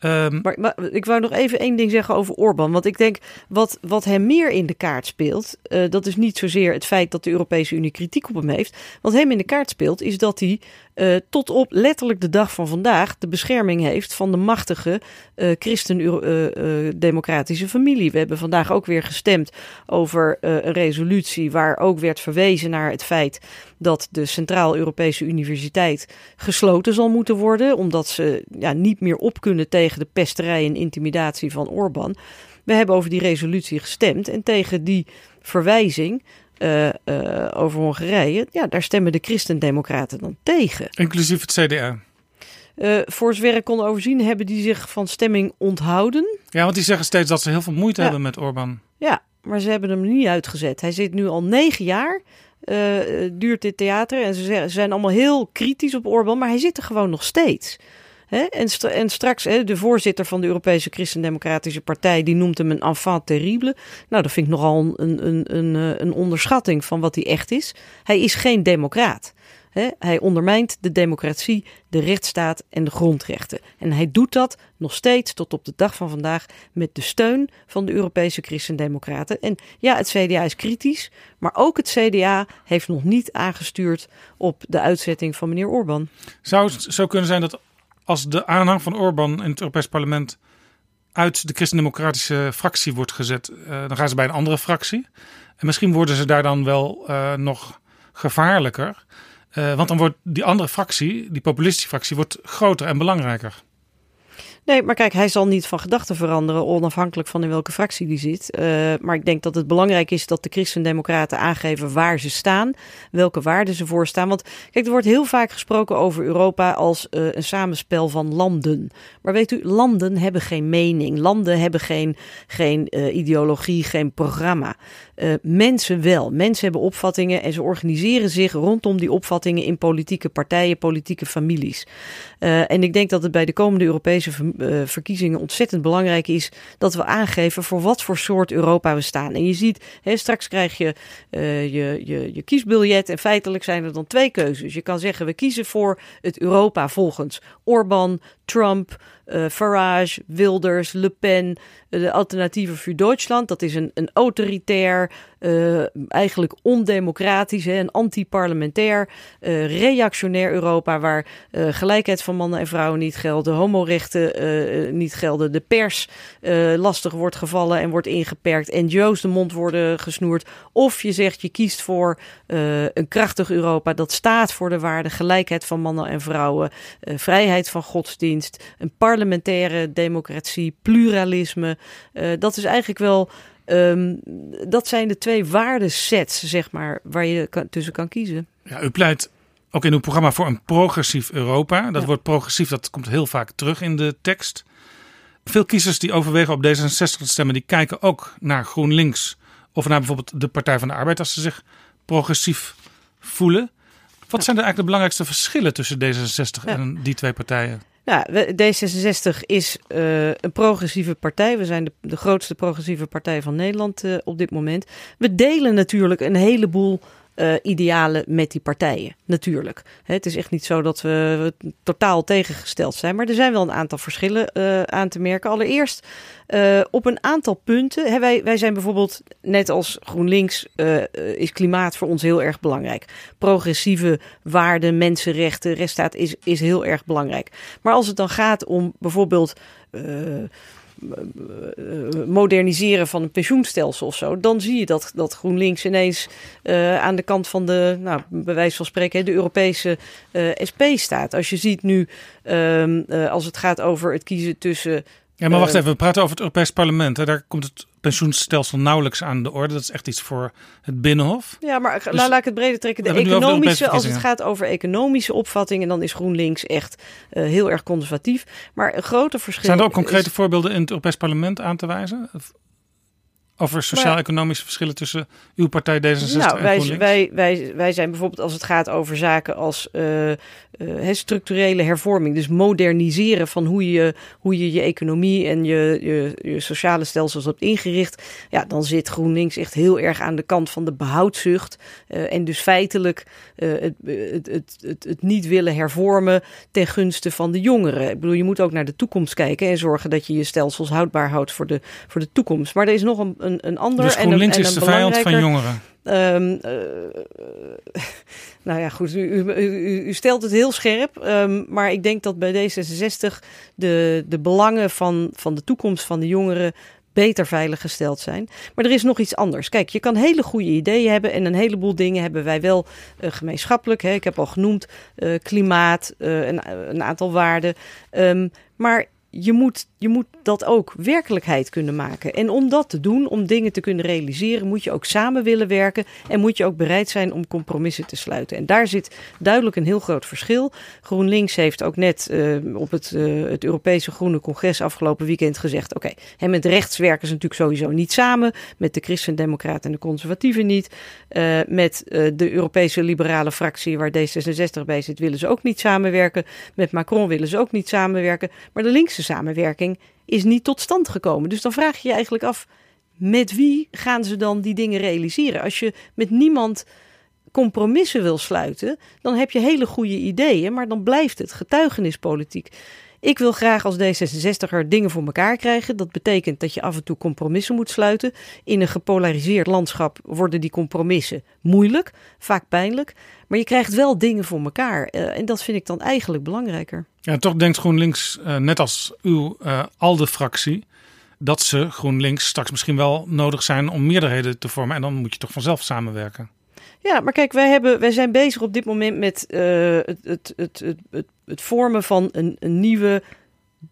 Um... Maar, ik wou nog even één ding zeggen over Orbán. Want ik denk, wat, wat hem meer in de kaart speelt... Uh, dat is niet zozeer het feit dat de Europese Unie kritiek op hem heeft. Wat hem in de kaart speelt, is dat hij uh, tot op letterlijk de dag van vandaag... de bescherming heeft van de machtige uh, christen-democratische familie. We hebben vandaag ook weer gestemd over een resolutie... waar ook werd verwezen naar het feit dat de Centraal-Europese Universiteit gesloten zal moeten worden... omdat ze ja, niet meer op kunnen tegen tegen de pesterij en intimidatie van Orbán. We hebben over die resolutie gestemd en tegen die verwijzing uh, uh, over Hongarije, ja, daar stemmen de Christendemocraten dan tegen. Inclusief het CDA. Uh, voor zover ik kon overzien, hebben die zich van stemming onthouden. Ja, want die zeggen steeds dat ze heel veel moeite ja. hebben met Orbán. Ja, maar ze hebben hem niet uitgezet. Hij zit nu al negen jaar. Duurt dit theater. En ze zijn allemaal heel kritisch op Orbán, maar hij zit er gewoon nog steeds. En, en, straks, de voorzitter van de Europese Christendemocratische Partij, die noemt hem een enfant terrible. Nou, dat vind ik nogal een, een, een, een, eh, onderschatting van wat hij echt is. Hij is geen democraat. Hij ondermijnt de democratie, de rechtsstaat en de grondrechten. En hij doet dat nog steeds tot op de dag van vandaag met de steun van de Europese Christendemocraten. En ja, het CDA is kritisch, maar ook het CDA heeft nog niet aangestuurd op de uitzetting van meneer Orbán. Zou het zo kunnen zijn dat als de aanhang van Orbán in het Europees Parlement uit de christendemocratische fractie wordt gezet, uh, dan gaan ze bij een andere fractie. En misschien worden ze daar dan wel uh, nog gevaarlijker. Uh, want dan wordt die andere fractie, die populistische fractie, wordt groter en belangrijker. Nee, maar kijk, hij zal niet van gedachten veranderen, onafhankelijk van in welke fractie die zit. Uh, maar ik denk dat het belangrijk is dat de Christendemocraten aangeven waar ze staan, welke waarden ze voorstaan. Want kijk, er wordt heel vaak gesproken over Europa als uh, een samenspel van landen. Maar weet u, landen hebben geen mening, landen hebben geen, geen uh, ideologie, geen programma. mensen wel. Mensen hebben opvattingen en ze organiseren zich rondom die opvattingen in politieke partijen, politieke families. en ik denk dat het bij de komende Europese uh, verkiezingen ontzettend belangrijk is dat we aangeven voor wat voor soort Europa we staan. En je ziet, hè, straks krijg je, uh, je, je je kiesbiljet en feitelijk zijn er dan twee keuzes. Je kan zeggen we kiezen voor het Europa volgens Orbán, Trump, uh, Farage, Wilders, Le Pen, de Alternatieven voor Duitsland. Dat is een, een autoritair, uh, eigenlijk ondemocratisch, een anti-parlementair, reactionair Europa waar gelijkheid van mannen en vrouwen niet gelden, homorechten niet gelden, de pers lastig wordt gevallen en wordt ingeperkt, NGO's de mond worden gesnoerd. Of je zegt je kiest voor een krachtig Europa dat staat voor de waarde gelijkheid van mannen en vrouwen, vrijheid van godsdienst, een parlementaire democratie, pluralisme. Uh, dat is eigenlijk wel. Um, dat zijn de twee waardesets, zeg maar, waar je kan, tussen kan kiezen. Ja, u pleit ook in uw programma voor een progressief Europa. Dat ja. woord progressief, dat komt heel vaak terug in de tekst. Veel kiezers die overwegen op D66 te stemmen, die kijken ook naar GroenLinks of naar bijvoorbeeld de Partij van de Arbeid als ze zich progressief voelen. Wat zijn er eigenlijk de belangrijkste verschillen tussen D66 ja. en die twee partijen? Ja, D66 is uh, een progressieve partij. We zijn de, de grootste progressieve partij van Nederland uh, op dit moment. We delen natuurlijk een heleboel uh, idealen met die partijen, natuurlijk. Het is echt niet zo dat we totaal tegengesteld zijn, maar er zijn wel een aantal verschillen uh, aan te merken. Allereerst uh, op een aantal punten. Hè, wij, wij zijn bijvoorbeeld, net als GroenLinks, is klimaat voor ons heel erg belangrijk. Progressieve waarden, mensenrechten, rechtsstaat is, is heel erg belangrijk. Maar als het dan gaat om bijvoorbeeld moderniseren van een pensioenstelsel of zo, dan zie je dat, dat GroenLinks ineens uh, aan de kant van de, nou, bij wijze van spreken, de Europese uh, SP staat. Als je ziet nu, um, uh, als het gaat over het kiezen tussen ja, maar wacht even. We praten over het Europees Parlement. Hè. Daar komt het pensioenstelsel nauwelijks aan de orde. Dat is echt iets voor het Binnenhof. Ja, maar dus, laat ik het breder trekken. De economische, de als het gaat over economische opvattingen, dan is GroenLinks echt uh, heel erg conservatief. Maar een grote verschil. Zijn er ook concrete is, voorbeelden in het Europees Parlement aan te wijzen? over sociaal-economische verschillen tussen uw partij D66 nou, en wij, GroenLinks? Wij, wij, wij zijn bijvoorbeeld als het gaat over zaken als uh, uh, structurele hervorming. Dus moderniseren van hoe je hoe je, je economie en je, je, je sociale stelsels hebt ingericht. Ja, dan zit GroenLinks echt heel erg aan de kant van de behoudzucht. Uh, en dus feitelijk het, het, het, het, het niet willen hervormen ten gunste van de jongeren. Ik bedoel, je moet ook naar de toekomst kijken en zorgen dat je je stelsels houdbaar houdt voor de, voor de toekomst. Maar er is nog een, een, een ander. Dus GroenLinks en een, en een is de vijand van jongeren. Um, uh, nou ja, goed, u, u, u, stelt het heel scherp. Um, maar ik denk dat bij D66 de, de belangen van, van de toekomst van de jongeren beter veilig gesteld zijn. Maar er is nog iets anders. Kijk, je kan hele goede ideeën hebben en een heleboel dingen hebben wij wel uh, gemeenschappelijk. Hè. Ik heb al genoemd uh, klimaat, uh, een, aantal waarden. Um, maar je moet, je moet dat ook werkelijkheid kunnen maken. En om dat te doen, om dingen te kunnen realiseren, moet je ook samen willen werken en moet je ook bereid zijn om compromissen te sluiten. En daar zit duidelijk een heel groot verschil. GroenLinks heeft ook net uh, op het, uh, het Europese Groene Congres afgelopen weekend gezegd: oké, okay, met rechts werken ze natuurlijk sowieso niet samen, met de Christen-Democraten en de Conservatieven niet, uh, met de Europese liberale fractie waar D66 bij zit, willen ze ook niet samenwerken, met Macron willen ze ook niet samenwerken, maar de linkse samenwerking is niet tot stand gekomen. Dus dan vraag je je eigenlijk af, met wie gaan ze dan die dingen realiseren? Als je met niemand compromissen wil sluiten, dan heb je hele goede ideeën, maar dan blijft het getuigenispolitiek. Ik wil graag als D66er dingen voor elkaar krijgen. Dat betekent dat je af en toe compromissen moet sluiten. In een gepolariseerd landschap worden die compromissen moeilijk, vaak pijnlijk. Maar je krijgt wel dingen voor elkaar. Uh, en dat vind ik dan eigenlijk belangrijker. Ja, toch denkt GroenLinks, uh, net als uw uh, ALDE-fractie, dat ze GroenLinks straks misschien wel nodig zijn om meerderheden te vormen. En dan moet je toch vanzelf samenwerken. Ja, maar kijk, wij, hebben, wij zijn bezig op dit moment met het, het, het, het, het vormen van een, een nieuwe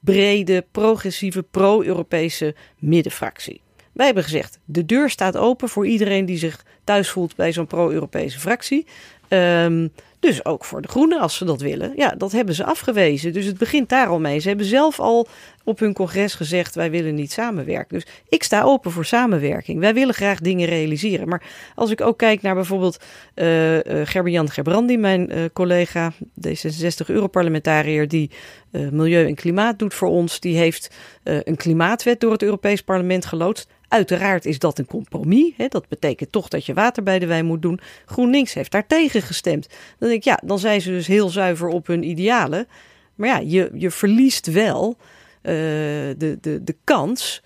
brede, progressieve, pro-Europese middenfractie. Wij hebben gezegd, de deur staat open voor iedereen die zich thuis voelt bij zo'n pro-Europese fractie. Um, dus ook voor de Groenen, als ze dat willen. Ja, dat hebben ze afgewezen. Dus het begint daar al mee. Ze hebben zelf al op hun congres gezegd: wij willen niet samenwerken. Dus ik sta open voor samenwerking. Wij willen graag dingen realiseren. Maar als ik ook kijk naar bijvoorbeeld uh, uh, Gerber-Jan Gerbrandi, mijn uh, collega, D66-Europarlementariër, die milieu en klimaat doet voor ons, die heeft een klimaatwet door het Europees Parlement geloodst. Uiteraard is dat een compromis. Hè? Dat betekent toch dat je water bij de wijn moet doen. GroenLinks heeft daar tegen gestemd. Dan denk ik, ja, dan zijn ze dus heel zuiver op hun idealen. Maar ja, je, je verliest wel uh, de, de, de kans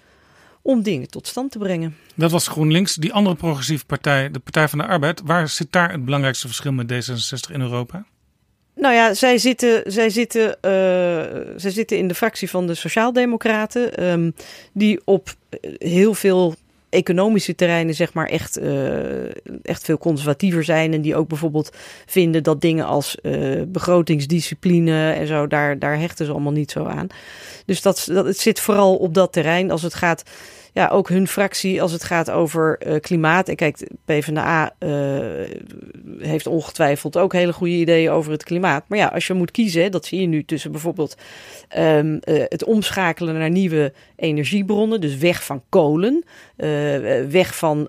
om dingen tot stand te brengen. Dat was GroenLinks. Die andere progressieve partij, de Partij van de Arbeid. Waar zit daar het belangrijkste verschil met D66 in Europa? Nou ja, zij zitten, zij, zitten, uh, zij zitten in de fractie van de Sociaaldemocraten, um, die op heel veel economische terreinen zeg maar echt, uh, echt veel conservatiever zijn. En die ook bijvoorbeeld vinden dat dingen als uh, begrotingsdiscipline en zo, daar, daar hechten ze allemaal niet zo aan. Dus dat, dat, het zit vooral op dat terrein als het gaat ja, ook hun fractie als het gaat over uh, klimaat. En kijk, PvdA uh, heeft ongetwijfeld ook hele goede ideeën over het klimaat. Maar ja, als je moet kiezen, dat zie je nu tussen bijvoorbeeld um, uh, het omschakelen naar nieuwe energiebronnen. Dus weg van kolen, weg van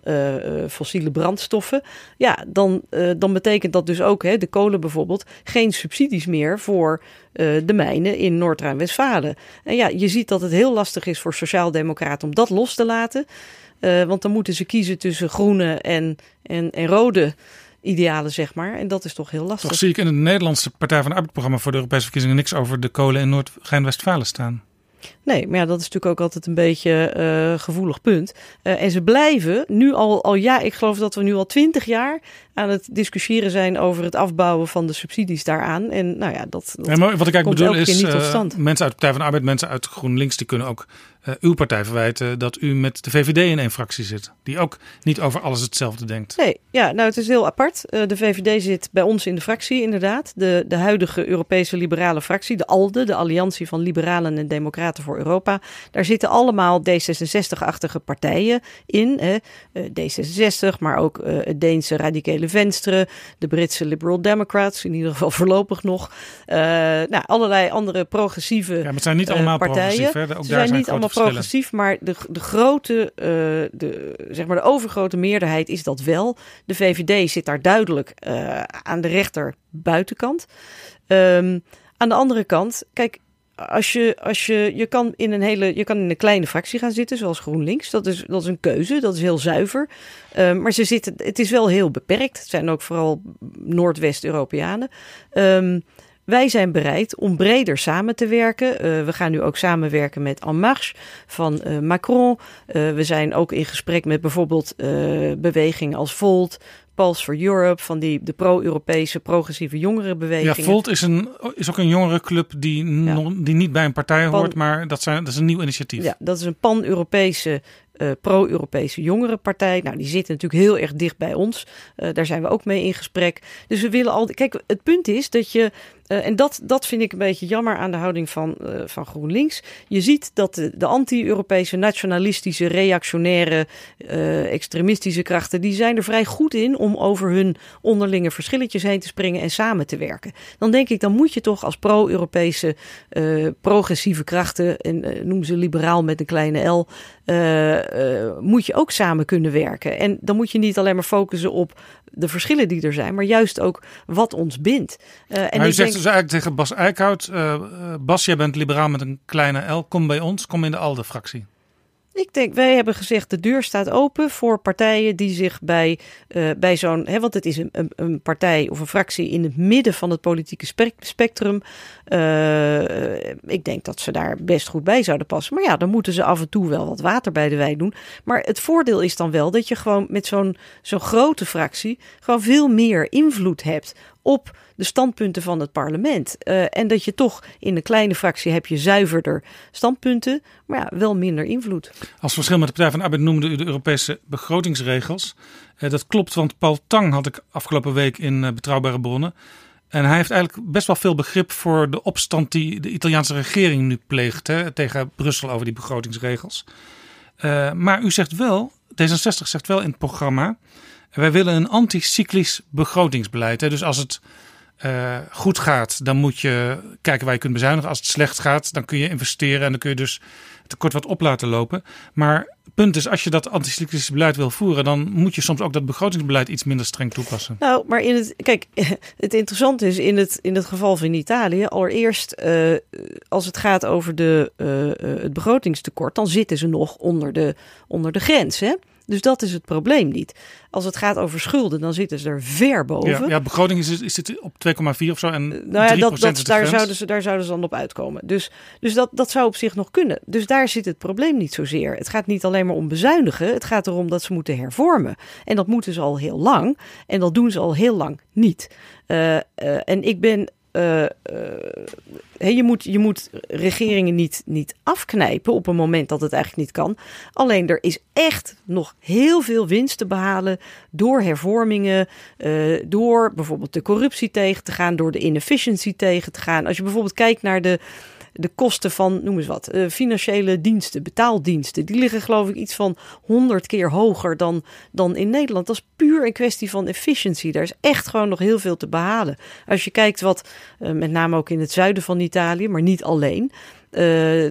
fossiele brandstoffen. Ja, dan, dan betekent dat dus ook, hè, de kolen bijvoorbeeld, geen subsidies meer voor uh, de mijnen in Noord-Rijn-Westfalen. En ja, je ziet dat het heel lastig is voor Sociaaldemocraten om dat los te laten. Uh, want dan moeten ze kiezen tussen groene en, en, en rode idealen, zeg maar. En dat is toch heel lastig. Toch zie ik in het Nederlandse Partij van de Arbeid-programma voor de Europese verkiezingen niks over de kolen in Noord-Rijn-Westfalen staan. Nee, maar ja, dat is natuurlijk ook altijd een beetje uh, gevoelig punt. Uh, en ze blijven nu al, al ja, ik geloof dat we nu al twintig jaar aan het discussiëren zijn over het afbouwen van de subsidies daaraan. En nou ja, dat, dat ja, maar wat ik eigenlijk bedoel is, uh, mensen uit Partij van de Arbeid, mensen uit GroenLinks, die kunnen ook uh, uw partij verwijten dat u met de VVD in één fractie zit. Die ook niet over alles hetzelfde denkt. Nee, ja, nou het is heel apart. Uh, de VVD zit bij ons in de fractie inderdaad. De, de huidige Europese liberale fractie, de ALDE, de Alliantie van Liberalen en Democraten voor Europa. Daar zitten allemaal D66-achtige partijen in. Hè. D66, maar ook het Deense radicale Venstre, de Britse Liberal Democrats, in ieder geval voorlopig nog. Nou, allerlei andere progressieve ja, maar het zijn niet allemaal partijen. Hè? Ook Ze daar zijn, zijn niet allemaal progressief, maar de, de grote, uh, de, zeg maar de overgrote meerderheid is dat wel. De VVD zit daar duidelijk aan de rechter buitenkant. Um, aan de andere kant, kijk, als je, als je, je kan in een hele, je kan in een kleine fractie gaan zitten, zoals GroenLinks. Dat is, dat is een keuze, dat is heel zuiver. Um, maar ze zitten, het is wel heel beperkt. Het zijn ook vooral Noordwest-Europeanen. Um, wij zijn bereid om breder samen te werken. Uh, we gaan nu ook samenwerken met En Marche van uh, Macron. Uh, we zijn ook in gesprek met bijvoorbeeld bewegingen als Volt, Pulse for Europe, van die, de pro-Europese progressieve jongerenbeweging. Ja, Volt is, een, is ook een jongerenclub die, ja. non, die niet bij een partij hoort, maar dat, zijn, dat is een nieuw initiatief. Ja, dat is een pan-Europese uh, pro-Europese jongerenpartij. Nou, die zitten natuurlijk heel erg dicht bij ons. Uh, daar zijn we ook mee in gesprek. Dus we willen al. Kijk, het punt is dat je. Uh, en dat, dat vind ik een beetje jammer aan de houding van, van GroenLinks. Je ziet dat de, de anti-Europese, nationalistische, reactionaire, extremistische krachten. die zijn er vrij goed in om over hun onderlinge verschilletjes heen te springen en samen te werken. Dan denk ik, dan moet je toch als pro-Europese, progressieve krachten. en noem ze liberaal met een kleine L. Moet je ook samen kunnen werken. En dan moet je niet alleen maar focussen op de verschillen die er zijn, maar juist ook wat ons bindt. En maar denk... dus eigenlijk tegen Bas Eickhout: uh, Bas, jij bent liberaal met een kleine L, kom bij ons, kom in de ALDE-fractie. Ik denk, wij hebben gezegd, de deur staat open voor partijen die zich bij, uh, bij zo'n, hè, want het is een, een, een, partij of een fractie in het midden van het politieke spectrum. Uh, ik denk dat ze daar best goed bij zouden passen. Maar ja, dan moeten ze af en toe wel wat water bij de wijn doen. Maar het voordeel is dan wel dat je gewoon met zo'n zo'n grote fractie gewoon veel meer invloed hebt op de standpunten van het parlement. Uh, en dat je toch in een kleine fractie heb je zuiverder standpunten, maar ja, wel minder invloed. Als verschil met de Partij van de Arbeid noemde u de Europese begrotingsregels. Uh, dat klopt, want Paul Tang had ik afgelopen week in uh, Betrouwbare Bronnen. En hij heeft eigenlijk best wel veel begrip voor de opstand die de Italiaanse regering nu pleegt hè, tegen Brussel over die begrotingsregels. Maar u zegt wel, D66 zegt wel in het programma, wij willen een anticyclisch begrotingsbeleid. Hè. Dus als het uh, goed gaat, dan moet je kijken waar je kunt bezuinigen. Als het slecht gaat, dan kun je investeren en dan kun je dus tekort wat op laten lopen. Maar het punt is, als je dat anticyclische beleid wil voeren, dan moet je soms ook dat begrotingsbeleid iets minder streng toepassen. Nou, maar in het, kijk, het interessante is in het, in het geval van Italië, allereerst uh, als het gaat over de, uh, het begrotingstekort, dan zitten ze nog onder de, onder de grens. Hè? Dus dat is het probleem niet. Als het gaat over schulden, dan zitten ze er ver boven. Ja, ja begroting is, is het op 2,4 of zo en nou ja, dat, dat, daar, zouden ze, daar zouden ze dan op uitkomen. Dus, dus dat, dat zou op zich nog kunnen. Dus daar zit het probleem niet zozeer. Het gaat niet alleen maar om bezuinigen. Het gaat erom dat ze moeten hervormen. En dat moeten ze al heel lang. En dat doen ze al heel lang niet. Uh, uh, en ik ben uh, je, moet, je moet regeringen niet, niet afknijpen op een moment dat het eigenlijk niet kan. Alleen er is echt nog heel veel winst te behalen door hervormingen, uh, door bijvoorbeeld de corruptie tegen te gaan, door de inefficiency tegen te gaan. Als je bijvoorbeeld kijkt naar de de kosten van, noem eens wat, uh, financiële diensten, betaaldiensten, die liggen geloof ik iets van 100 keer hoger dan, dan in Nederland. Dat is puur een kwestie van efficiëntie. Daar is echt gewoon nog heel veel te behalen. Als je kijkt wat, uh, met name ook in het zuiden van Italië, maar niet alleen, uh,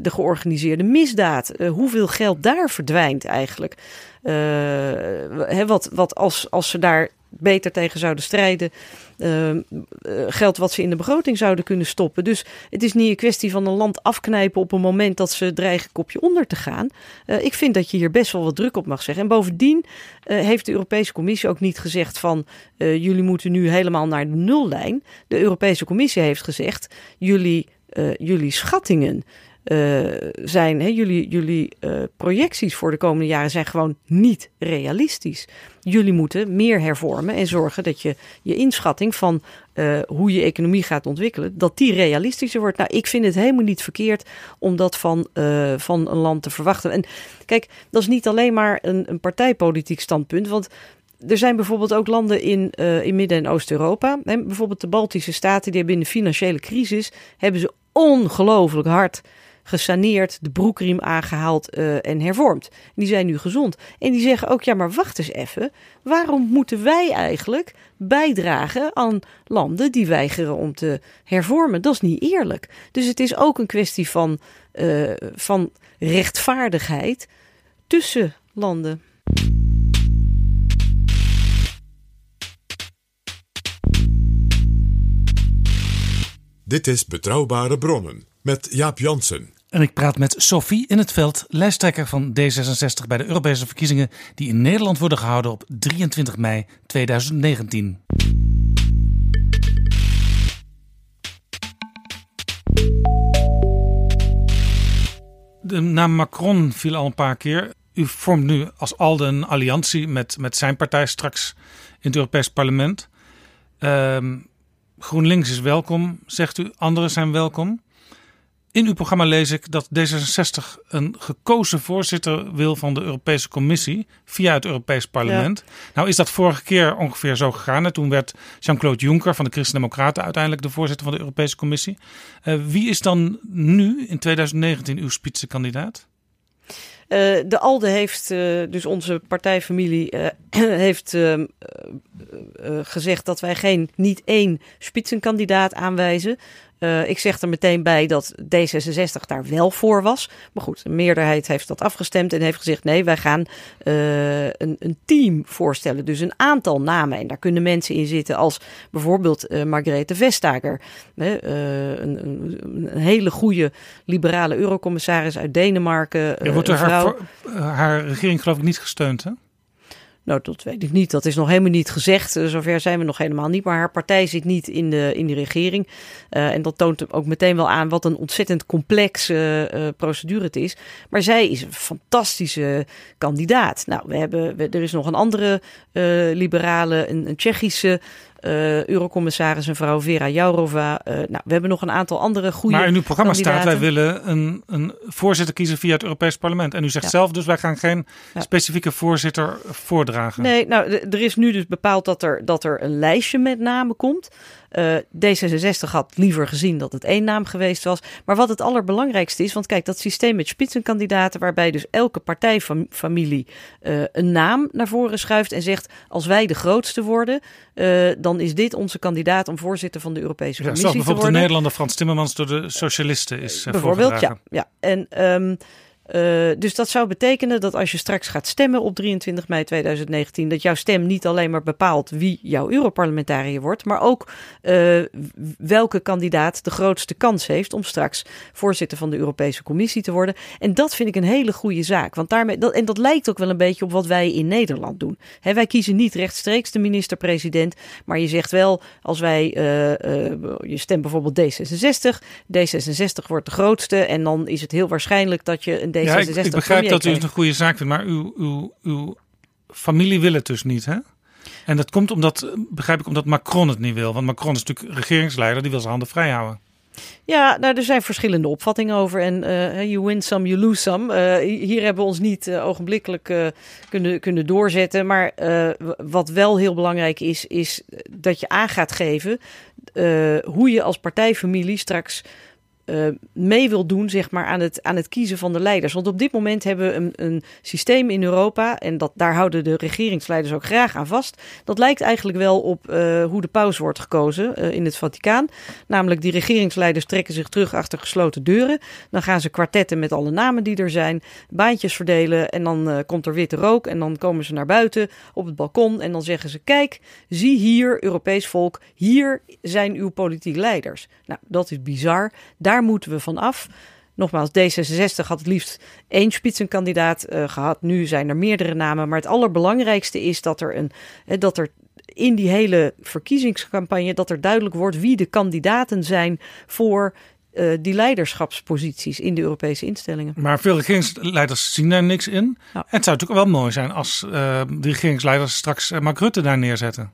de georganiseerde misdaad. Hoeveel geld daar verdwijnt eigenlijk. Uh, wat, wat als, als ze daar beter tegen zouden strijden. Uh, geld wat ze in de begroting zouden kunnen stoppen. Dus het is niet een kwestie van een land afknijpen op een moment dat ze dreigen kopje onder te gaan. Uh, ik vind dat je hier best wel wat druk op mag zeggen. En bovendien uh, heeft de Europese Commissie ook niet gezegd van jullie moeten nu helemaal naar de nullijn. De Europese Commissie heeft gezegd jullie, jullie schattingen uh, zijn, hè, jullie, jullie uh, projecties voor de komende jaren zijn gewoon niet realistisch. Jullie moeten meer hervormen en zorgen dat je je inschatting van uh, hoe je economie gaat ontwikkelen, dat die realistischer wordt. Nou, ik vind het helemaal niet verkeerd om dat van, van een land te verwachten. En kijk, dat is niet alleen maar een, een partijpolitiek standpunt, want er zijn bijvoorbeeld ook landen in, in Midden- en Oost-Europa. Bijvoorbeeld de Baltische Staten, die hebben in de financiële crisis hebben ze ongelooflijk hard gesaneerd, de broekriem aangehaald uh, en hervormd. Die zijn nu gezond. En die zeggen ook, ja, maar wacht eens even. Waarom moeten wij eigenlijk bijdragen aan landen die weigeren om te hervormen? Dat is niet eerlijk. Dus het is ook een kwestie van, uh, van rechtvaardigheid tussen landen. Dit is Betrouwbare Bronnen met Jaap Jansen. En ik praat met Sophie in het veld, lijsttrekker van D66 bij de Europese verkiezingen die in Nederland worden gehouden op 23 mei 2019. De naam Macron viel al een paar keer. U vormt nu als ALDE een alliantie met, met zijn partij straks in het Europees Parlement. Uh, GroenLinks is welkom, zegt u. Anderen zijn welkom. In uw programma lees ik dat D66 een gekozen voorzitter wil van de Europese Commissie via het Europees Parlement. Nou is dat vorige keer ongeveer zo gegaan. En toen werd Jean-Claude Juncker van de Christen-Democraten uiteindelijk de voorzitter van de Europese Commissie. Uh, wie is dan nu in 2019 uw spitsenkandidaat? Uh, de ALDE heeft, uh, dus onze partijfamilie, uh, heeft gezegd dat wij geen niet één spitsenkandidaat aanwijzen. Uh, ik zeg er meteen bij dat D66 daar wel voor was. Maar goed, de meerderheid heeft dat afgestemd en heeft gezegd: nee, wij gaan uh, een, een, team voorstellen. Dus een aantal namen. En daar kunnen mensen in zitten als bijvoorbeeld uh, Margrethe Vestager. een, een, een, hele goede liberale eurocommissaris uit Denemarken. Ja, wordt haar, haar regering, geloof ik, niet gesteund, hè? Nou, dat weet ik niet. Dat is nog helemaal niet gezegd. Uh, zover zijn we nog helemaal niet. Maar haar partij zit niet in de, in de regering. Uh, en dat toont ook meteen wel aan wat een ontzettend complexe uh, procedure het is. Maar zij is een fantastische kandidaat. Nou, we hebben, er is nog een andere liberale, een, een Tsjechische uh, eurocommissaris en vrouw Vera Jourova. Uh, nou, we hebben nog een aantal andere goede. Maar in uw programma staat: wij willen een, een voorzitter kiezen via het Europees Parlement. En u zegt ja. zelf dus: wij gaan geen ja. specifieke voorzitter voordragen. Nee, nou, er is nu dus bepaald dat er, dat er een lijstje met namen komt. Uh, D66 had liever gezien dat het één naam geweest was. Maar wat het allerbelangrijkste is, want kijk, dat systeem met spitsenkandidaten, waarbij dus elke partijfamilie uh, een naam naar voren schuift en zegt: als wij de grootste worden, uh, dan is dit onze kandidaat om voorzitter van de Europese Commissie ja, te worden. bijvoorbeeld de Nederlander Frans Timmermans door de socialisten is Bijvoorbeeld, ja, ja. En um, uh, dus dat zou betekenen dat als je straks gaat stemmen op 23 mei 2019, dat jouw stem niet alleen maar bepaalt wie jouw Europarlementariër wordt, maar ook uh, welke kandidaat de grootste kans heeft om straks voorzitter van de Europese Commissie te worden. En dat vind ik een hele goede zaak. Want daarmee, en dat lijkt ook wel een beetje op wat wij in Nederland doen. Wij kiezen niet rechtstreeks de minister-president, maar je zegt wel, als wij, uh, je stemt bijvoorbeeld D66, D66 wordt de grootste en dan is het heel waarschijnlijk dat je een D66 ja, ik, ik begrijp dat u het een goede zaak vindt, maar uw, uw, uw familie wil het dus niet, hè? En dat komt omdat, begrijp ik, omdat Macron het niet wil. Want Macron is natuurlijk regeringsleider, die wil zijn handen vrij houden. Ja, nou, er zijn verschillende opvattingen over. En uh, you win some, you lose some. Uh, hier hebben we ons niet uh, ogenblikkelijk kunnen, kunnen doorzetten. Maar wat wel heel belangrijk is, is dat je aan gaat geven hoe je als partijfamilie straks uh, mee wil doen zeg maar, aan, het, aan het kiezen van de leiders. Want op dit moment hebben we een, een systeem in Europa, en dat, daar houden de regeringsleiders ook graag aan vast. Dat lijkt eigenlijk wel op uh, hoe de paus wordt gekozen uh, in het Vaticaan. Namelijk, die regeringsleiders trekken zich terug achter gesloten deuren. Dan gaan ze kwartetten met alle namen die er zijn, baantjes verdelen. En dan komt er witte rook. En dan komen ze naar buiten op het balkon. En dan zeggen ze: Kijk, zie hier, Europees volk, hier zijn uw politieke leiders. Nou, dat is bizar. Daar moeten we van af. Nogmaals, D66 had het liefst één spitsenkandidaat uh, gehad. Nu zijn er meerdere namen. Maar het allerbelangrijkste is dat er, een, dat er in die hele verkiezingscampagne... dat er duidelijk wordt wie de kandidaten zijn voor uh, die leiderschapsposities in de Europese instellingen. Maar veel regeringsleiders zien daar niks in. Nou. Het zou natuurlijk wel mooi zijn als uh, de regeringsleiders straks Mark Rutte daar neerzetten.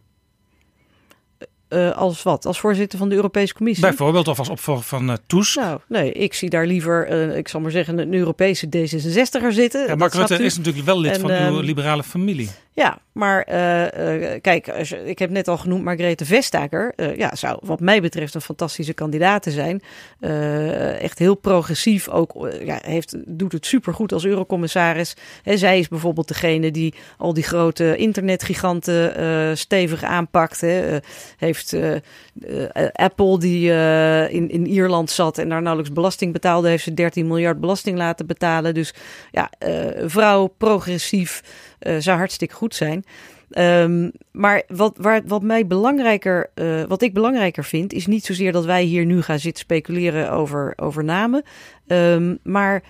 Uh, als wat? Als voorzitter van de Europese Commissie? Bijvoorbeeld, of als opvolger van uh, Toes? Nou, nee, ik zie daar liever, uh, ik zal maar zeggen, een Europese D66er zitten. Ja, Mark Rutte is natuurlijk wel lid en, van uw liberale familie. Ja, maar kijk, als je, ik heb net al genoemd Margrethe Vestager. ja, zou wat mij betreft een fantastische kandidaat zijn. echt heel progressief, ook ja, heeft, doet het supergoed als eurocommissaris. He, zij is bijvoorbeeld degene die al die grote internetgiganten stevig aanpakt. He, heeft Apple, die in, in Ierland zat en daar nauwelijks belasting betaalde, heeft ze 13 miljard belasting laten betalen. Dus ja, vrouw, progressief, zou hartstikke goed zijn. Um, maar wat, waar, wat mij belangrijker, uh, wat ik belangrijker vind, is niet zozeer dat wij hier nu gaan zitten speculeren over, over namen. Um, maar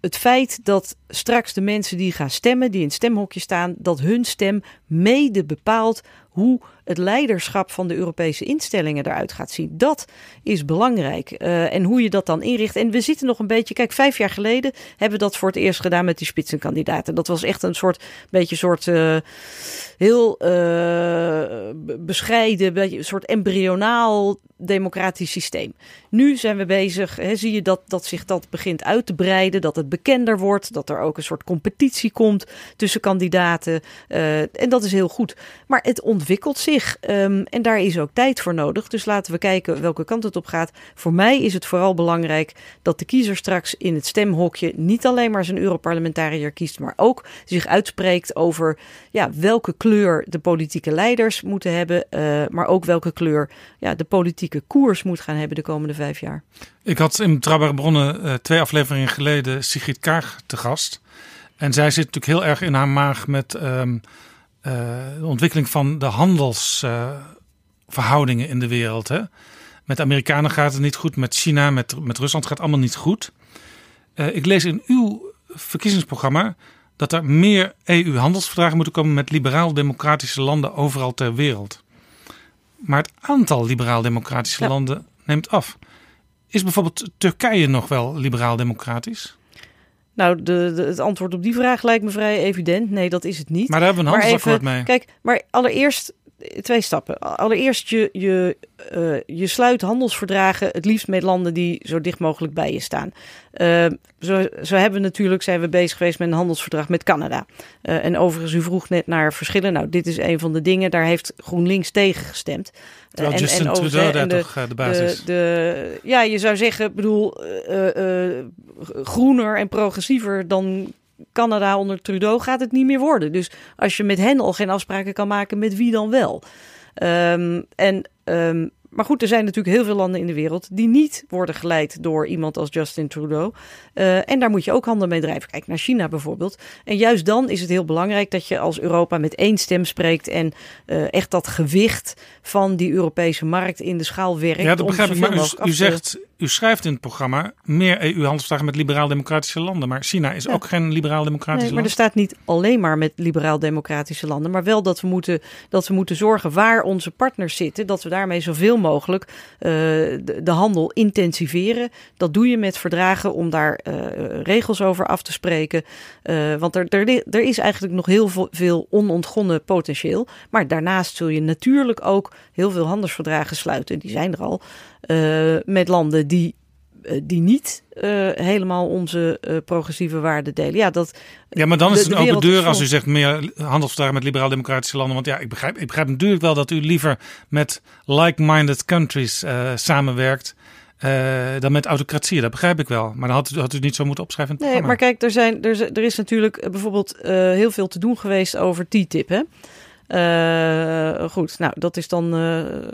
het feit dat straks de mensen die gaan stemmen, die in het stemhokje staan, dat hun stem mede bepaalt hoe het leiderschap van de Europese instellingen eruit gaat zien. Dat is belangrijk. Uh, en hoe je dat dan inricht. En we zitten nog een beetje. Kijk, vijf jaar geleden hebben we dat voor het eerst gedaan met die spitsenkandidaten. Dat was echt een soort beetje soort uh, heel uh, bescheiden, een soort embryonaal democratisch systeem. Nu zijn we bezig, hè, zie je dat, dat zich dat begint uit te breiden, dat het bekender wordt, dat er ook een soort competitie komt tussen kandidaten. Uh, en dat is heel goed. Maar het ontwikkelt zich um, en daar is ook tijd voor nodig. Dus laten we kijken welke kant het op gaat. Voor mij is het vooral belangrijk dat de kiezer straks in het stemhokje niet alleen maar zijn Europarlementariër kiest, maar ook zich uitspreekt over ja, welke kleur de politieke leiders moeten hebben, uh, maar ook welke kleur ja, de politieke koers moet gaan hebben de komende vijf jaar. Ik had in Betrouwbare Bronnen uh, twee afleveringen geleden Sigrid Kaag te gast. En zij zit natuurlijk heel erg in haar maag met um, uh, de ontwikkeling van de handelsverhoudingen uh, in de wereld. Hè? Met de Amerikanen gaat het niet goed, met China, met, met Rusland gaat het allemaal niet goed. Ik lees in uw verkiezingsprogramma dat er meer EU-handelsverdragen moeten komen met liberaal-democratische landen overal ter wereld. Maar het aantal liberaal-democratische ja. landen neemt af. Is bijvoorbeeld Turkije nog wel liberaal-democratisch? Nou, de, de, het antwoord op die vraag lijkt me vrij evident. Nee, dat is het niet. Maar daar hebben we een handelsakkoord mee. Kijk, maar allereerst twee stappen. Allereerst, je, je, uh, je sluit handelsverdragen het liefst met landen die zo dicht mogelijk bij je staan. Uh, zo, zo hebben we natuurlijk, zijn we bezig geweest met een handelsverdrag met Canada. Uh, en overigens, u vroeg net naar verschillen. Nou, dit is een van de dingen, daar heeft GroenLinks tegen gestemd. Terwijl Justin en, en Trudeau daar de, toch de basis de, de, Ja, je zou zeggen, bedoel, groener en progressiever dan Canada onder Trudeau gaat het niet meer worden. Dus als je met hen al geen afspraken kan maken, met wie dan wel? Um, en um, maar goed, er zijn natuurlijk heel veel landen in de wereld die niet worden geleid door iemand als Justin Trudeau. Uh, en daar moet je ook handen mee drijven. Kijk naar China bijvoorbeeld. En juist dan is het heel belangrijk dat je als Europa met één stem spreekt en uh, echt dat gewicht van die Europese markt in de schaal werkt. Ja, dat begrijp ik. Maar u, u zegt, u schrijft in het programma meer EU-handelsverdragen met liberaal-democratische landen. Maar China is ja. ook geen liberaal-democratisch nee, land. Maar er staat niet alleen maar met liberaal-democratische landen. Maar wel dat we, moeten, dat we moeten zorgen waar onze partners zitten. Dat we daarmee zoveel mogelijk uh, de, de, handel intensiveren. Dat doe je met verdragen om daar uh, regels over af te spreken. Uh, want er, er, er is eigenlijk nog heel veel onontgonnen potentieel. Maar daarnaast zul je natuurlijk ook heel veel handelsverdragen sluiten. Die zijn er al. Uh, met landen die, uh, die niet uh, helemaal onze progressieve waarden delen. Ja, dat, ja maar dan is het een open deur als u zegt meer handelsverdragen met liberaal-democratische landen. Want ja, ik begrijp, ik begrijp natuurlijk wel dat u liever met like-minded countries samenwerkt. Dan met autocratie, dat begrijp ik wel. Maar dan had u, had u niet zo moeten opschrijven. nee, maar kijk, er, zijn, er, er is natuurlijk bijvoorbeeld heel veel te doen geweest over TTIP. Hè? Uh, goed, nou, dat is dan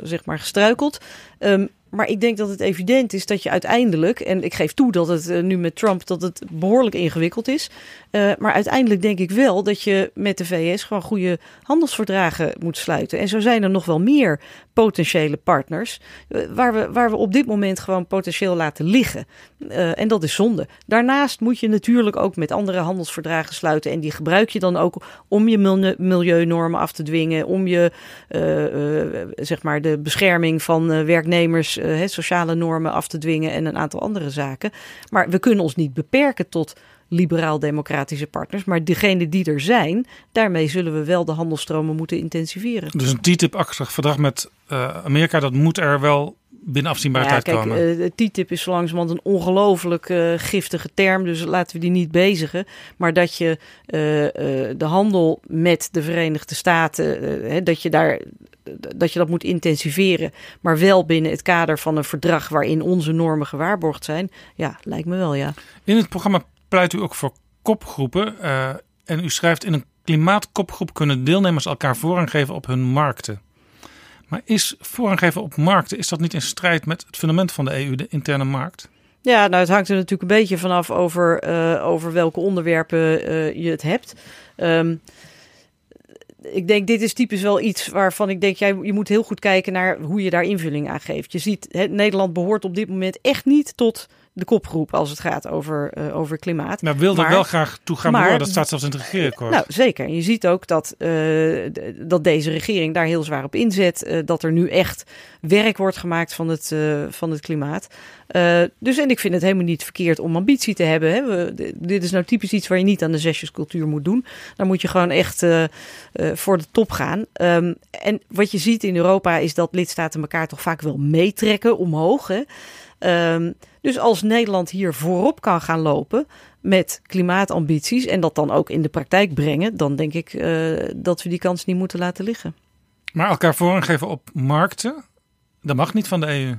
zeg maar gestruikeld. Um, maar ik denk dat het evident is dat je uiteindelijk, en ik geef toe dat het uh, nu met Trump dat het behoorlijk ingewikkeld is. Uh, maar uiteindelijk denk ik wel dat je met de VS gewoon goede handelsverdragen moet sluiten. En zo zijn er nog wel meer potentiële partners uh, waar, we, waar we op dit moment gewoon potentieel laten liggen. en dat is zonde. Daarnaast moet je natuurlijk ook met andere handelsverdragen sluiten. En die gebruik je dan ook om je milieunormen af te dwingen, om je zeg maar de bescherming van werknemers uh, sociale normen af te dwingen en een aantal andere zaken. Maar we kunnen ons niet beperken tot liberaal-democratische partners. Maar degene die er zijn, daarmee zullen we wel de handelstromen moeten intensiveren. Dus een TTIP-achtig verdrag met uh, Amerika, dat moet er wel binnen afzienbare ja, tijd kijk, komen. Uh, TTIP is zo langzamerhand een ongelooflijk uh, giftige term, dus laten we die niet bezigen. Maar dat je uh, de handel met de Verenigde Staten, dat je daar dat je dat moet intensiveren, maar wel binnen het kader van een verdrag waarin onze normen gewaarborgd zijn. Ja, lijkt me wel, ja. In het programma pleit u ook voor kopgroepen. En u schrijft in een klimaatkopgroep kunnen deelnemers elkaar voorrang geven op hun markten. Maar is voorrang geven op markten, is dat niet in strijd met het fundament van de EU, de interne markt? Ja, nou het hangt er natuurlijk een beetje vanaf over, uh, over welke onderwerpen uh, je het hebt. Um, ik denk, dit is typisch wel iets waarvan ik denk, jij, je moet heel goed kijken naar hoe je daar invulling aan geeft. Je ziet, Nederland behoort op dit moment echt niet tot de kopgroep als het gaat over, uh, over klimaat. Maar wil er wel graag toe gaan maar. Dat staat zelfs in het regeerakkoord. Nou, zeker. Je ziet ook dat, uh, dat deze regering daar heel zwaar op inzet. Uh, dat er nu echt werk wordt gemaakt van het, van het klimaat. dus en ik vind het helemaal niet verkeerd om ambitie te hebben. Hè. We, dit is nou typisch iets waar je niet aan de zesjescultuur moet doen. Dan moet je gewoon echt voor de top gaan. Um, en wat je ziet in Europa is dat lidstaten elkaar toch vaak wel meetrekken omhoog. Hè. Um, dus als Nederland hier voorop kan gaan lopen met klimaatambities en dat dan ook in de praktijk brengen, dan denk ik uh, dat we die kans niet moeten laten liggen. Maar elkaar voorrang geven op markten, dat mag niet van de EU.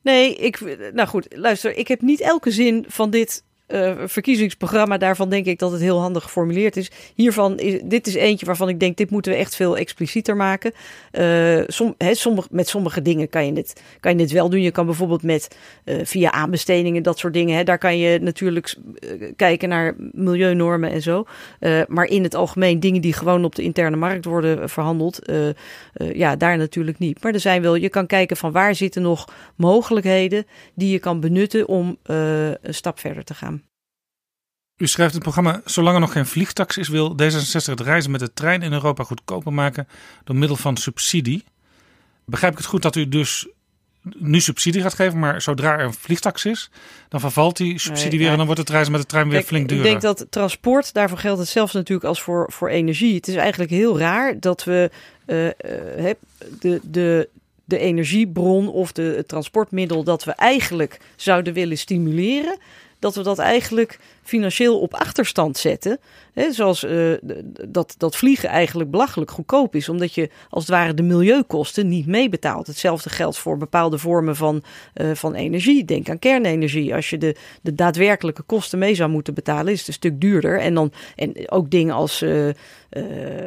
Nee, ik, nou goed, luister, ik heb niet elke zin van dit uh, verkiezingsprogramma, daarvan denk ik dat het heel handig geformuleerd is. Hiervan is dit is eentje waarvan ik denk, dit moeten we echt veel explicieter maken. Uh, sommige, met sommige dingen kan je, dit, kan je dit wel doen. Je kan bijvoorbeeld met uh, via aanbestedingen, dat soort dingen. Daar kan je natuurlijk kijken naar milieunormen en zo. maar in het algemeen dingen die gewoon op de interne markt worden verhandeld. ja, daar natuurlijk niet. Maar er zijn wel, je kan kijken van waar zitten nog mogelijkheden die je kan benutten om een stap verder te gaan. U schrijft het programma: Zolang er nog geen vliegtax is, wil D66 het reizen met de trein in Europa goedkoper maken door middel van subsidie. Begrijp ik het goed dat u dus nu subsidie gaat geven, maar zodra er een vliegtax is, dan vervalt die subsidie Nee, weer en dan wordt het reizen met de trein weer Kijk, flink duurder. Ik denk dat transport, daarvoor geldt hetzelfde natuurlijk als voor, voor energie. Het is eigenlijk heel raar dat we eh, eh, de, de, de energiebron of de, het transportmiddel dat we eigenlijk zouden willen stimuleren, dat we dat eigenlijk financieel op achterstand zetten. Hè, zoals eh, dat, dat vliegen eigenlijk belachelijk goedkoop is, omdat je als het ware de milieukosten niet meebetaalt. Hetzelfde geldt voor bepaalde vormen van, eh, van energie. Denk aan kernenergie. Als je de, de daadwerkelijke kosten mee zou moeten betalen, is het een stuk duurder. En, dan, en ook dingen als, eh,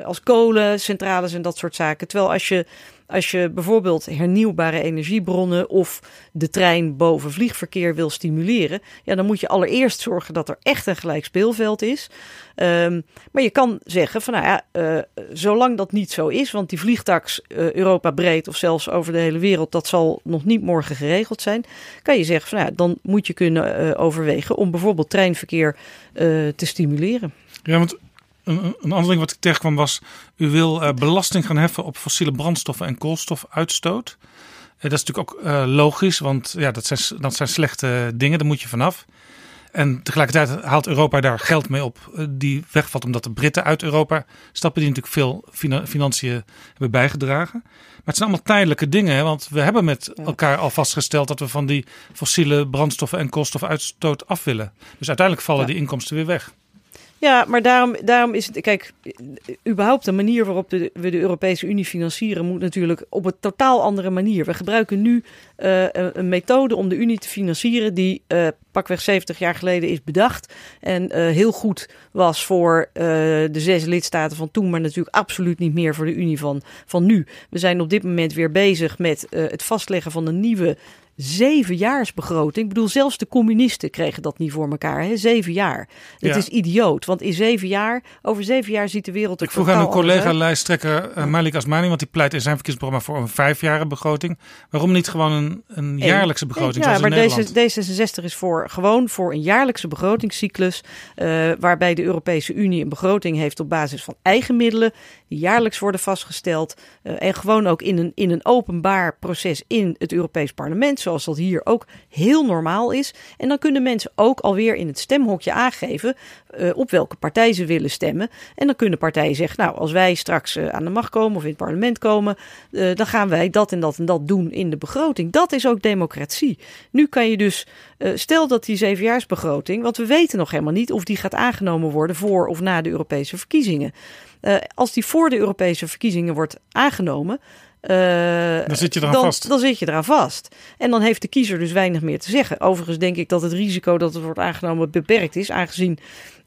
als kolencentrales en dat soort zaken. Terwijl als je als je bijvoorbeeld hernieuwbare energiebronnen of de trein boven vliegverkeer wil stimuleren, ja, dan moet je allereerst zorgen dat er echt een gelijk speelveld is. Ehm, maar je kan zeggen van nou ja, eh, zolang dat niet zo is, want die vliegtax eh, Europa breed of zelfs over de hele wereld, dat zal nog niet morgen geregeld zijn, kan je zeggen van nou ja, dan moet je kunnen eh, overwegen om bijvoorbeeld treinverkeer te stimuleren. Ja, want een, een een ander ding wat ik tegenkwam was, u wil eh, belasting gaan heffen op fossiele brandstoffen en koolstofuitstoot. Eh, dat is natuurlijk ook eh, logisch, want ja, dat, zijn, dat zijn slechte dingen, daar moet je vanaf. En tegelijkertijd haalt Europa daar geld mee op die wegvalt omdat de Britten uit Europa stappen die natuurlijk veel fina- financiën hebben bijgedragen. Maar het zijn allemaal tijdelijke dingen, hè, want we hebben met elkaar al vastgesteld dat we van die fossiele brandstoffen en koolstofuitstoot af willen. Dus uiteindelijk vallen Ja. die inkomsten weer weg. Ja, maar daarom, daarom is het. Kijk, überhaupt de manier waarop de, we de Europese Unie financieren moet natuurlijk op een totaal andere manier. We gebruiken nu eh, een, methode om de Unie te financieren die eh, pakweg 70 jaar geleden is bedacht. En eh, heel goed was voor de zes lidstaten van toen, maar natuurlijk absoluut niet meer voor de Unie van, van nu. We zijn op dit moment weer bezig met het vastleggen van een nieuwe zevenjaarsbegroting. Ik bedoel, zelfs de communisten kregen dat niet voor elkaar. Hè? Zeven jaar. Het Ja. is idioot, want in zeven jaar, over zeven jaar ziet de wereld er Ik vroeg aan uit. collega-lijsttrekker eh, Malik Asmani, want die pleit in zijn verkiezingsprogramma voor een vijfjarige begroting. Waarom niet gewoon een, een jaarlijkse begroting Ja, zoals maar in Nederland? deze, D66 is voor, gewoon voor een jaarlijkse begrotingscyclus. eh, waarbij de Europese Unie een begroting heeft op basis van eigen middelen. Die jaarlijks worden vastgesteld. eh, en gewoon ook in een, in een openbaar proces in het Europees Parlement. Zoals dat hier ook heel normaal is. En dan kunnen mensen ook alweer in het stemhokje aangeven. eh, op welke partij ze willen stemmen. En dan kunnen partijen zeggen: Nou, als wij straks eh, aan de macht komen of in het parlement komen. eh, dan gaan wij dat en dat en dat doen in de begroting. Dat is ook democratie. Nu kan je dus, stel dat die zevenjaarsbegroting, want we weten nog helemaal niet of die gaat aangenomen worden voor of na de Europese verkiezingen. Als die voor de Europese verkiezingen wordt aangenomen. Eh, Dan zit je eraan dan, vast. Dan zit je eraan vast. En dan heeft de kiezer dus weinig meer te zeggen. Overigens denk ik dat het risico dat het wordt aangenomen beperkt is, aangezien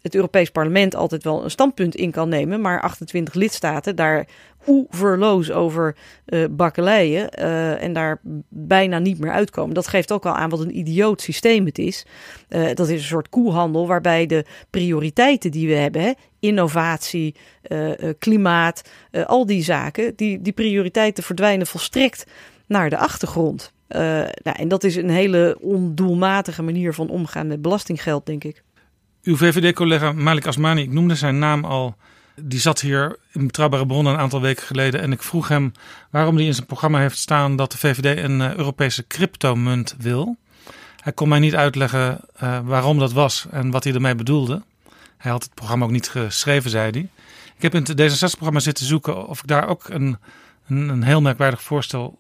het Europees Parlement altijd wel een standpunt in kan nemen, maar 28 lidstaten daar oeverloos over eh bakkeleien eh, en daar bijna niet meer uitkomen. Dat geeft ook al aan wat een idioot systeem het is. Eh, dat is een soort koehandel waarbij de prioriteiten die we hebben, innovatie, klimaat, al die zaken, die, die prioriteiten verdwijnen volstrekt naar de achtergrond. Nou, en dat is een hele ondoelmatige manier van omgaan met belastinggeld, denk ik. Uw VVD-collega Malik Asmani, ik noemde zijn naam al. Die zat hier in Betrouwbare Bronnen een aantal weken geleden. En ik vroeg hem waarom hij in zijn programma heeft staan dat de VVD een eh, Europese cryptomunt wil. Hij kon mij niet uitleggen eh, waarom dat was en wat hij ermee bedoelde. Hij had het programma ook niet geschreven, zei hij. Ik heb in het D66-programma zitten zoeken of ik daar ook een, een, een heel merkwaardig voorstel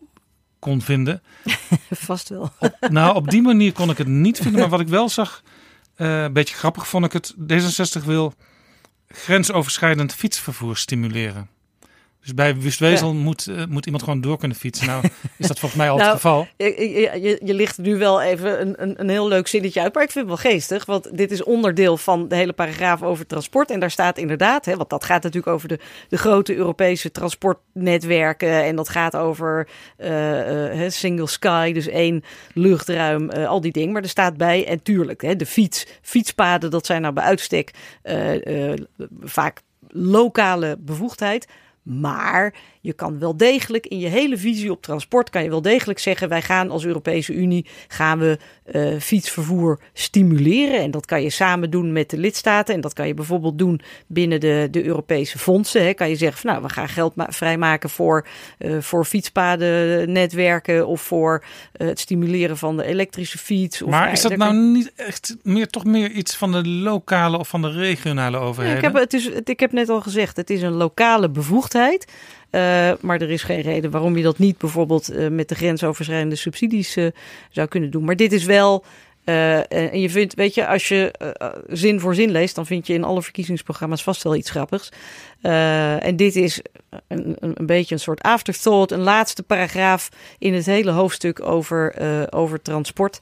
kon vinden. Vast wel. Op, nou, op die manier kon ik het niet vinden. Maar wat ik wel zag, eh, een beetje grappig vond ik het. D66 wil grensoverschrijdend fietsvervoer stimuleren. Dus bij Wustwezel Ja. moet, eh, moet iemand gewoon door kunnen fietsen. Nou, is dat volgens mij al Nou, het geval. Je, je, je, ligt nu wel even een, een, een heel leuk zinnetje uit, maar ik vind het wel geestig. Want dit is onderdeel van de hele paragraaf over transport. En daar staat inderdaad, hè, want dat gaat natuurlijk over de, de grote Europese transportnetwerken. En dat gaat over eh, eh, single sky, dus één luchtruim, al die dingen. Maar er staat bij, en tuurlijk, hè, de fiets, fietspaden, dat zijn nou bij uitstek vaak lokale bevoegdheid. Maar je kan wel degelijk in je hele visie op transport kan je wel degelijk zeggen wij gaan als Europese Unie gaan we uh, fietsvervoer stimuleren en dat kan je samen doen met de lidstaten en dat kan je bijvoorbeeld doen binnen de, de Europese fondsen. Hè. Kan je zeggen van nou we gaan geld vrijmaken voor, uh, voor fietspadennetwerken of voor uh, het stimuleren van de elektrische fiets. Of, maar is dat nou niet echt meer toch meer iets van de lokale of van de regionale overheden? Ja, ik, heb, het is, het, ik heb net al gezegd, het is een lokale bevoegdheid. Uh, maar er is geen reden waarom je dat niet bijvoorbeeld uh, met de grensoverschrijdende subsidies uh, zou kunnen doen. Maar dit is wel. en je vindt, weet je, als je zin voor zin leest, dan vind je in alle verkiezingsprogramma's vast wel iets grappigs. en dit is een, een, beetje een soort afterthought, een laatste paragraaf in het hele hoofdstuk over, over transport.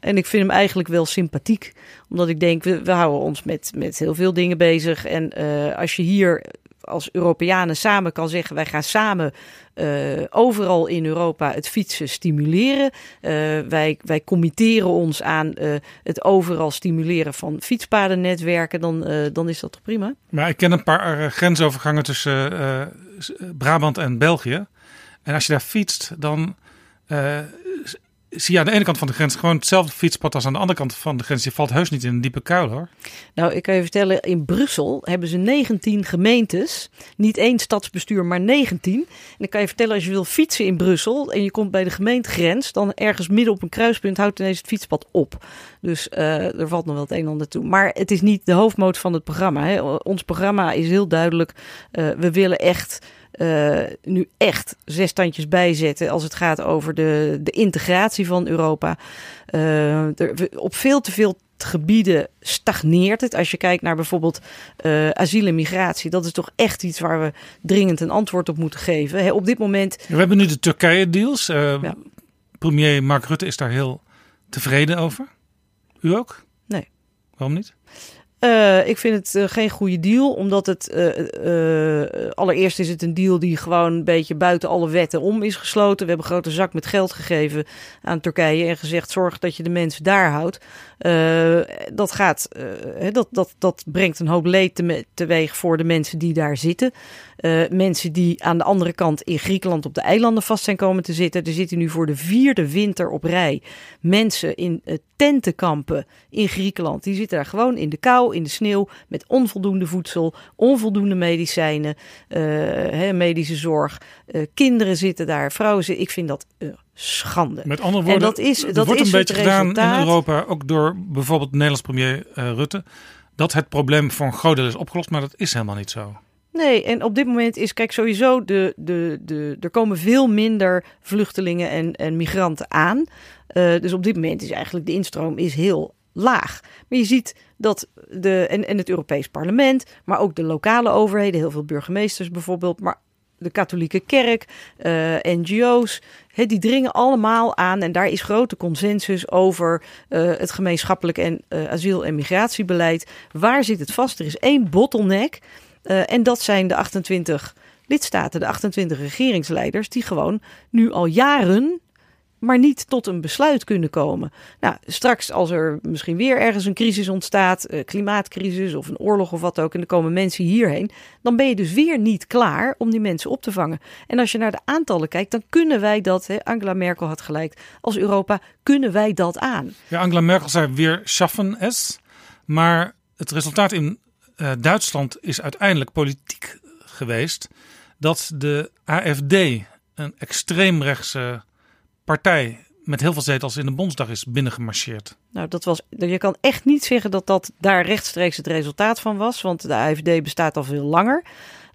En ik vind hem eigenlijk wel sympathiek. Omdat ik denk, we, we houden ons met, met heel veel dingen bezig. En als je hier als Europeanen samen kan zeggen: wij gaan samen uh, overal in Europa het fietsen stimuleren. wij, wij committeren ons aan het overal stimuleren van fietspadennetwerken. Dan, dan is dat toch prima? Maar ik ken een paar grensovergangen tussen Brabant en België. En als je daar fietst, dan zie je aan de ene kant van de grens gewoon hetzelfde fietspad als aan de andere kant van de grens. Je valt heus niet in een diepe kuil hoor. Nou, ik kan je vertellen, in Brussel hebben ze 19 gemeentes. Niet één stadsbestuur, maar 19. En ik kan je vertellen, als je wil fietsen in Brussel en je komt bij de gemeentegrens, dan ergens midden op een kruispunt houdt ineens het fietspad op. Dus uh, er valt nog wel het een en ander toe. Maar het is niet de hoofdmoot van het programma. Hè. Ons programma is heel duidelijk. Uh, we willen echt uh, nu echt zes standjes bijzetten als het gaat over de, de integratie van Europa. Uh, er, op veel te veel gebieden stagneert het. Als je kijkt naar bijvoorbeeld uh, asiel en migratie, dat is toch echt iets waar we dringend een antwoord op moeten geven. He, op dit moment. We hebben nu de Turkije-deals. Ja. Premier Mark Rutte is daar heel tevreden over. U ook? Nee. Waarom niet? Uh, ik vind het uh, geen goede deal, omdat het uh, allereerst is het een deal die gewoon een beetje buiten alle wetten om is gesloten. We hebben een grote zak met geld gegeven aan Turkije en gezegd zorg dat je de mensen daar houdt. Dat gaat, dat, dat, dat brengt een hoop leed te, teweeg voor de mensen die daar zitten. mensen die aan de andere kant in Griekenland op de eilanden vast zijn komen te zitten. Er zitten nu voor de vierde winter op rij mensen in tentenkampen in Griekenland. Die zitten daar gewoon in de kou in de sneeuw met onvoldoende voedsel, onvoldoende medicijnen, uh, medische zorg. Kinderen zitten daar, vrouwen. Ik vind dat schande. Met andere woorden, en dat is, dat wordt is een beetje gedaan in Europa, ook door bijvoorbeeld Nederlands premier Rutte, dat het probleem voor een groot is opgelost, maar dat is helemaal niet zo. Nee, en op dit moment is, kijk, sowieso, de, de, de, er komen veel minder vluchtelingen en, en migranten aan. Uh, dus op dit moment is eigenlijk de instroom is heel laag. Maar je ziet dat de, en, en het Europees Parlement, maar ook de lokale overheden, heel veel burgemeesters bijvoorbeeld, maar de katholieke kerk, uh, NGO's, die dringen allemaal aan en daar is grote consensus over uh, het gemeenschappelijk en uh, asiel- en migratiebeleid. Waar zit het vast? Er is één bottleneck en dat zijn de 28 lidstaten, de 28 regeringsleiders, die gewoon nu al jaren maar niet tot een besluit kunnen komen. Nou, straks als er misschien weer ergens een crisis ontstaat, eh, klimaatcrisis of een oorlog of wat ook, en er komen mensen hierheen, dan ben je dus weer niet klaar om die mensen op te vangen. En als je naar de aantallen kijkt, dan kunnen wij dat, hè, Angela Merkel had gelijk, als Europa kunnen wij dat aan. Ja, Angela Merkel zei weer schaffen es, maar het resultaat in uh, Duitsland is uiteindelijk politiek geweest dat de AFD, een extreemrechtse partij met heel veel zetels in de Bondsdag is binnengemarcheerd. Nou, dat was, je kan echt niet zeggen dat dat daar rechtstreeks het resultaat van was, want de AFD bestaat al veel langer.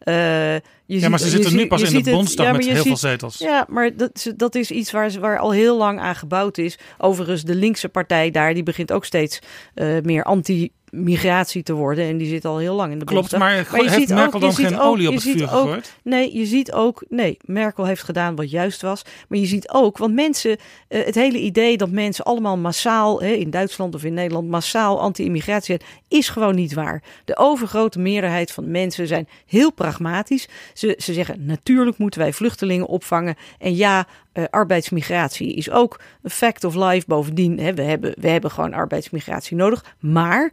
Uh, je ja, maar ze zitten nu pas in de Bondsdag ja, met heel veel zetels. Ja, maar dat, dat is iets waar, waar al heel lang aan gebouwd is. Overigens, de linkse partij daar, die begint ook steeds uh, meer anti migratie te worden. En die zit al heel lang in de Klopt, maar, maar je heeft ziet Merkel ook, dan geen ook, olie op het vuur gegooid? Nee, je ziet ook... Nee, Merkel heeft gedaan wat juist was. Maar je ziet ook, want mensen... Uh, het hele idee dat mensen allemaal massaal... Hè, in Duitsland of in Nederland massaal anti-immigratie zijn... is gewoon niet waar. De overgrote meerderheid van mensen zijn heel pragmatisch. Ze, ze zeggen, natuurlijk moeten wij vluchtelingen opvangen. En ja, uh, arbeidsmigratie is ook een fact of life. Bovendien, hè, we, hebben, we hebben gewoon arbeidsmigratie nodig. Maar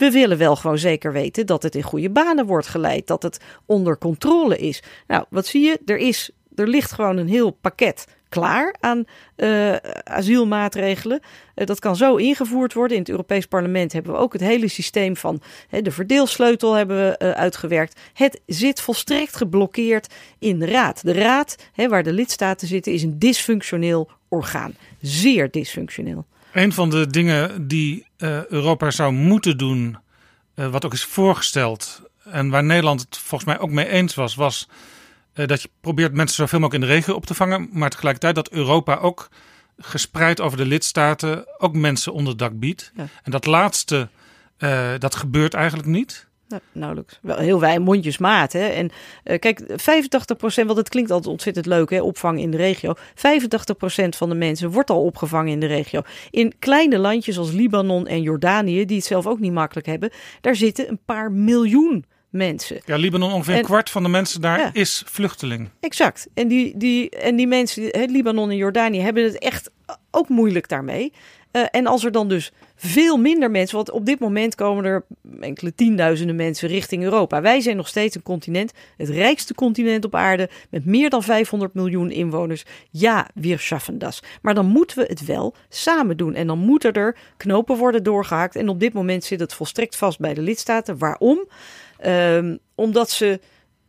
We willen wel gewoon zeker weten dat het in goede banen wordt geleid, dat het onder controle is. Nou, wat zie je? Er, is, er ligt gewoon een heel pakket klaar aan uh, asielmaatregelen. Uh, dat kan zo ingevoerd worden. In het Europees Parlement hebben we ook het hele systeem van de verdeelsleutel hebben we uh, uitgewerkt. Het zit volstrekt geblokkeerd in de Raad. De Raad, waar de lidstaten zitten, is een dysfunctioneel orgaan. Zeer dysfunctioneel. Een van de dingen die Europa zou moeten doen, wat ook is voorgesteld en waar Nederland het volgens mij ook mee eens was, was uh, dat je probeert mensen zoveel mogelijk in de regio op te vangen, maar tegelijkertijd dat Europa ook gespreid over de lidstaten ook mensen onder dak biedt. Ja. En dat laatste, dat gebeurt eigenlijk niet. Nou, nauwelijks. Wel heel wij mondjesmaat. Hè? En uh, kijk, 85%, want het klinkt altijd ontzettend leuk, hè? opvang in de regio. 85% van de mensen wordt al opgevangen in de regio. In kleine landjes als Libanon en Jordanië, die het zelf ook niet makkelijk hebben, daar zitten een paar miljoen mensen. Ja, Libanon, ongeveer een kwart van de mensen daar ja. is vluchteling. Exact. En die, die, en die mensen, hè, Libanon en Jordanië, hebben het echt ook moeilijk daarmee. Uh, en als er dan dus veel minder mensen, want op dit moment komen er enkele tienduizenden mensen richting Europa. Wij zijn nog steeds een continent, het rijkste continent op aarde, met meer dan 500 miljoen inwoners. Ja, wir schaffen das. Maar dan moeten we het wel samen doen. En dan moeten er knopen worden doorgehaakt. En op dit moment zit het volstrekt vast bij de lidstaten. Waarom? Um, omdat ze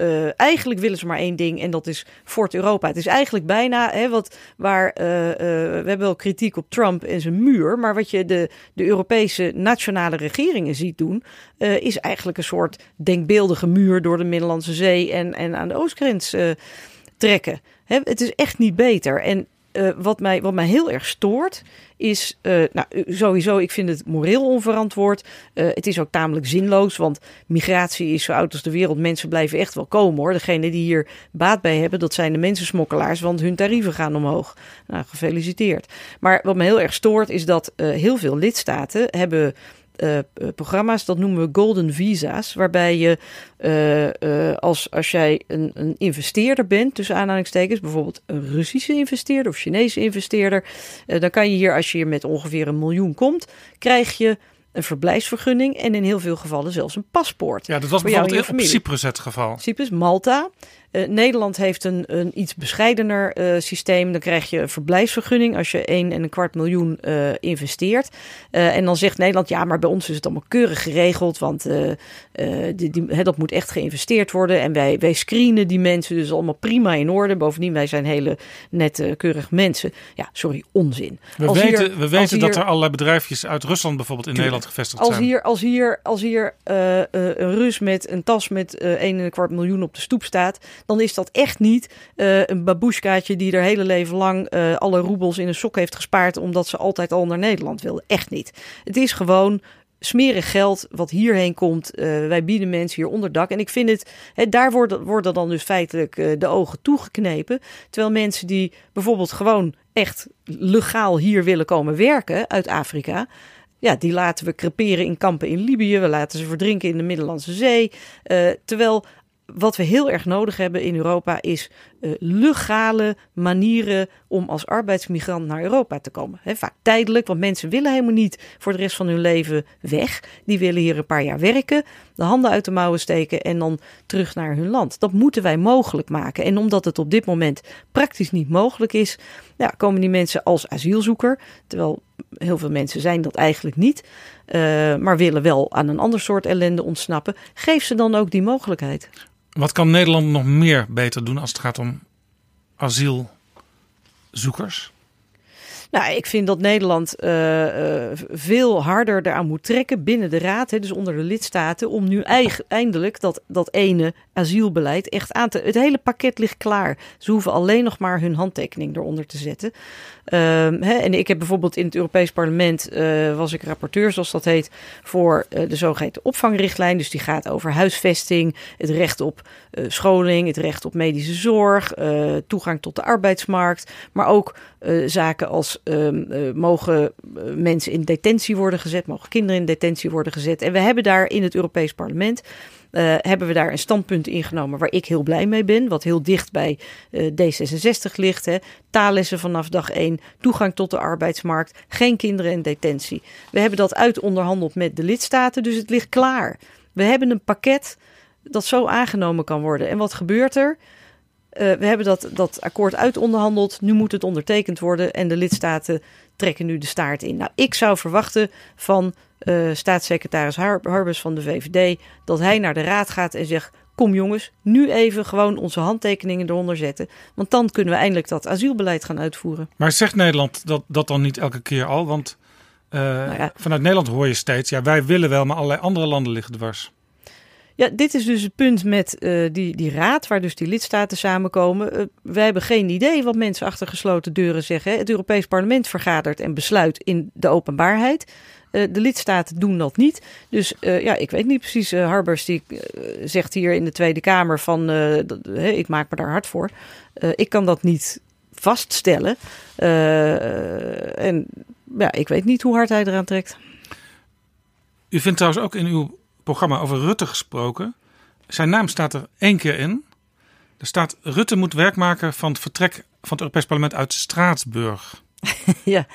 uh, eigenlijk willen ze maar één ding en dat is Fort Europa. Het is eigenlijk bijna hè, wat waar uh, uh, we hebben wel kritiek op Trump en zijn muur, maar wat je de, de Europese nationale regeringen ziet doen, is eigenlijk een soort denkbeeldige muur door de Middellandse Zee en, en aan de oostgrens trekken. Het is echt niet beter. En uh, wat, mij, wat mij heel erg stoort, is uh, nou, sowieso, ik vind het moreel onverantwoord. Uh, het is ook tamelijk zinloos, want migratie is zo oud als de wereld. Mensen blijven echt wel komen hoor. Degene die hier baat bij hebben, dat zijn de mensensmokkelaars, want hun tarieven gaan omhoog. Nou, gefeliciteerd. Maar wat me heel erg stoort, is dat heel veel lidstaten hebben uh, programma's, dat noemen we golden visa's, waarbij je uh, uh, als, als jij een, een investeerder bent, tussen aanhalingstekens, bijvoorbeeld een Russische investeerder of Chinese investeerder, dan kan je hier, als je hier met ongeveer een miljoen komt, krijg je een verblijfsvergunning en in heel veel gevallen zelfs een paspoort. Ja, dat was bijvoorbeeld op Cyprus het geval. Cyprus, Malta. Uh, Nederland heeft een, een iets bescheidener uh, systeem. Dan krijg je een verblijfsvergunning als je 1 en een kwart miljoen uh, investeert. en dan zegt Nederland, ja, maar bij ons is het allemaal keurig geregeld. Want die, die, he, dat moet echt geïnvesteerd worden. En wij, wij screenen die mensen dus allemaal prima in orde. Bovendien, wij zijn hele nette, keurig mensen. Ja, sorry, onzin. We als weten, hier, we weten dat er allerlei bedrijfjes uit Rusland bijvoorbeeld in Nederland gevestigd als zijn. Hier, als hier, als hier een Rus met een tas met 1 en een kwart miljoen op de stoep staat dan is dat echt niet uh, een babushkaatje die er hele leven lang uh, alle roebels in een sok heeft gespaard omdat ze altijd al naar Nederland wilde. Echt niet. Het is gewoon smerig geld wat hierheen komt. Uh, wij bieden mensen hier onderdak. En ik vind het, hè, daar worden, worden dan dus feitelijk de ogen toegeknepen. Terwijl mensen die bijvoorbeeld gewoon echt legaal hier willen komen werken uit Afrika. Ja, die laten we creperen in kampen in Libië. We laten ze verdrinken in de Middellandse Zee. Terwijl wat we heel erg nodig hebben in Europa is uh, legale manieren om als arbeidsmigrant naar Europa te komen. Vaak tijdelijk, want mensen willen helemaal niet voor de rest van hun leven weg. Die willen hier een paar jaar werken, de handen uit de mouwen steken en dan terug naar hun land. Dat moeten wij mogelijk maken. En omdat het op dit moment praktisch niet mogelijk is, ja, komen die mensen als asielzoeker, terwijl heel veel mensen zijn dat eigenlijk niet, uh, maar willen wel aan een ander soort ellende ontsnappen. Geef ze dan ook die mogelijkheid. Wat kan Nederland nog meer beter doen als het gaat om asielzoekers? Nou, ik vind dat Nederland uh, uh, veel harder eraan moet trekken binnen de Raad, hè, dus onder de lidstaten, om nu eindelijk dat, dat ene asielbeleid echt aan te. Het hele pakket ligt klaar. Ze hoeven alleen nog maar hun handtekening eronder te zetten. Um, hè, en ik heb bijvoorbeeld in het Europees Parlement uh, was ik rapporteur, zoals dat heet, voor de zogeheten opvangrichtlijn. Dus die gaat over huisvesting, het recht op scholing, het recht op medische zorg, toegang tot de arbeidsmarkt, maar ook zaken als ehm, eh, mogen eh, mensen in detentie worden gezet, mogen kinderen in detentie worden gezet. En we hebben daar in het Europees Parlement eh, hebben we daar een standpunt ingenomen waar ik heel blij mee ben. Wat heel dicht bij eh, D66 ligt. Hè. Vanaf dag 1, toegang tot de arbeidsmarkt, geen kinderen in detentie. We hebben dat uitonderhandeld met de lidstaten, dus het ligt klaar. We hebben een pakket dat zo aangenomen kan worden. En wat gebeurt er? Uh, we hebben dat, dat akkoord uitonderhandeld. Nu moet het ondertekend worden en de lidstaten trekken nu de staart in. Nou, ik zou verwachten van uh, staatssecretaris Har Harbers van de VVD dat hij naar de raad gaat en zegt: Kom jongens, nu even gewoon onze handtekeningen eronder zetten. Want dan kunnen we eindelijk dat asielbeleid gaan uitvoeren. Maar zegt Nederland dat, dat dan niet elke keer al? Want uh, nou ja. vanuit Nederland hoor je steeds: ja, wij willen wel, maar allerlei andere landen liggen dwars. Ja, dit is dus het punt met uh, die, die raad, waar dus die lidstaten samenkomen. Uh, wij hebben geen idee wat mensen achter gesloten deuren zeggen. Het Europees Parlement vergadert en besluit in de openbaarheid. Uh, de lidstaten doen dat niet. Dus ja, ik weet niet precies. Harbers die zegt hier in de Tweede Kamer van ik maak me daar hard voor. ik kan dat niet vaststellen. en ja, ik weet niet hoe hard hij eraan trekt. U vindt trouwens ook in uw programma over Rutte gesproken. Zijn naam staat er één keer in. Er staat Rutte moet werk maken van het vertrek van het Europees Parlement uit Straatsburg. ja.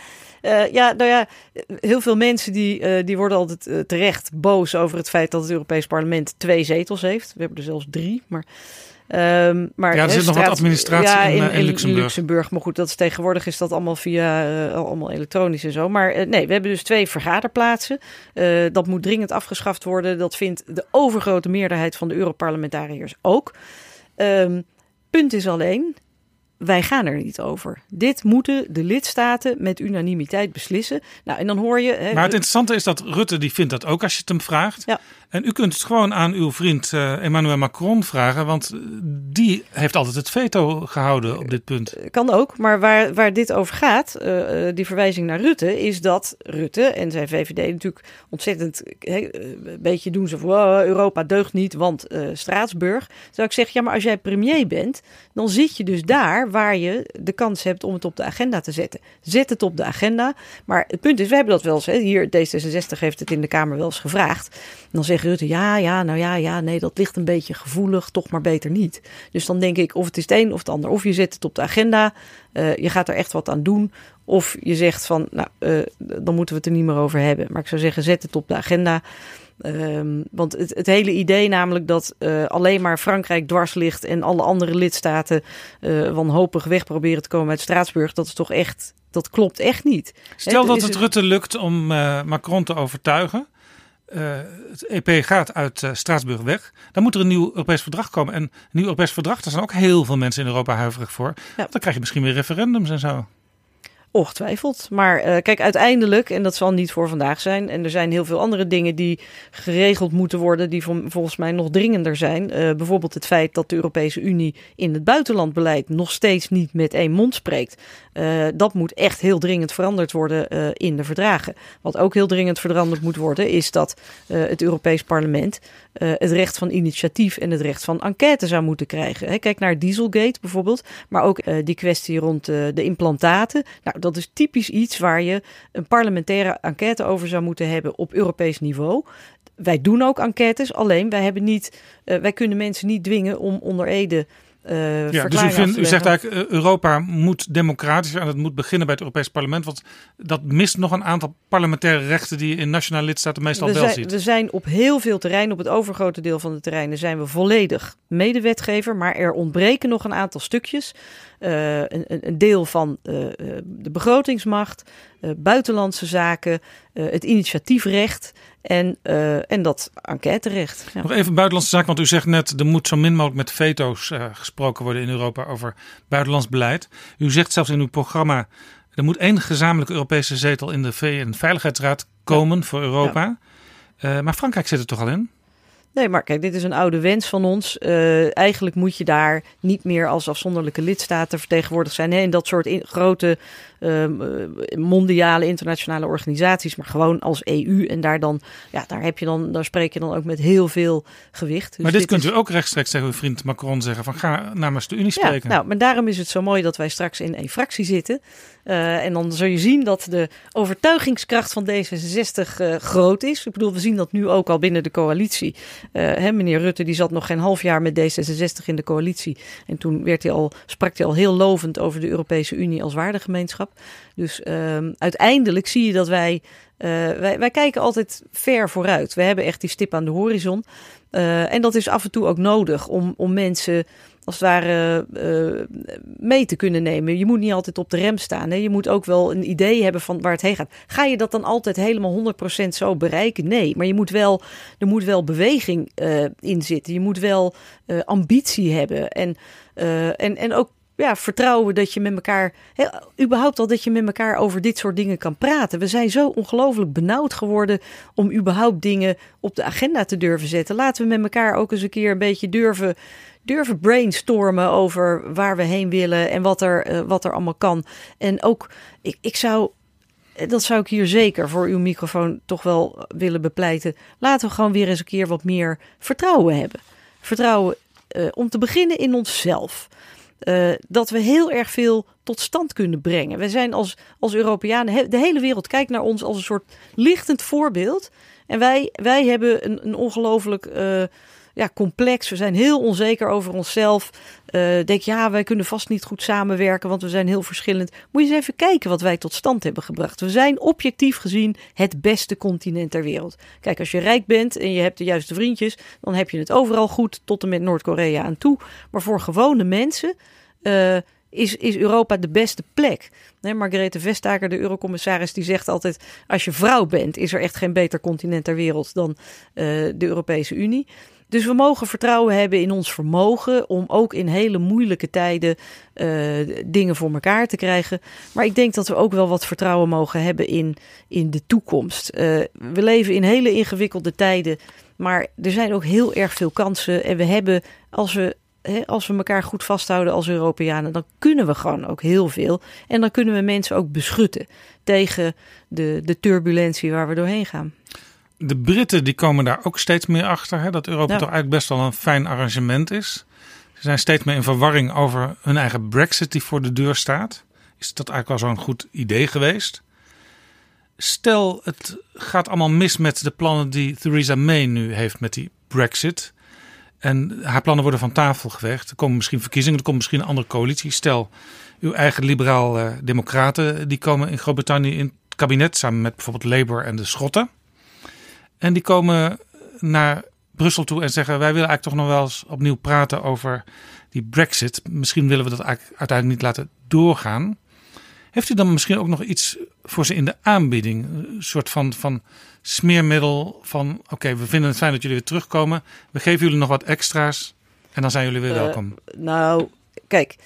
Uh, ja, nou ja, heel veel mensen die, uh, die worden altijd uh, terecht boos over het feit dat het Europees Parlement twee zetels heeft. We hebben er zelfs drie, maar Um, maar, ja, er zit nog wat administratie ja, in, in, in, Luxemburg. Maar goed, dat is tegenwoordig is dat allemaal via uh, allemaal elektronisch en zo. Maar uh, nee, we hebben dus twee vergaderplaatsen. Uh, dat moet dringend afgeschaft worden. Dat vindt de overgrote meerderheid van de Europarlementariërs ook. Um, punt is alleen, wij gaan er niet over. Dit moeten de lidstaten met unanimiteit beslissen. Nou, en dan hoor je. Hè, maar het interessante is dat Rutte die vindt dat ook als je het hem vraagt. Ja. En u kunt het gewoon aan uw vriend uh, Emmanuel Macron vragen, want die heeft altijd het veto gehouden op dit punt. Kan ook, maar waar, waar dit over gaat, uh, die verwijzing naar Rutte, is dat Rutte en zijn VVD natuurlijk ontzettend he, een beetje doen ze van oh, Europa deugt niet, want uh, Straatsburg. Zou ik zeggen, ja, maar als jij premier bent, dan zit je dus daar waar je de kans hebt om het op de agenda te zetten. Zet het op de agenda. Maar het punt is, we hebben dat wel eens, hier D66 heeft het in de Kamer wel eens gevraagd. Dan zegt Rutte, ja, ja, nou ja, ja, nee, dat ligt een beetje gevoelig, toch maar beter niet. Dus dan denk ik, of het is het een of het ander. Of je zet het op de agenda, uh, je gaat er echt wat aan doen. Of je zegt van, nou, uh, dan moeten we het er niet meer over hebben. Maar ik zou zeggen, zet het op de agenda. Um, want het, het, hele idee namelijk dat uh, alleen maar Frankrijk dwars ligt en alle andere lidstaten uh, wanhopig weg proberen te komen uit Straatsburg, dat is toch echt, dat klopt echt niet. Stel He, dat het Rutte lukt om uh, Macron te overtuigen. Het EP gaat uit Straatsburg weg. Dan moet er een nieuw Europees verdrag komen. En een nieuw Europees verdrag, daar zijn ook heel veel mensen in Europa huiverig voor. Ja. Dan krijg je misschien weer referendums en zo. Ongetwijfeld. Maar uh, kijk, uiteindelijk, en dat zal niet voor vandaag zijn, en er zijn heel veel andere dingen die geregeld moeten worden, die vol, volgens mij nog dringender zijn. Uh, bijvoorbeeld het feit dat de Europese Unie in het buitenlandbeleid nog steeds niet met één mond spreekt. Uh, dat moet echt heel dringend veranderd worden in de verdragen. Wat ook heel dringend veranderd moet worden, is dat het Europees Parlement het recht van initiatief en het recht van enquête zou moeten krijgen. Kijk naar Dieselgate bijvoorbeeld, maar ook die kwestie rond de implantaten. Nou, dat is typisch iets waar je een parlementaire enquête over zou moeten hebben op Europees niveau. Wij doen ook enquêtes, alleen wij, hebben niet, uh, wij kunnen mensen niet dwingen om onder Ede uh, ja, dus u, vindt, u zegt eigenlijk, Europa moet democratischer en het moet beginnen bij het Europees Parlement. Want dat mist nog een aantal parlementaire rechten die je in nationale lidstaten meestal we wel zijn, ziet. We zijn op heel veel terreinen, op het overgrote deel van de terreinen, zijn we volledig medewetgever. Maar er ontbreken nog een aantal stukjes. Uh, een, een, deel van uh, de begrotingsmacht, uh, buitenlandse zaken, het initiatiefrecht en, en dat enquêterecht. Ja. Nog even buitenlandse zaken, want u zegt net er moet zo min mogelijk met veto's gesproken worden in Europa over buitenlands beleid. U zegt zelfs in uw programma er moet één gezamenlijke Europese zetel in de VN-veiligheidsraad komen ja. voor Europa. Ja. maar Frankrijk zit er toch al in? Nee, maar kijk, dit is een oude wens van ons. Uh, eigenlijk moet je daar niet meer als afzonderlijke lidstaten vertegenwoordigd zijn. Hè? In dat soort grote eh, mondiale, internationale organisaties, maar gewoon als EU. En daar dan, ja, daar heb je dan, daar spreek je dan ook met heel veel gewicht. Dus maar dit, kunt is- u ook rechtstreeks tegen uw vriend Macron zeggen van ga namens de Unie ja, spreken. nou, maar daarom is het zo mooi dat wij straks in één fractie zitten. Eh, en dan zul je zien dat de overtuigingskracht van D66 eh, groot is. Ik bedoel, we zien dat nu ook al binnen de coalitie. Eh, hè, meneer Rutte die zat nog geen half jaar met D66 in de coalitie. En toen werd hij al, sprak hij al heel lovend over de Europese Unie als waardegemeenschap. Dus ehm, uiteindelijk zie je dat wij, eh, wij... Wij kijken altijd ver vooruit. We hebben echt die stip aan de horizon. Eh, en dat is af en toe ook nodig om, om mensen als het ware eh, mee te kunnen nemen. Je moet niet altijd op de rem staan. Hè? Je moet ook wel een idee hebben van waar het heen gaat. Ga je dat dan altijd helemaal 100% zo bereiken? Nee, maar je moet wel, er moet wel beweging in zitten. Je moet wel ambitie hebben. En, en, en ook ja, vertrouwen dat je met elkaar, überhaupt al dat je met elkaar over dit soort dingen kan praten. We zijn zo ongelooflijk benauwd geworden om überhaupt dingen op de agenda te durven zetten. Laten we met elkaar ook eens een keer een beetje durven, durven brainstormen over waar we heen willen en wat er, eh, wat er allemaal kan. En ook, ik, ik zou eh, dat zou ik hier zeker voor uw microfoon toch wel willen bepleiten. Laten we gewoon weer eens een keer wat meer vertrouwen hebben. Vertrouwen eh, om te beginnen in onszelf. Eh, dat we heel erg veel tot stand kunnen brengen. We zijn als, als Europeanen, de hele wereld kijkt naar ons als een soort lichtend voorbeeld. En wij, wij hebben een, een ongelooflijk eh, ja, complex. We zijn heel onzeker over onszelf. Eh, denk, ja, wij kunnen vast niet goed samenwerken, want we zijn heel verschillend. Moet je eens even kijken wat wij tot stand hebben gebracht. We zijn objectief gezien het beste continent ter wereld. Kijk, als je rijk bent en je hebt de juiste vriendjes, dan heb je het overal goed, tot en met Noord-Korea aan toe. Maar voor gewone mensen eh, is, is Europa de beste plek. Nee, Margarethe Vestager, de eurocommissaris, die zegt altijd... als je vrouw bent, is er echt geen beter continent ter wereld dan eh, de Europese Unie. Dus we mogen vertrouwen hebben in ons vermogen om ook in hele moeilijke tijden eh, dingen voor elkaar te krijgen. Maar ik denk dat we ook wel wat vertrouwen mogen hebben in, in de toekomst. Eh, we leven in hele ingewikkelde tijden, maar er zijn ook heel erg veel kansen. En we hebben, als we als we elkaar goed vasthouden als Europeanen, dan kunnen we gewoon ook heel veel. En dan kunnen we mensen ook beschutten tegen de, de turbulentie waar we doorheen gaan. De Britten die komen daar ook steeds meer achter. Hè, dat Europa Ja. toch eigenlijk best wel een fijn arrangement is. Ze zijn steeds meer in verwarring over hun eigen brexit die voor de deur staat. Is dat eigenlijk wel zo'n goed idee geweest? Stel, het gaat allemaal mis met de plannen die Theresa May nu heeft met die brexit. En haar plannen worden van tafel geveegd. Er komen misschien verkiezingen, er komt misschien een andere coalitie. Stel, uw eigen liberaal-democraten die komen in Groot-Brittannië in het kabinet samen met bijvoorbeeld Labour en de Schotten. En die komen naar Brussel toe en zeggen: Wij willen eigenlijk toch nog wel eens opnieuw praten over die Brexit. Misschien willen we dat eigenlijk uiteindelijk niet laten doorgaan. Heeft u dan misschien ook nog iets voor ze in de aanbieding? Een soort van, van smeermiddel van: Oké, we vinden het fijn dat jullie weer terugkomen. We geven jullie nog wat extra's en dan zijn jullie weer Eh, welkom. nou, kijk.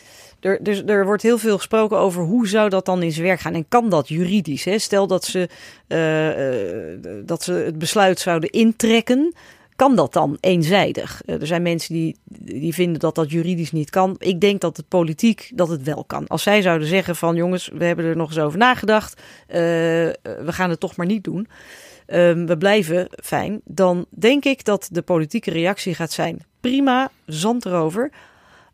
Er, dus, er wordt heel veel gesproken over hoe zou dat dan in zijn werk gaan en kan dat juridisch? Hè? Stel dat ze, eh, eh, dat ze het besluit zouden intrekken, kan dat dan eenzijdig? Eh, er zijn mensen die, die vinden dat dat juridisch niet kan. Ik denk dat het politiek dat het wel kan. Als zij zouden zeggen van jongens, we hebben er nog eens over nagedacht, we gaan het toch maar niet doen. Ehm, we blijven fijn. Dan denk ik dat de politieke reactie gaat zijn: prima, zand erover.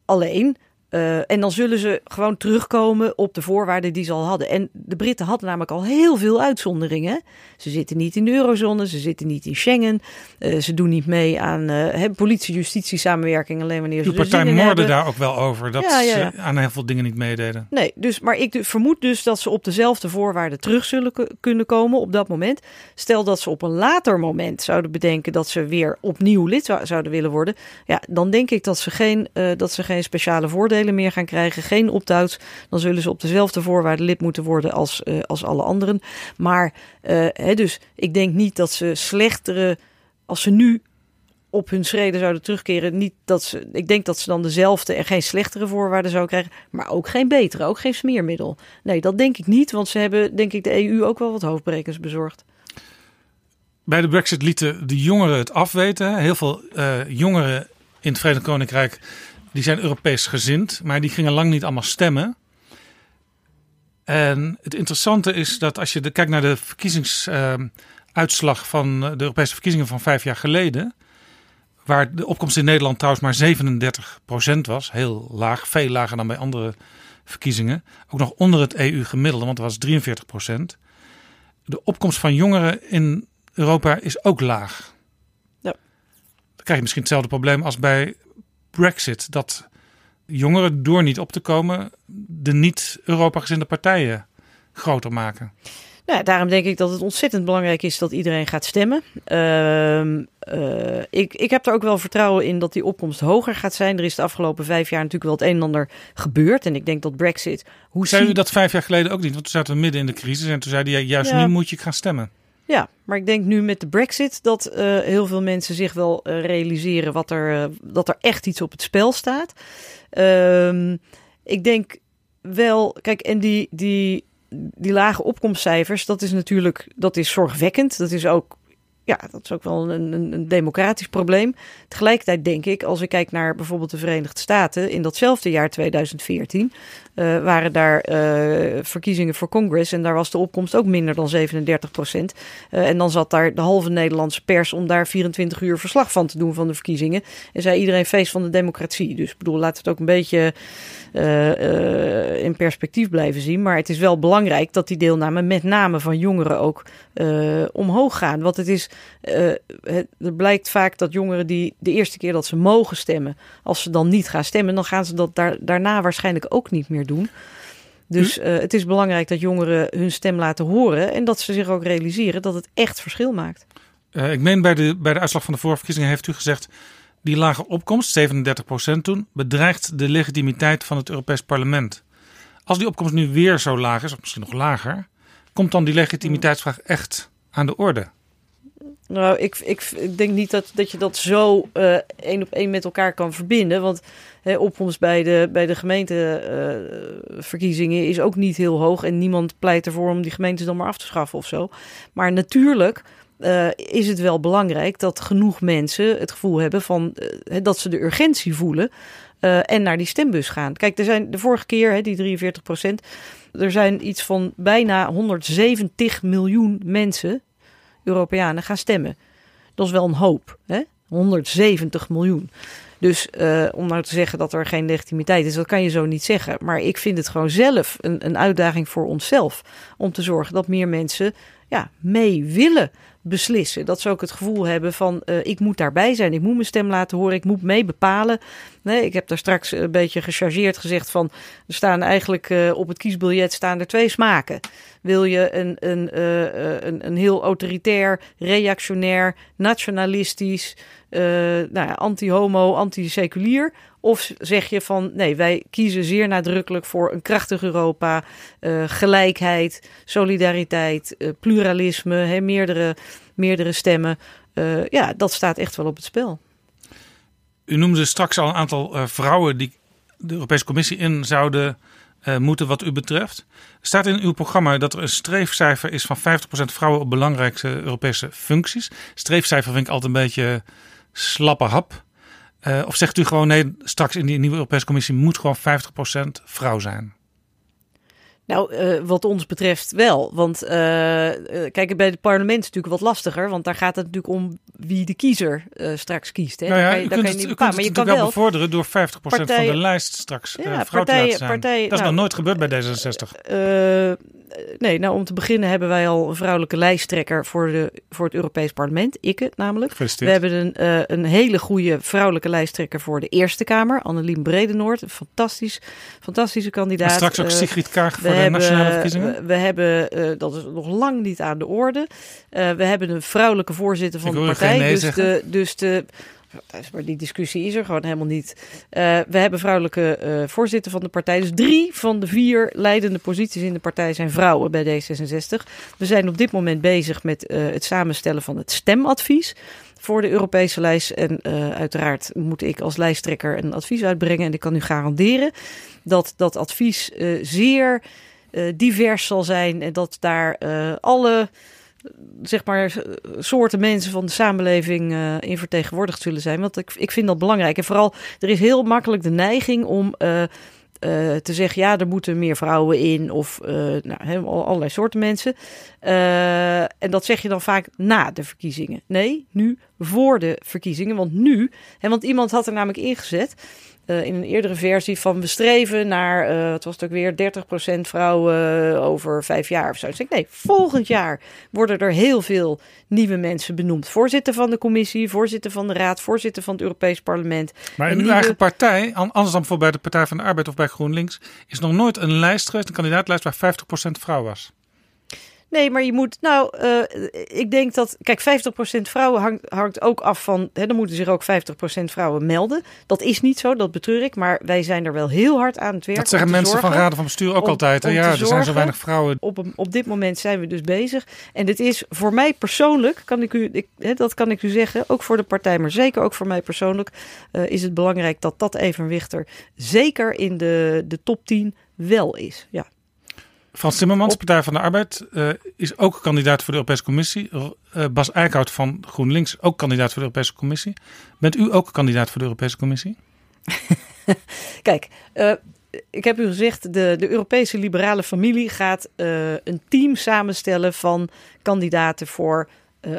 Alleen, eh, en dan zullen ze gewoon terugkomen op de voorwaarden die ze al hadden. En de Britten hadden namelijk al heel veel uitzonderingen. Ze zitten niet in de eurozone, ze zitten niet in Schengen. eh, ze doen niet mee aan eh, politie-justitie samenwerking alleen wanneer ze er partij moorde daar ook wel over dat Ja, ja, ja. ze aan heel veel dingen niet meededen. Nee, dus, maar ik vermoed dus dat ze op dezelfde voorwaarden terug zullen ku- kunnen komen op dat moment. Stel dat ze op een later moment zouden bedenken dat ze weer opnieuw lid zou- zouden willen worden. Ja, dan denk ik dat ze geen, dat ze geen speciale voordelen meer gaan krijgen. Geen opt-outs. Dan zullen ze op dezelfde voorwaarden lid moeten worden als, eh, als alle anderen. Maar eh, hè, dus ik denk niet dat ze slechtere, als ze nu op hun schreden zouden terugkeren. Niet dat ze, ik denk dat ze dan dezelfde en geen slechtere voorwaarden zouden krijgen, maar ook geen betere, ook geen smeermiddel. Nee, dat denk ik niet, want ze hebben, denk ik, de EU ook wel wat hoofdbrekers bezorgd. Bij de Brexit lieten de jongeren het afweten. Heel veel eh, jongeren in het Verenigd Koninkrijk die zijn Europees gezind, maar die gingen lang niet allemaal stemmen. En het interessante is dat als je de, kijkt naar de verkiezingsuitslag van de Europese verkiezingen van vijf jaar geleden, waar de opkomst in Nederland trouwens maar 37% was, heel laag, veel lager dan bij andere verkiezingen, ook nog onder het EU-gemiddelde, want het was 43% De opkomst van jongeren in Europa is ook laag. Ja. Dan krijg je misschien hetzelfde probleem als bij Brexit, dat jongeren door niet op te komen de niet-Europa-gezinde partijen groter maken. Nou, daarom denk ik dat het ontzettend belangrijk is dat iedereen gaat stemmen. Uh, uh, ik, ik heb er ook wel vertrouwen in dat die opkomst hoger gaat zijn. Er is de afgelopen vijf jaar natuurlijk wel het een en ander gebeurd. En ik denk dat Brexit. Hoe zei u dat vijf jaar geleden ook niet? Want toen zaten we midden in de crisis en toen zeiden jij juist ja. nu moet je gaan stemmen. Ja, maar ik denk nu met de Brexit dat uh, heel veel mensen zich wel uh, realiseren wat er, dat er echt iets op het spel staat. Ehm, ik denk wel, kijk, en die, die, die lage opkomstcijfers, dat is natuurlijk dat is zorgwekkend. Dat is ook ja, dat is ook wel een, een, een, democratisch probleem. Tegelijkertijd denk ik, als ik kijk naar bijvoorbeeld de Verenigde Staten, in datzelfde jaar 2014 uh, waren daar uh, verkiezingen voor Congress en daar was de opkomst ook minder dan 37 procent. Uh, en dan zat daar de halve Nederlandse pers om daar 24 uur verslag van te doen van de verkiezingen. En zei iedereen feest van de democratie. Dus ik bedoel, we het ook een beetje in perspectief blijven zien. Maar het is wel belangrijk dat die deelname met name van jongeren ook omhoog gaan. Want het is, het, er blijkt vaak dat jongeren die de eerste keer dat ze mogen stemmen, als ze dan niet gaan stemmen, dan gaan ze dat daar, daarna waarschijnlijk ook niet meer doen. Dus uh, het is belangrijk dat jongeren hun stem laten horen en dat ze zich ook realiseren dat het echt verschil maakt. Uh, ik meen bij de, bij de uitslag van de vorige verkiezingen heeft u gezegd die lage opkomst, 37% toen, bedreigt de legitimiteit van het Europees Parlement. Als die opkomst nu weer zo laag is, of misschien nog lager, komt dan die legitimiteitsvraag echt aan de orde? Nou, ik, ik, denk niet dat, dat je dat zo uh, één op één met elkaar kan verbinden. Want hè, opkomst bij de, bij de gemeenteverkiezingen uh, is ook niet heel hoog. En niemand pleit ervoor om die gemeentes dan maar af te schaffen of zo. Maar natuurlijk uh, is het wel belangrijk dat genoeg mensen het gevoel hebben van dat ze de urgentie voelen. en naar die stembus gaan. Kijk, er zijn de vorige keer, hè, die 43 procent. Er zijn iets van bijna 170 miljoen mensen Europeanen gaan stemmen. Dat is wel een hoop, hè? 170 miljoen. Dus uh, om nou te zeggen dat er geen legitimiteit is, dat kan je zo niet zeggen. Maar ik vind het gewoon zelf een, een uitdaging voor onszelf. Om te zorgen dat meer mensen ja, mee willen beslissen. Dat ze ook het gevoel hebben van uh, ik moet daarbij zijn, ik moet mijn stem laten horen, ik moet mee bepalen. Nee, ik heb daar straks een beetje gechargeerd gezegd van er staan eigenlijk uh, op het kiesbiljet staan er twee smaken. Wil je een, een, uh, een, een heel autoritair, reactionair, nationalistisch, nou ja, anti-homo, anti-seculier of zeg je van nee, wij kiezen zeer nadrukkelijk voor een krachtig Europa, gelijkheid, solidariteit, pluralisme, meerdere, meerdere stemmen. Ja, dat staat echt wel op het spel. U noemde straks al een aantal vrouwen die de Europese Commissie in zouden moeten wat u betreft. Staat in uw programma dat er een streefcijfer is van 50% vrouwen op belangrijkste Europese functies. Streefcijfer vind ik altijd een beetje slappe hap. Uh, of zegt u gewoon nee, straks in die nieuwe Europese Commissie moet gewoon 50% vrouw zijn? Nou, uh, wat ons betreft wel. Want uh, kijk, bij het parlement is het natuurlijk wat lastiger. Want daar gaat het natuurlijk om wie de kiezer straks kiest. Hè? Nou ja, kan je, kunt het, niet bepalen. Maar je kan wel bevorderen door 50% partij, van de lijst straks ja, vrouw te laten zijn. Partij, dat is nou, nog nooit gebeurd bij D66 nee, nou om te beginnen hebben wij al een vrouwelijke lijsttrekker voor, de, voor het Europees Parlement. Ik het namelijk. We hebben een, een hele goede vrouwelijke lijsttrekker voor de Eerste Kamer. Annelien Bredenoord, een fantastisch, fantastische kandidaat. En straks ook eh, Sigrid Kaag voor de nationale verkiezingen? We, we hebben, uh, dat is nog lang niet aan de orde. we hebben een vrouwelijke voorzitter van de partij. Nee dus, de, dus de maar die discussie is er gewoon helemaal niet. Uh, we hebben vrouwelijke uh, voorzitter van de partij. Dus drie van de vier leidende posities in de partij zijn vrouwen bij D66. We zijn op dit moment bezig met uh, het samenstellen van het stemadvies voor de Europese lijst. En uiteraard moet ik als lijsttrekker een advies uitbrengen. En ik kan u garanderen dat dat advies zeer divers zal zijn. En dat daar alle zeg maar, soorten mensen van de samenleving uh, in vertegenwoordigd zullen zijn. Want ik, ik vind dat belangrijk. En vooral, er is heel makkelijk de neiging om eh, te zeggen, ja, er moeten meer vrouwen in of nou, he, allerlei soorten mensen. Uh, en dat zeg je dan vaak na de verkiezingen. Nee, nu voor de verkiezingen. Want nu, hè, want iemand had er namelijk ingezet uh, in een eerdere versie van we streven naar, uh, het was het ook weer, 30% vrouwen over vijf jaar of zo. Dus ik nee, volgend jaar worden er heel veel nieuwe mensen benoemd. Voorzitter van de commissie, voorzitter van de raad, voorzitter van het Europees parlement. Maar in uw nieuwe... eigen partij, anders dan bijvoorbeeld bij de Partij van de Arbeid of bij GroenLinks, is nog nooit een lijst geweest, een kandidaatlijst waar 50% vrouw was. Nee, maar je moet, nou, uh, ik denk dat, kijk, 50% vrouwen hangt, hangt ook af van, hè, dan moeten zich ook 50% vrouwen melden. Dat is niet zo, dat betreur ik, maar wij zijn er wel heel hard aan het werken. Dat zeggen mensen zorgen, van raden van bestuur ook om, altijd. Ja, er zijn zo weinig vrouwen. Op, op dit moment zijn we dus bezig. En dit is voor mij persoonlijk, kan ik u, ik, hè, dat kan ik u zeggen, ook voor de partij, maar zeker ook voor mij persoonlijk, uh, is het belangrijk dat dat evenwicht er zeker in de, de top 10 wel is. Ja. Frans Timmermans, Op... Partij van de Arbeid, uh, is ook kandidaat voor de Europese Commissie. Uh, Bas Eickhout van GroenLinks, ook kandidaat voor de Europese Commissie. Bent u ook kandidaat voor de Europese Commissie? Kijk, uh, ik heb u gezegd, de, de Europese liberale familie gaat een team samenstellen van kandidaten voor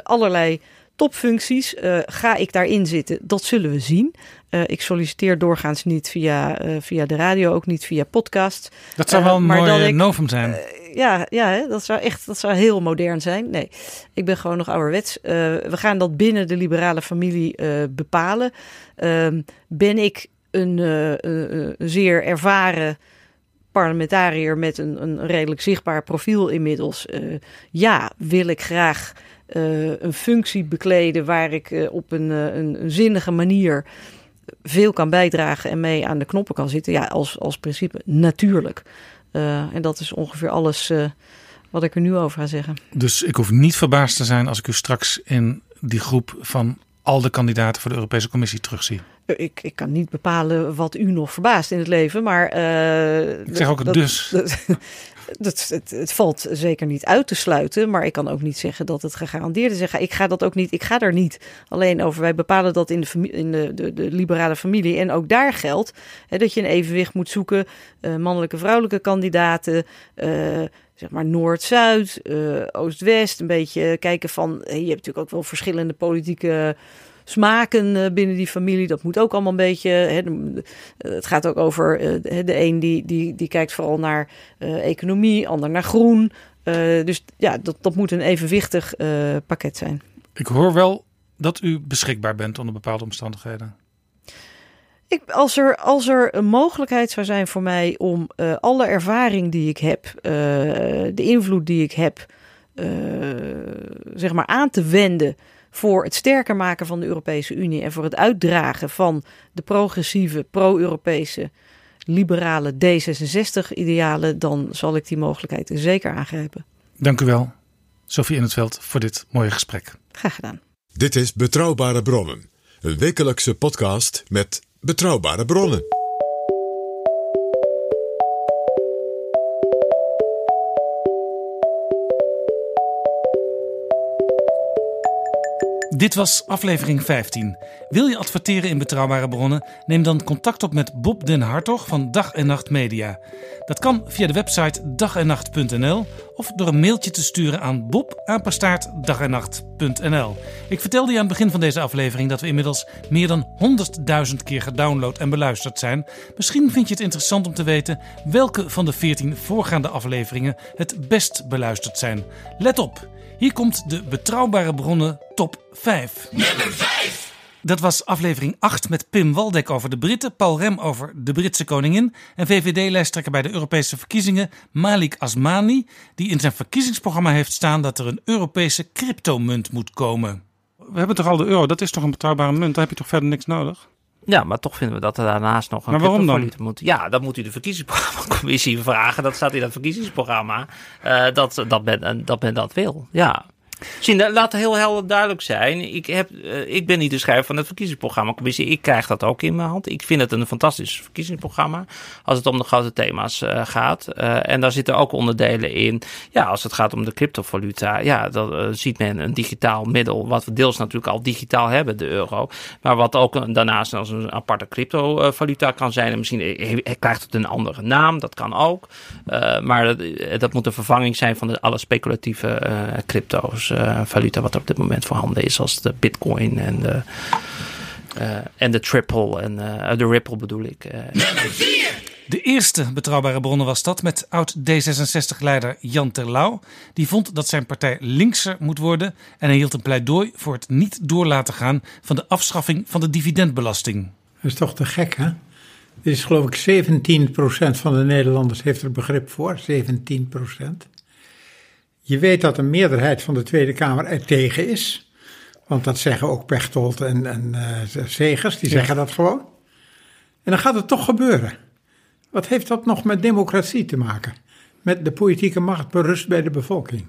allerlei topfuncties. ga ik daarin zitten? Dat zullen we zien. Uh, ik solliciteer doorgaans niet via, uh, via de radio, ook niet via podcast. Dat zou wel een mooi novum zijn. ja, ja hè, dat zou echt dat zou heel modern zijn. Nee, ik ben gewoon nog ouderwets. we gaan dat binnen de liberale familie bepalen. Ehm, ben ik een, een zeer ervaren parlementariër met een, een redelijk zichtbaar profiel inmiddels? ja, wil ik graag een functie bekleden waar ik op een, een, een zinnige manier veel kan bijdragen en mee aan de knoppen kan zitten. Ja, als, als principe natuurlijk. En dat is ongeveer alles wat ik er nu over ga zeggen. Dus ik hoef niet verbaasd te zijn als ik u straks in die groep van al de kandidaten voor de Europese Commissie terugzie. Ik, ik kan niet bepalen wat u nog verbaast in het leven, maar. Uh, ik zeg ook dat, dus. Dat, dat, het, het, valt zeker niet uit te sluiten, maar ik kan ook niet zeggen dat het gegarandeerd is. Ik ga dat ook niet, ik ga daar niet alleen over. Wij bepalen dat in de, in de, de, de liberale familie. En ook daar geldt hè, dat je een evenwicht moet zoeken. Uh, mannelijke, vrouwelijke kandidaten. Uh, zeg maar Noord-Zuid, Oost-West. Een beetje kijken van. je hebt natuurlijk ook wel verschillende politieke smaken binnen die familie. Dat moet ook allemaal een beetje. Hè, het gaat ook over de een die, die, die kijkt vooral naar economie, ander naar groen. Dus ja, dat, dat moet een evenwichtig pakket zijn. Ik hoor wel dat u beschikbaar bent onder bepaalde omstandigheden. Ik, als, er, als er een mogelijkheid zou zijn voor mij om alle ervaring die ik heb, de invloed die ik heb, zeg maar aan te wenden voor het sterker maken van de Europese Unie en voor het uitdragen van de progressieve, pro-Europese, liberale D66-idealen, dan zal ik die mogelijkheid zeker aangrijpen. Dank u wel, Sophie in het Veld, voor dit mooie gesprek. Graag gedaan. Dit is Betrouwbare Bronnen, een wekelijkse podcast met betrouwbare bronnen. Dit was aflevering 15. Wil je adverteren in betrouwbare bronnen? Neem dan contact op met Bob den Hartog van Dag en Nacht Media. Dat kan via de website dagennacht.nl of door een mailtje te sturen aan bob@dagennacht.nl. Ik vertelde je aan het begin van deze aflevering dat we inmiddels meer dan 100.000 keer gedownload en beluisterd zijn. Misschien vind je het interessant om te weten welke van de 14 voorgaande afleveringen het best beluisterd zijn. Let op! Hier komt de betrouwbare bronnen top 5. Nummer 5. Dat was aflevering 8 met Pim Waldek over de Britten, Paul Rem over de Britse koningin en VVD-lijsttrekker bij de Europese verkiezingen Malik Asmani, die in zijn verkiezingsprogramma heeft staan dat er een Europese cryptomunt moet komen. We hebben toch al de euro, dat is toch een betrouwbare munt, daar heb je toch verder niks nodig? Ja, maar toch vinden we dat er daarnaast nog een maar waarom dan? moet. Ja, dan moet u de verkiezingscommissie vragen. Dat staat in dat verkiezingsprogramma. Uh, dat, dat, men, dat men dat wil. Ja. Zien, laat heel helder duidelijk zijn. Ik, heb, eh, ik ben niet de schrijver van het verkiezingsprogramma. Commissie, ik krijg dat ook in mijn hand. Ik vind het een fantastisch verkiezingsprogramma. Als het om de grote thema's eh, gaat. Eh, en daar zitten ook onderdelen in. Ja, als het gaat om de cryptovaluta. Ja, dan ziet men een digitaal middel. Wat we deels natuurlijk al digitaal hebben, de euro. Maar wat ook daarnaast als een aparte cryptovaluta kan zijn. En misschien krijgt het een andere naam. Dat kan ook. Maar dat, dat moet een vervanging zijn van de, alle speculatieve crypto's, valuta wat er op dit moment voorhanden is, zoals de bitcoin en de, eh, en de triple en eh, de ripple bedoel ik. eh. De eerste betrouwbare bronnen was dat met oud D66-leider Jan Terlouw. Die vond dat zijn partij linkser moet worden en hij hield een pleidooi voor het niet door laten gaan van de afschaffing van de dividendbelasting. Dat is toch te gek, hè? Dit is geloof ik 17% van de Nederlanders heeft er begrip voor. 17%. Je weet dat een meerderheid van de Tweede Kamer er tegen is. Want dat zeggen ook Pechtold en, en eh, Segers, die Ja. zeggen dat gewoon. En dan gaat het toch gebeuren. Wat heeft dat nog met democratie te maken? Met de politieke macht berust bij de bevolking.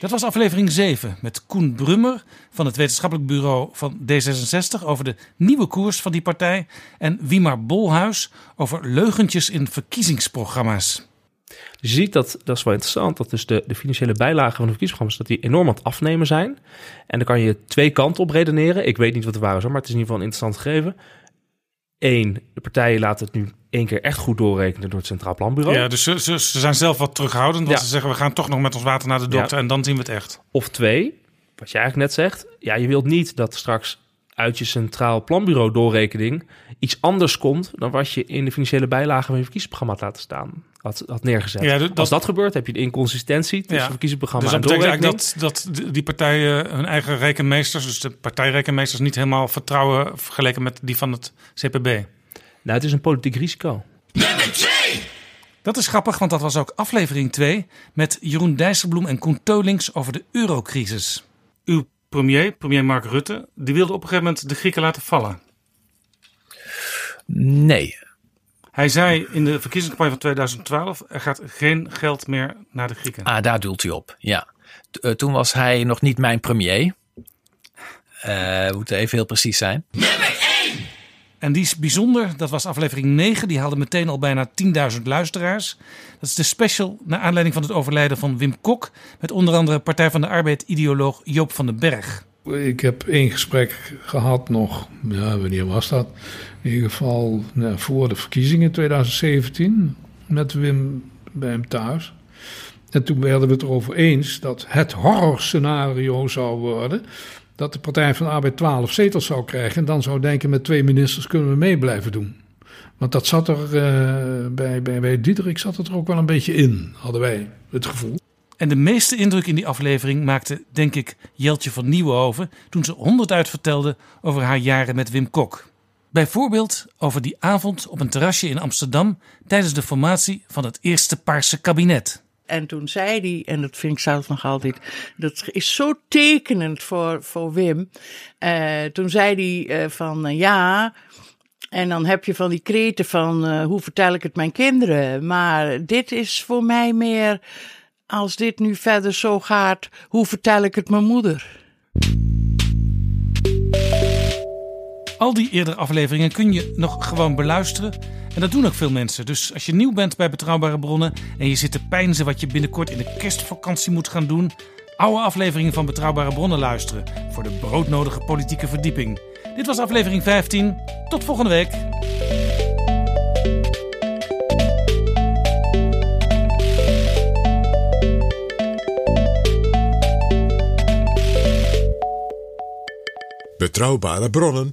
Dat was aflevering 7 met Koen Brummer van het wetenschappelijk bureau van D66 over de nieuwe koers van die partij. En Wiemar Bolhuis over leugentjes in verkiezingsprogramma's. Dus je ziet dat, dat is wel interessant, dat dus de, de financiële bijlagen van de verkiezingsprogramma's, dat die enorm aan het afnemen zijn. En dan kan je twee kanten op redeneren. Ik weet niet wat de waar is, maar het is in ieder geval een interessant gegeven. Eén, de partijen laten het nu één keer echt goed doorrekenen door het Centraal Planbureau. Ja, dus ze, ze, ze zijn zelf wat terughoudend. Want Ja. ze zeggen we gaan toch nog met ons water naar de dokter Ja. en dan zien we het echt. Of twee, wat je eigenlijk net zegt. Ja, je wilt niet dat straks uit je Centraal Planbureau doorrekening iets anders komt dan wat je in de financiële bijlagen van je verkiezingsprogramma had laten staan. Had, had neergezet. Ja, dat- Als dat gebeurt, heb je de inconsistentie tussen Ja. verkiezingsprogramma Dus dat en betekent eigenlijk dat, dat die partijen hun eigen rekenmeesters, dus de partijrekenmeesters, niet helemaal vertrouwen vergeleken met die van het CPB. Nou, het is een politiek risico. Dat is grappig, want dat was ook aflevering 2 met Jeroen Dijsselbloem en Koen Teulings over de eurocrisis. Uw premier, premier Mark Rutte, die wilde op een gegeven moment de Grieken laten vallen. Nee. Hij zei in de verkiezingscampagne van 2012, er gaat geen geld meer naar de Grieken. Ah, daar doelt u op. Ja. T- eh, toen was hij nog niet mijn premier. Eh, we moeten even heel precies zijn. En die is bijzonder, dat was aflevering 9, die haalde meteen al bijna 10.000 luisteraars. Dat is de special naar aanleiding van het overlijden van Wim Kok, met onder andere Partij van de Arbeid-ideoloog Joop van den Berg. Ik heb één gesprek gehad nog, ja, wanneer was dat? In ieder geval nou, voor de verkiezingen 2017 met Wim bij hem thuis. En toen werden we het erover eens dat het horrorscenario zou worden dat de Partij van de Arbeid 12 zetels zou krijgen. En dan zou denken met twee ministers kunnen we mee blijven doen. Want dat zat er eh, bij, bij, Diederik zat het er ook wel een beetje in, hadden wij het gevoel. En de meeste indruk in die aflevering maakte, denk ik, Jeltje van Nieuwenhoven toen ze honderd uit vertelde over haar jaren met Wim Kok. Bijvoorbeeld over die avond op een terrasje in Amsterdam tijdens de formatie van het eerste Paarse kabinet. En toen zei hij, en dat vind ik zelf nog altijd, dat is zo tekenend voor, voor Wim. Eh, toen zei hij eh, van eh, ja, en dan heb je van die kreten van hoe vertel ik het mijn kinderen. Maar dit is voor mij meer, als dit nu verder zo gaat, hoe vertel ik het mijn moeder. Al die eerdere afleveringen kun je nog gewoon beluisteren. En dat doen ook veel mensen. Dus als je nieuw bent bij Betrouwbare Bronnen en je zit te pijnzen wat je binnenkort in de kerstvakantie moet gaan doen, oude afleveringen van Betrouwbare Bronnen luisteren voor de broodnodige politieke verdieping. Dit was aflevering 15. Tot volgende week. Betrouwbare bronnen